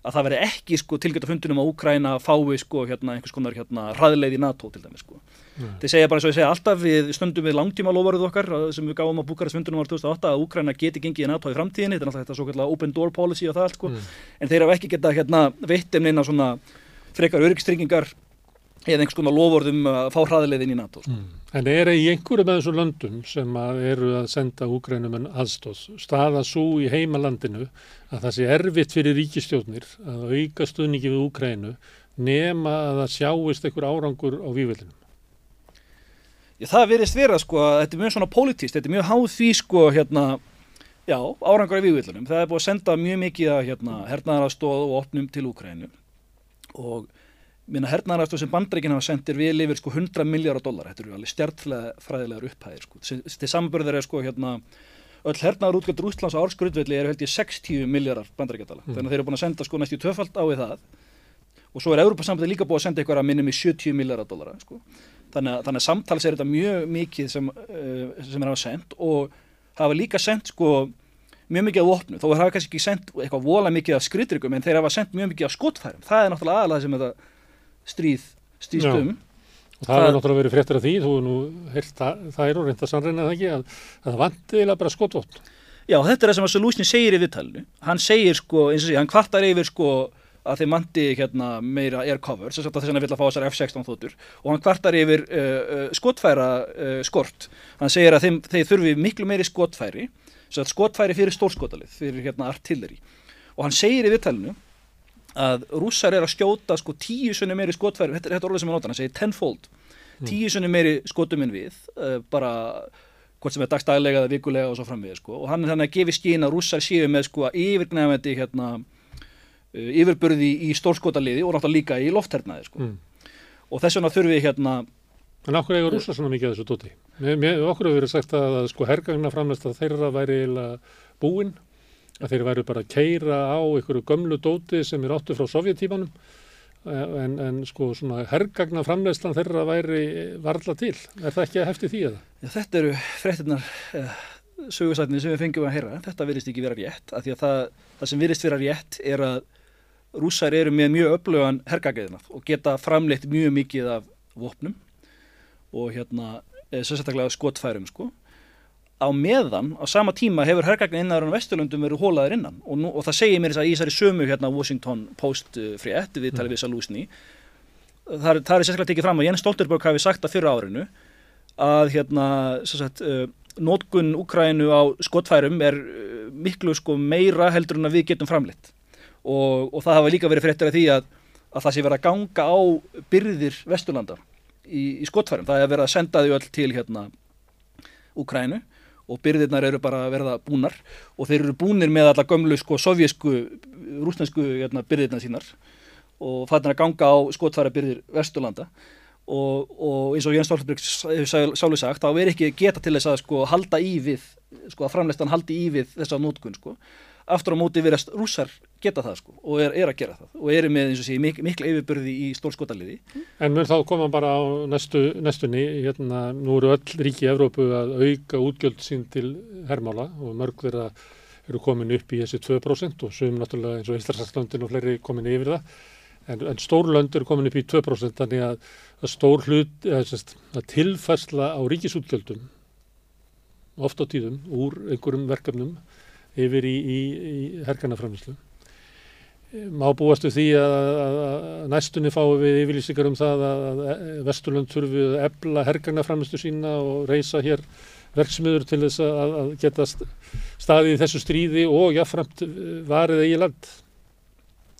að það veri ekki sko tilgjönd á fundunum að Úkræna fái sko hérna einhvers konar hérna hraðleið í NATO til dæmis sko. Mm. Þeir segja bara eins og ég segja alltaf við stundum við langtíma lofarið okkar sem við gáum á Búkarest fundunum árið 2008 að Úkræna geti gengið í NATO í framtíðinni, þetta er alltaf þetta svo kallar open door policy og það allt sko, Mm. en þeir hafa ekki getað hérna veitt um neina svona frekar öryggstryggingar eða einhvers konar lofórðum að fá hraðleið inn í NATO sko. Mm. En er í einhverju með þessum löndum sem að eru að senda úgrænumenn aðstóð staða svo í heimalandinu að það sé erfitt fyrir ríkistjóðnir að auka stuðningi við Úgrænu nema að það sjáist einhver árangur á vývöldinum. Já, það verðist vera sko þetta er mjög svona pólitíst, þetta er mjög háð því sko hérna, já, árangur í vývillunum. Það er búið að senda mjög mikið að hérna, hernaðarastóð og opnum til Úkrænu og minna hernaðarastóð sem bandreikin hafa sendir við yfir sko 100 miljardar dólar, þetta eru alveg stjartfræðilegar upphæðir sko. Til samanbörður er sko hérna öll hernaðarútgjöld Rústlands á ársgrundvelli eru held ég 60 miljardar bandaríkjadala. Mm. Þannig að þeir eru búin að senda sko næstu tvöfald á við það og svo er Európa-sambandi líka búið að senda eitthvað að minnum í 70 miljardar dólara sko. þannig, að- þannig að samtals er þetta mjög mikið sem, uh, sem er hafa sendt og hafa líka sendt sko mjög mikið af vopnu, þó hafa kannski ekki sendt eitthvað vola mikið af skriðryggum en þeir hafa sendt mjög mikið af skotfærum, það er náttúrulega aðalega sem þetta stríð Já. um. Og það er náttúrulega verið fréttir af því, þú er nú það er og reynda sannreina það ekki að, að það vanti eiginlega bara skotvopn. Já, þetta er það sem að Solution segir í viðtalinu. Hann segir sko, eins og sé, hann kvartar yfir sko að þeir manti hérna meira air cover, þess að hann vill að fá þessar F-16 þóttur og hann kvartar yfir uh, uh, skotfæra uh, skort. Hann segir að þeim, þeir þurfi miklu meiri skotfæri skotfæri fyrir stórskotalið fyrir hérna artilleri. Og hann segir í viðtalinu að rússar er að skjóta sko tíu sunni meiri skotfæri, þetta er þetta orðið sem hann notar, hann segir tenfold tíu sunni meiri skotum en við uh, bara hvort sem er dagstaglega eða vikulega og svo framvið sko. og hann er þannig að gefi skín að rússar séu með sko yfirgnæfandi hérna, uh, yfirburði í stórskotaliði og náttúrulega líka í lofthernaði sko. Mm. og þess vegna þurfum við hérna En okkur eigur rúsa svona mikið að þessu dóti? Okkur hefur verið sagt að, að sko hergagna framlæst að þeirra væri búinn, að þeir væri bara að keira á einhverju gömlu dóti sem er áttu frá sovjetímanum en, en sko svona hergagna framlæstan þeirra væri varla til. Er það ekki að hefti því eða? Já, þetta eru fréttinnar eh, sögursætni sem við fengjum að heyra. Þetta virðist ekki vera rétt, af því að það, það sem virðist vera rétt er að rússar eru með mjög öflugan hergagæðina og geta framleitt mjög mikið af vopnum og hérna sérstaklega skotfærum sko á meðan, á sama tíma hefur herrgagnin innan á Vesturlundum verið hólaður innan. Og, nú, og það segir mér þess að í þessari sömu hérna Washington Post uh, frétt við talið við Salúsni það, það er sérstaklega tekið fram að Jens Stoltenberg hafi sagt að fyrra árinu að hérna sagt, uh, nótgun Ukrænu á skotfærum er uh, miklu sko meira heldur en að við getum framleitt. Og, og það hafa líka verið fréttir af því að, að það sé verið að ganga á byrðir Vesturlanda í, í skotfærum. Það er verið að senda þau öll til hérna Úkrænu og byrðirnar eru bara að verða búnar. Og þeir eru búnir með alla gömlu sko sovjesku, rúsnesku hérna, byrðirna sínar og er að ganga á skotfæra byrðir Vesturlanda. Og, og eins og Jens Stoltenberg sálu sagt, þá er ekki geta til þess að sko halda í við, sko að framleistan haldi í við þessa nótkunn sko. Aftur á móti verðast rússar geta það sko og er, er að gera það og eru með eins og sé mik mikla yfirbörði í stórskotaliði. En mun þá koma bara á næstu, næstunni, hérna nú eru öll ríki í Evrópu að auka útgjöld sín til hermála og mörg þeirra eru komin upp í þessi 2% og sögum náttúrulega eins og Íslandslandin og fleiri komin yfir það en, en stórlönd eru komin upp í 2% þannig að, að stór hlut, eða, að tilfærsla á ríkisútgjöldum oft á tíðum úr einhverjum verkefnum yfir í, í, í herganaframlýslu. Má búast við því að, næstunni fáum við yfirlýsingar um það að, Vesturlund þurfi að ebla herganaframlýslu sína og reysa hér verksmiður til þess að geta staðið í þessu stríði og jáfnframt varið eigi land.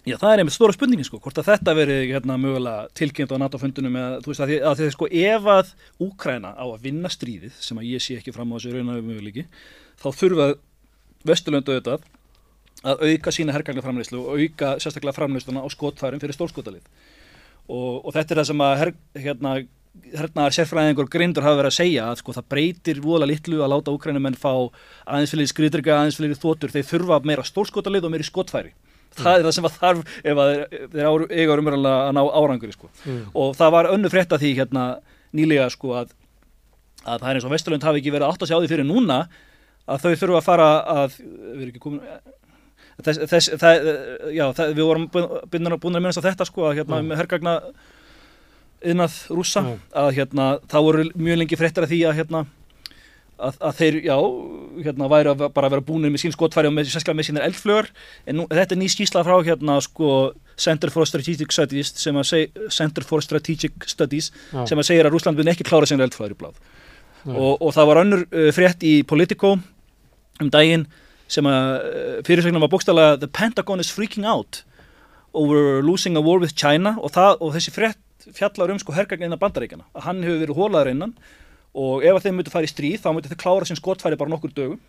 Já, það er einmitt stóra spurningin sko, hvort að þetta veri hérna mögulega tilkynnt á NATO-fundunum eða þú veist að því að því sko ef að Úkræna á að vinna stríðið sem að ég sé ekki fram á þessu raunafið möguleiki þá þurfa Vesturlöndu auðvitað að auka sína herrgagnaframleyslu og auka sérstaklega framleysluna á skotfærum fyrir stórskotalið og, og þetta er það sem að her, hérna, hernaðar sérfræðingur grindur hafa verið að segja að sko það breytir vola litlu að láta úkrænumenn fá aðeins fyrir skriðdrygga, aðeins fyrir þóttur þeir þurfa meira stórskotalið og meira skotfæri mm. það er það sem að þarf ef að þeir eiga umverulega að ná árangur sko. mm. og það var önnu frétta því hérna nýlega sko að, að það er eins og Vesturlund hafi ekki verið að sjá því fyrir núna að þau þurfa að fara að við erum ekki komin þess, þess, það, já, það, við vorum búin að minnast á þetta sko að hérna með herrgagna innað rúsa mm. að hérna það voru mjög lengi fréttar að því að hérna að, að þeir, já, hérna væri að bara vera búinir með sín skotfæri og með, sérstaklega með sínir eldflögur en nú, þetta er ný skísla frá hérna sko Center for Strategic Studies sem að segja Center for Strategic Studies já. sem að segja að Rúsland vil ekki klára sínir eldflögur í bláð og, og það var önnur uh, frétt í Politico um daginn sem að uh, fyrirsvegnum var bókstala The Pentagon is freaking out over losing a war with China og, það, og þessi frétt fjallar um sko hergagn innan bandaríkjana að hann hefur verið hólaður innan og ef þeim myndi fara í stríð þá myndi þeir klára sem skotfæri bara nokkur dögum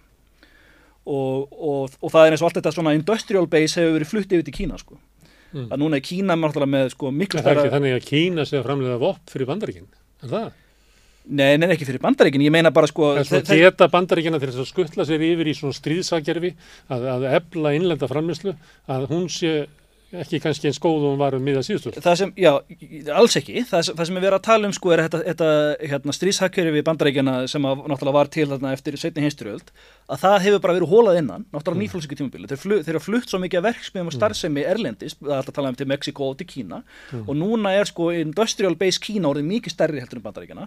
og, og, og það er eins og allt þetta svona industrial base hefur verið fluttið yfir til Kína sko mm. að núna er Kína með sko miklu stærra Þannig að Kína sé að framlega vopp fyrir bandaríkinn, er það? Nei, nei, ekki fyrir bandaríkinn, ég meina bara sko... En svo geta bandaríkina til þess að skuttla sér yfir í svona stríðsagerfi að, að ebla innlenda framlýslu að hún sé ekki kannski eins góð og hún var um miða síðustur. Það sem, já, alls ekki. Það, það sem við verðum að tala um sko er þetta, þetta hérna, stríðshakkerfi við bandaríkjana sem að, náttúrulega var til þarna eftir setni hinsturöld að það hefur bara verið hólað innan, náttúrulega mm. nýflóðsíku tímabili. Þeir, flu, þeir eru flutt svo mikið að verksmiðum og mm. starfsemi erlendis, það er alltaf að tala um til Mexiko og til Kína mm. og núna er sko industrial base Kína orðið mikið stærri heldur en bandaríkjana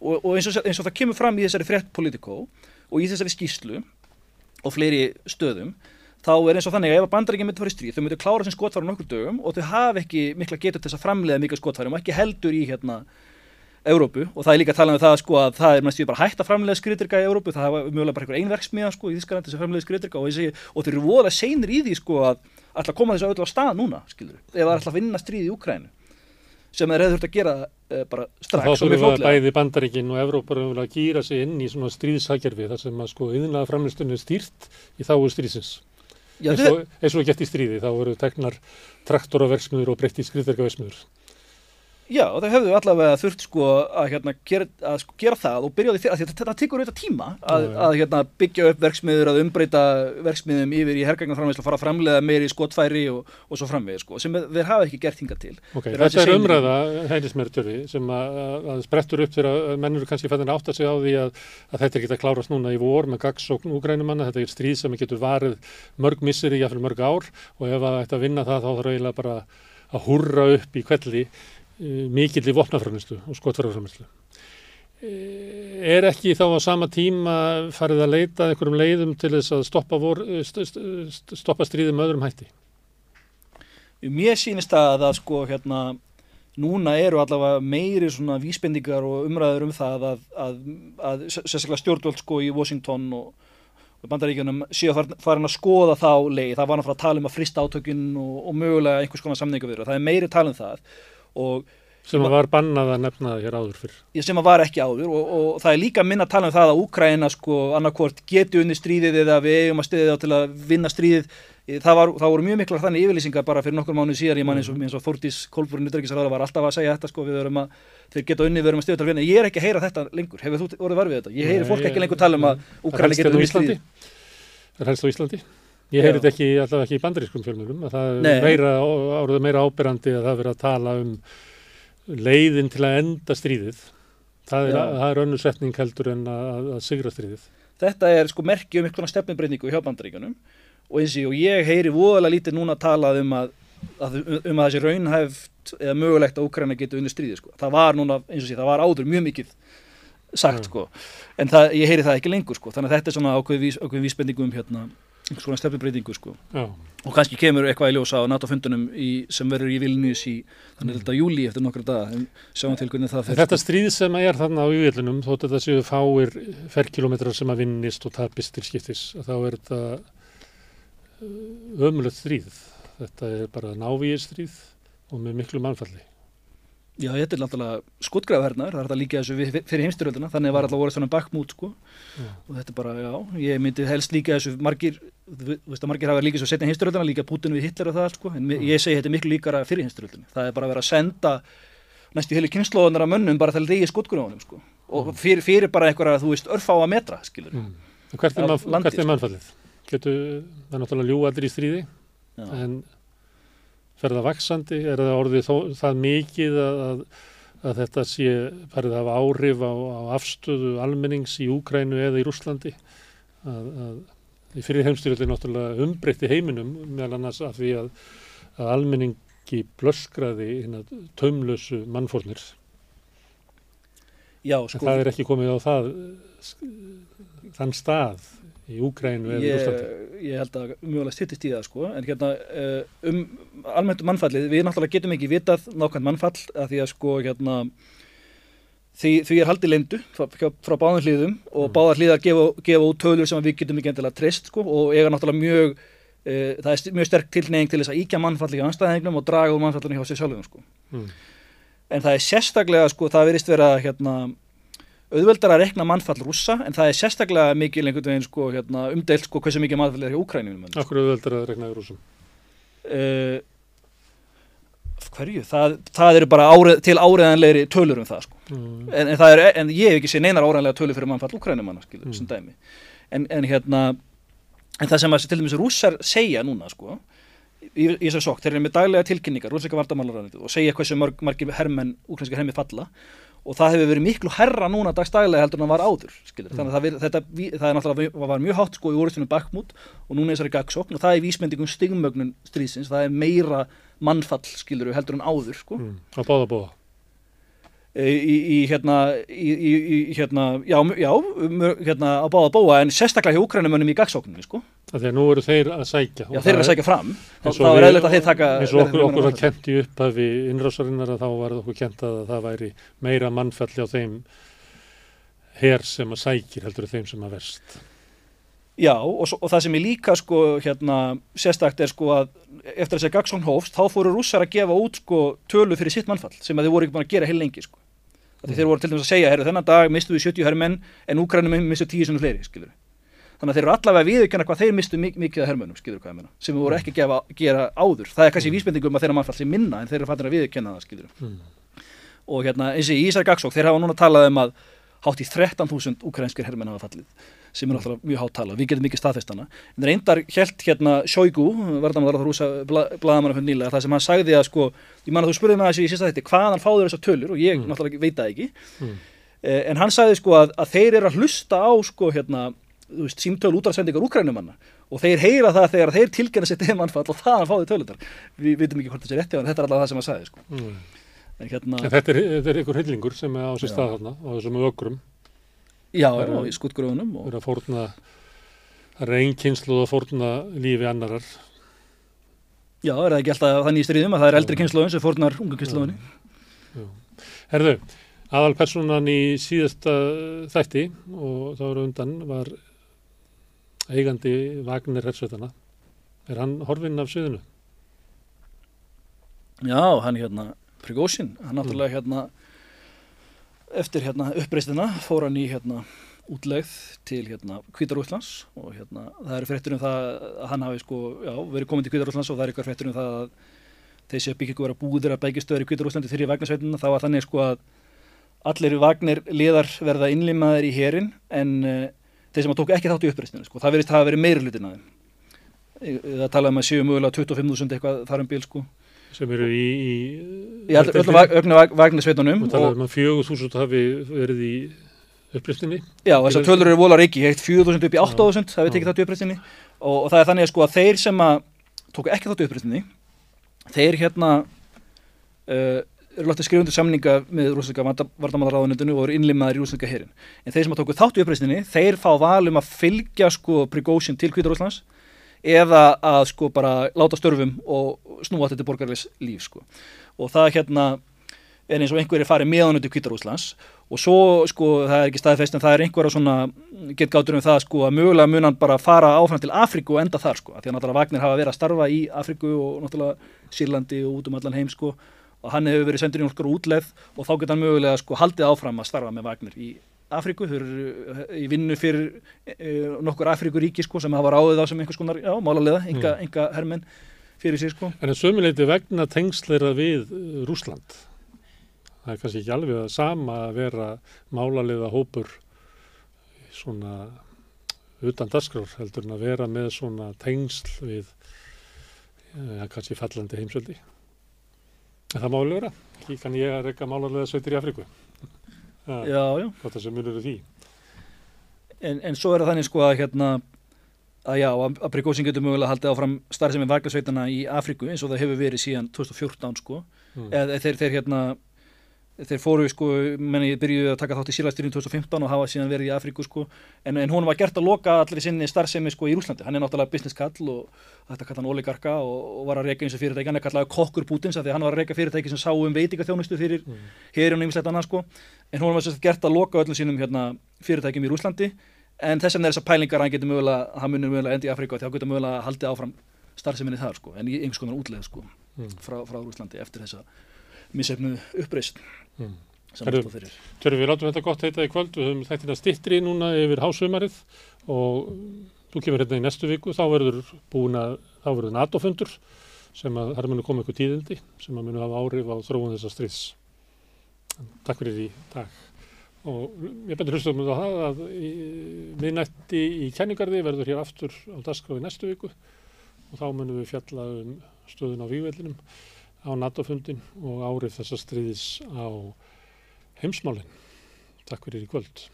og, og eins, og, eins og það kemur fram í þessari frétt politikó og í þessari skýslu og fleiri stöðum þá er eins og þannig að ef bandaríkja myndi fara í stríð þau myndi klára sem skotfærum nokkur dögum og þau hafa ekki mikla getur til þess að framlega mikla skotfærum og ekki heldur í hérna Európu og það er líka að tala um það sko að það er mest við bara hægt að framlega skriðdyrka í Európu það hafa mjögulega bara einhver einverksmiða sko í Þísklandi sem framlega skriðdyrka og, og þau eru voða seinir í því sko að alltaf koma þessu öll á stað núna skilur er alltaf að vinna stríð í Ukrænu sem þeir hefðu þurft að gera uh, bara Þá strax og mjög við að fljótlega. bæði bandaríkin og Evrópar að gýra sig inn í svona stríðsakjörfi þar sem að sko yðnaða framlistunni er stýrt í þáu stríðsins. Eins, og, eins og gett í stríði, þá eru teknar traktoraverksmiður og breytt í skriðverkaverksmiður. Já, og þau hefðu allavega þurft sko að, hérna, gera, að sko, gera það og byrja á því að þetta, þetta tekur auðvitað tíma að, Já, já. að hérna, byggja upp verksmiður, að umbreyta verksmiðum yfir í hergagnarframleyslu, fara að framleiða meiri skotfæri og, og svo framvegið sko, sem þeir hafa ekki gert hingað til. Ok, Þeir þetta er umræða, heilismertjörfi, sem að, að- að sprettur upp þegar að menn eru kannski fættin að átta sig á því að, að þetta að klárast núna í vor með gagsókn úgrænumanna, þetta er stríð sem getur varið mörg misseri, jáfnvel mörg ár og ef að þetta vinna það þá þarf eiginlega bara að hurra upp í kvelli mikill í vopnaframislu og skotfæraframislu. Er ekki þá á sama tíma farið að leita einhverjum leiðum til þess að stoppa, vor, st st st stoppa stríðið með öðrum hætti? Mér sýnist það að sko hérna núna eru allavega meiri svona vísbendingar og umræður um það að, að, að sérstaklega stjórnvöld sko í Washington og, og bandaríkjunum séu að farin að skoða þá leið, það var fara að tala um að frista átökin og, og mögulega einhvers konar samninga við það er meiri tala um það og Sem að var bannað að nefna það hér áður fyrr. sem að var ekki áður og, og það er líka minna að tala um það að Úkraina sko annarkvort geti unni stríðið eða við eigum að stiðið á til að vinna stríðið það, var, það voru mjög miklar þannig yfirlýsingar bara fyrir nokkur mánuð síðar ég man eins og, eins og Þórdís Kolbrún Utryggisraða var alltaf að segja þetta sko við erum að þeir geta unni við erum að stiðið til að vinna ég er ekki að heyra þetta lengur hefur þú orðið varfið þetta ég heyri fólk ekki lengur tala um að Úkraina getur unni hérna á stríðið. Það helst á Íslandi. Ég heyri þetta ekki, allavega ekki í bandarískum fjölmjölum, að það Nei. meira, áruð meira ábyrrandi að það er verið að tala um leiðin til að enda stríðið. Það er, er önnur setning heldur en að, að, sigra stríðið. þetta er sko merki um eitthvað stefnumbreyningu hjá bandaríkjunum og eins og ég heyri voðalega lítið núna talað um að, að, um að þessi raunhæft eða mögulegt að Ukraina geti unni stríði sko. það var núna, eins og sé, það var áður mjög mikið sagt Já. sko en það, ég heyri það ekki lengur sko þannig að þetta er svona ákveð, vís, ákveð vísbendingu um hérna einhvers konar stefnumbreytingu sko. Já, og kannski kemur eitthvað í ljósa á NATO-fundunum sem verður í Vilnius í þannig þetta júli eftir nokkra daga. En sjáum til hvernig það fer þetta stríð sem er þarna á yfirlunum, þótt þetta séu fáir ferkilometrar sem að vinnist og tapist til skiptis, að þá er þetta ömulegt stríð. Þetta er bara návíið stríð og með miklu mannfalli. Já, þetta er náttúrulega skotgrafhernar, það er þetta líka þessu fyrir heimstyröldina, þannig var alltaf voru svona bakmút sko Já. og þetta er bara, já, ég myndi helst líka þessu margir, þú veist að margir hafa líka svo setja heimstyröldina, líka Putin við Hitler og það sko, en mi- ég segi þetta er miklu líkara fyrir heimstyröldina, það er bara að vera að senda næstu heilu kynnslóðunar af mönnum bara til að deyja skotgrafunum sko og fyrir, fyrir bara einhverja, þú veist, örfáa metra, skilur. Mm. Hvert er, er sko. mannfallið? Getur, það er náttúrulega ljú allir í stríði, Já. en fer það vaksandi? Er það orðið þó, það mikið að, að, þetta sé farið hafa áhrif á, á afstöðu almennings í Úkrænu eða í Rúslandi? Að, að, fyrir heimstyrjaldi náttúrulega umbreytti heiminum meðal annars af því að, að almenningi blöskraði taumlösu mannfórnir. Já, En sko, það er ekki komið á það, þann stað í Úkrænu eða í ég, held að mjögulega styttist í það sko, en hérna uh, um almennt um mannfallið, við náttúrulega getum ekki vitað nákvæmt mannfall að því að sko hérna því, því er haldið lindu frá, frá báðum hliðum og Mm. báðar hliðar gefa, gefa út tölur sem við getum ekki endilega treyst sko og eiga náttúrulega mjög uh, það er mjög sterk tilneying til þess að íkja mannfalli hjá anstæðingnum og draga úr mannfallinu hjá sér sjálfum sko. Mm. en það er sérstaklega sko, það verist vera hérna auðveldar að rekna mannfall rússa en það er sérstaklega mikil einhvern veginn sko, hérna, umdeilt sko, hversu mikið mannfall er hjá Úkrænum Akkur auðveldur að regna í rúsum. uh, hverju? Það, það eru bara árið, til áriðanlegri tölur um það sko. Mm. en, en, það er, en ég hef ekki séð neinar áriðanlega tölur fyrir mannfall Úkrænumanna skilur, Mm. sem dæmi en, en hérna en það sem að til dæmis rússar segja núna sko, í, í þessar sók, þeir eru með daglega tilkynningar, og segja hversu mörg, margir hermenn, úkrænskir hermi falla og það hefur verið miklu herra núna dagstaglega heldur en það var áður skilur. þannig að það, ver- þetta, það er náttúrulega var mjög hátt sko í orðstunum bakmút og núna er þessari gagsókn og það er vísmyndingum stigmögnun stríðsins, það er meira mannfall skilur heldur en áður sko Mm. Á báða bóða. Í, í, í hérna í, í, hérna, já, já hérna á báða bóa en sérstaklega hjá úkrænumönnum í gagsókninni sko að nú eru þeir að sækja. já, þeir eru að sækja fram þá, er eðlilegt að þeir taka eins og okkur, okkur var kent í upphafi innrásarinnar að þá var okkur kent að það væri meira mannfall hjá þeim her sem að sækir heldur þeim sem að verst. Já, og, svo, og það sem er líka sko, hérna, sérstakt er sko að eftir að Gagsson hófst, þá fóru rússar að gefa út sko tölu fyrir sitt mannfall sem að þeir voru ekki búin að gera heil lengi sko. Mm. Þeir voru til dæmis að segja, herru, þennan dag mistu við 70 herrmenn en Úkrænum mistu 10 sem fleiri, skilur. Þannig að þeir eru allavega viðurkenna hvað þeir mistu mik mikið af herrmennum, skilur hvað ég menna, sem við voru ekki að gefa, gera áður. Það er kannski mm. vísbendingum að þeirra mannfall sem minna en þeir eru fattir að viðurkenna það, skilur. Mm. Og hérna, eins og Ísar Gagsók, þeir hafa núna talað um að hátt í 13.000 ukrænskir herrmenn hafa fallið sem er náttúrulega mjög háttala, við getum mikið staðfestana en reyndar helt hérna Sjóigu varðanvar á rúsa bladamanna fyrir nýlega það sem hann sagði að sko, ég man að þú spurði mig að þessi í sérsta þetta, hvaðan fáður þessar tölur og ég mm. náttúrulega veit það ekki mm. eh, en hann sagði sko að, að þeir eru að hlusta á sko hérna, veist, símtöl útráðsendingar úkrænumanna og þeir heyra það þegar þeir tilgjana sér demanfall og það hann fáði tölutar við veitum ekki hvort þessi rétti en þetta er alltaf það sem hann sagði sko. mm. en, hérna, en þetta er, er einhver hillingur sem er á sér stað þarna á þessum ökrum Já, já, í skuttgröfunum. Það er að fórna, það er einn kynslu að fórna lífi annarar. Já, er það ekki alltaf þannig í stríðum að það er eldri kynsluðun sem fórnar unga kynsluðunni? Herðu, aðalpersonan í síðasta þætti og þá eru undan var eigandi Vagnir Hersveitana. Er hann horfinn af söðunu? Já, hann er hérna Prigósin, hann náttúrulega hérna eftir hérna uppreistina fór hann í hérna útlegð til hérna Kvítarúslands og hérna það eru fréttur um það að hann hafi sko, já, verið komin til Kvítarúslands og það eru eitthvað fréttur um það að þessi byggingu vera búðir að bækistöður í Kvítarúslandi þegar í vagnarsveitina þá var þannig sko að allir vagnir liðar verða innlimaðir í herin en uh, þeir sem að tóku ekki þátt í uppreistinu sko, það að verið meira hlutin að þeim það talaði um að séu mögulega 25.000 eitthvað þar um bíl sko sem eru í í, í öllum vagnisveitunum og talaðum að 4.000 hafi verið í upplýstinni Já, þessar tölur eru vola reiki, heitt 4.000 upp í 8.000 hafi tekið þátt í upplýstinni og, og það er þannig að sko að þeir sem að tóku ekki þátt í upplýstinni þeir hérna uh, eru látið skrifundu samninga með rúsleika vardamálaráðunitinu og eru innlimaður í rúsleika herin en þeir sem að tóku þátt í upplýstinni þeir fá valum að fylgja sko Prigozhin til Kvítarúslands eða að sko bara láta störfum og snúa þetta borgarleis líf sko. Og það hérna er eins og einhverjir farið meðan út í Kvítarúslands og svo sko það er ekki staðfest en það er einhverja svona getgátur um það sko að mögulega munan bara fara áfram til Afriku og enda þar sko. Því að náttúrulega Vagnir hafa verið að starfa í Afriku og náttúrulega Sýrlandi og út um allan heim sko. Og hann hefur verið sendur í nokkur útleð og þá geta hann mögulega sko haldið áfram að starfa með Vagnir í Afríku, þau eru eh, í vinnu fyrir e, nokkur Afríkuríki sko, sem hafa ráðið á sem einhvers konar já, málarlega, enga, mm. enga hermenn fyrir sig sko. En það sömuleiti vegna tengsleira við Rúsland það er kannski ekki alveg að sama að vera málarlega hópur svona utan dasgrár heldur en að vera með svona tengsl við ja, kannski fallandi heimsöldi en það má alveg vera ekki kann ég að reyka málarlega sveitir í Afríku Hvað það sem munir því. En, en svo er það þannig sko að hérna að já, að Prigozhin getur mögulega haldið áfram starf sem er vargasveitana í Afriku eins og það hefur verið síðan 2014 sko mm. eða þeir, þeir hérna þeir fóru sko, menni byrjuði að taka þátt í sílæsturinn 2015 og hafa síðan verið í Afríku sko, en, en hún var gert að loka allir sinni starfsemi sko í Rúslandi, hann er náttúrulega business kall og þetta kallar hann oligarka og, og var að reyka eins og fyrirtæki, hann er kallaði kokkur Pútins af því hann var að reyka fyrirtæki sem sá um veitingaþjónustu fyrir mm. hér og nýmislegt annað sko, en hún var gert að loka öllum sínum hérna, fyrirtækjum í Rúslandi, en þess vegna er þessar pælingar hann getur mögulega, hann munir mögulega endi í Afríku og þá getur mögulega haldið áfram starfseminni þar sko, en í einhvers konar útleð sko, mm. frá, frá Rúslandi eftir þessa missefnu uppreist mm. Tjörfi, við látum þetta gott heita í kvöld. Við höfum þetta stittri núna yfir hásumarið og þú kemur hérna í næstu viku. Þá verður búin að þá verður NATO-fundur sem að það munu koma ykkur tíðindi sem að munu hafa áhrif á þróun þessa stríðs. Takk fyrir í dag. Og ég betur hlustum um það að minnætti í kenningarði verður hér aftur á dasgráfi næstu viku og þá munum við fjalla um stöðun á vývellinum á NATO-fundin og árið þessa stríðis á heimsmálinn. Takk fyrir í kvöld.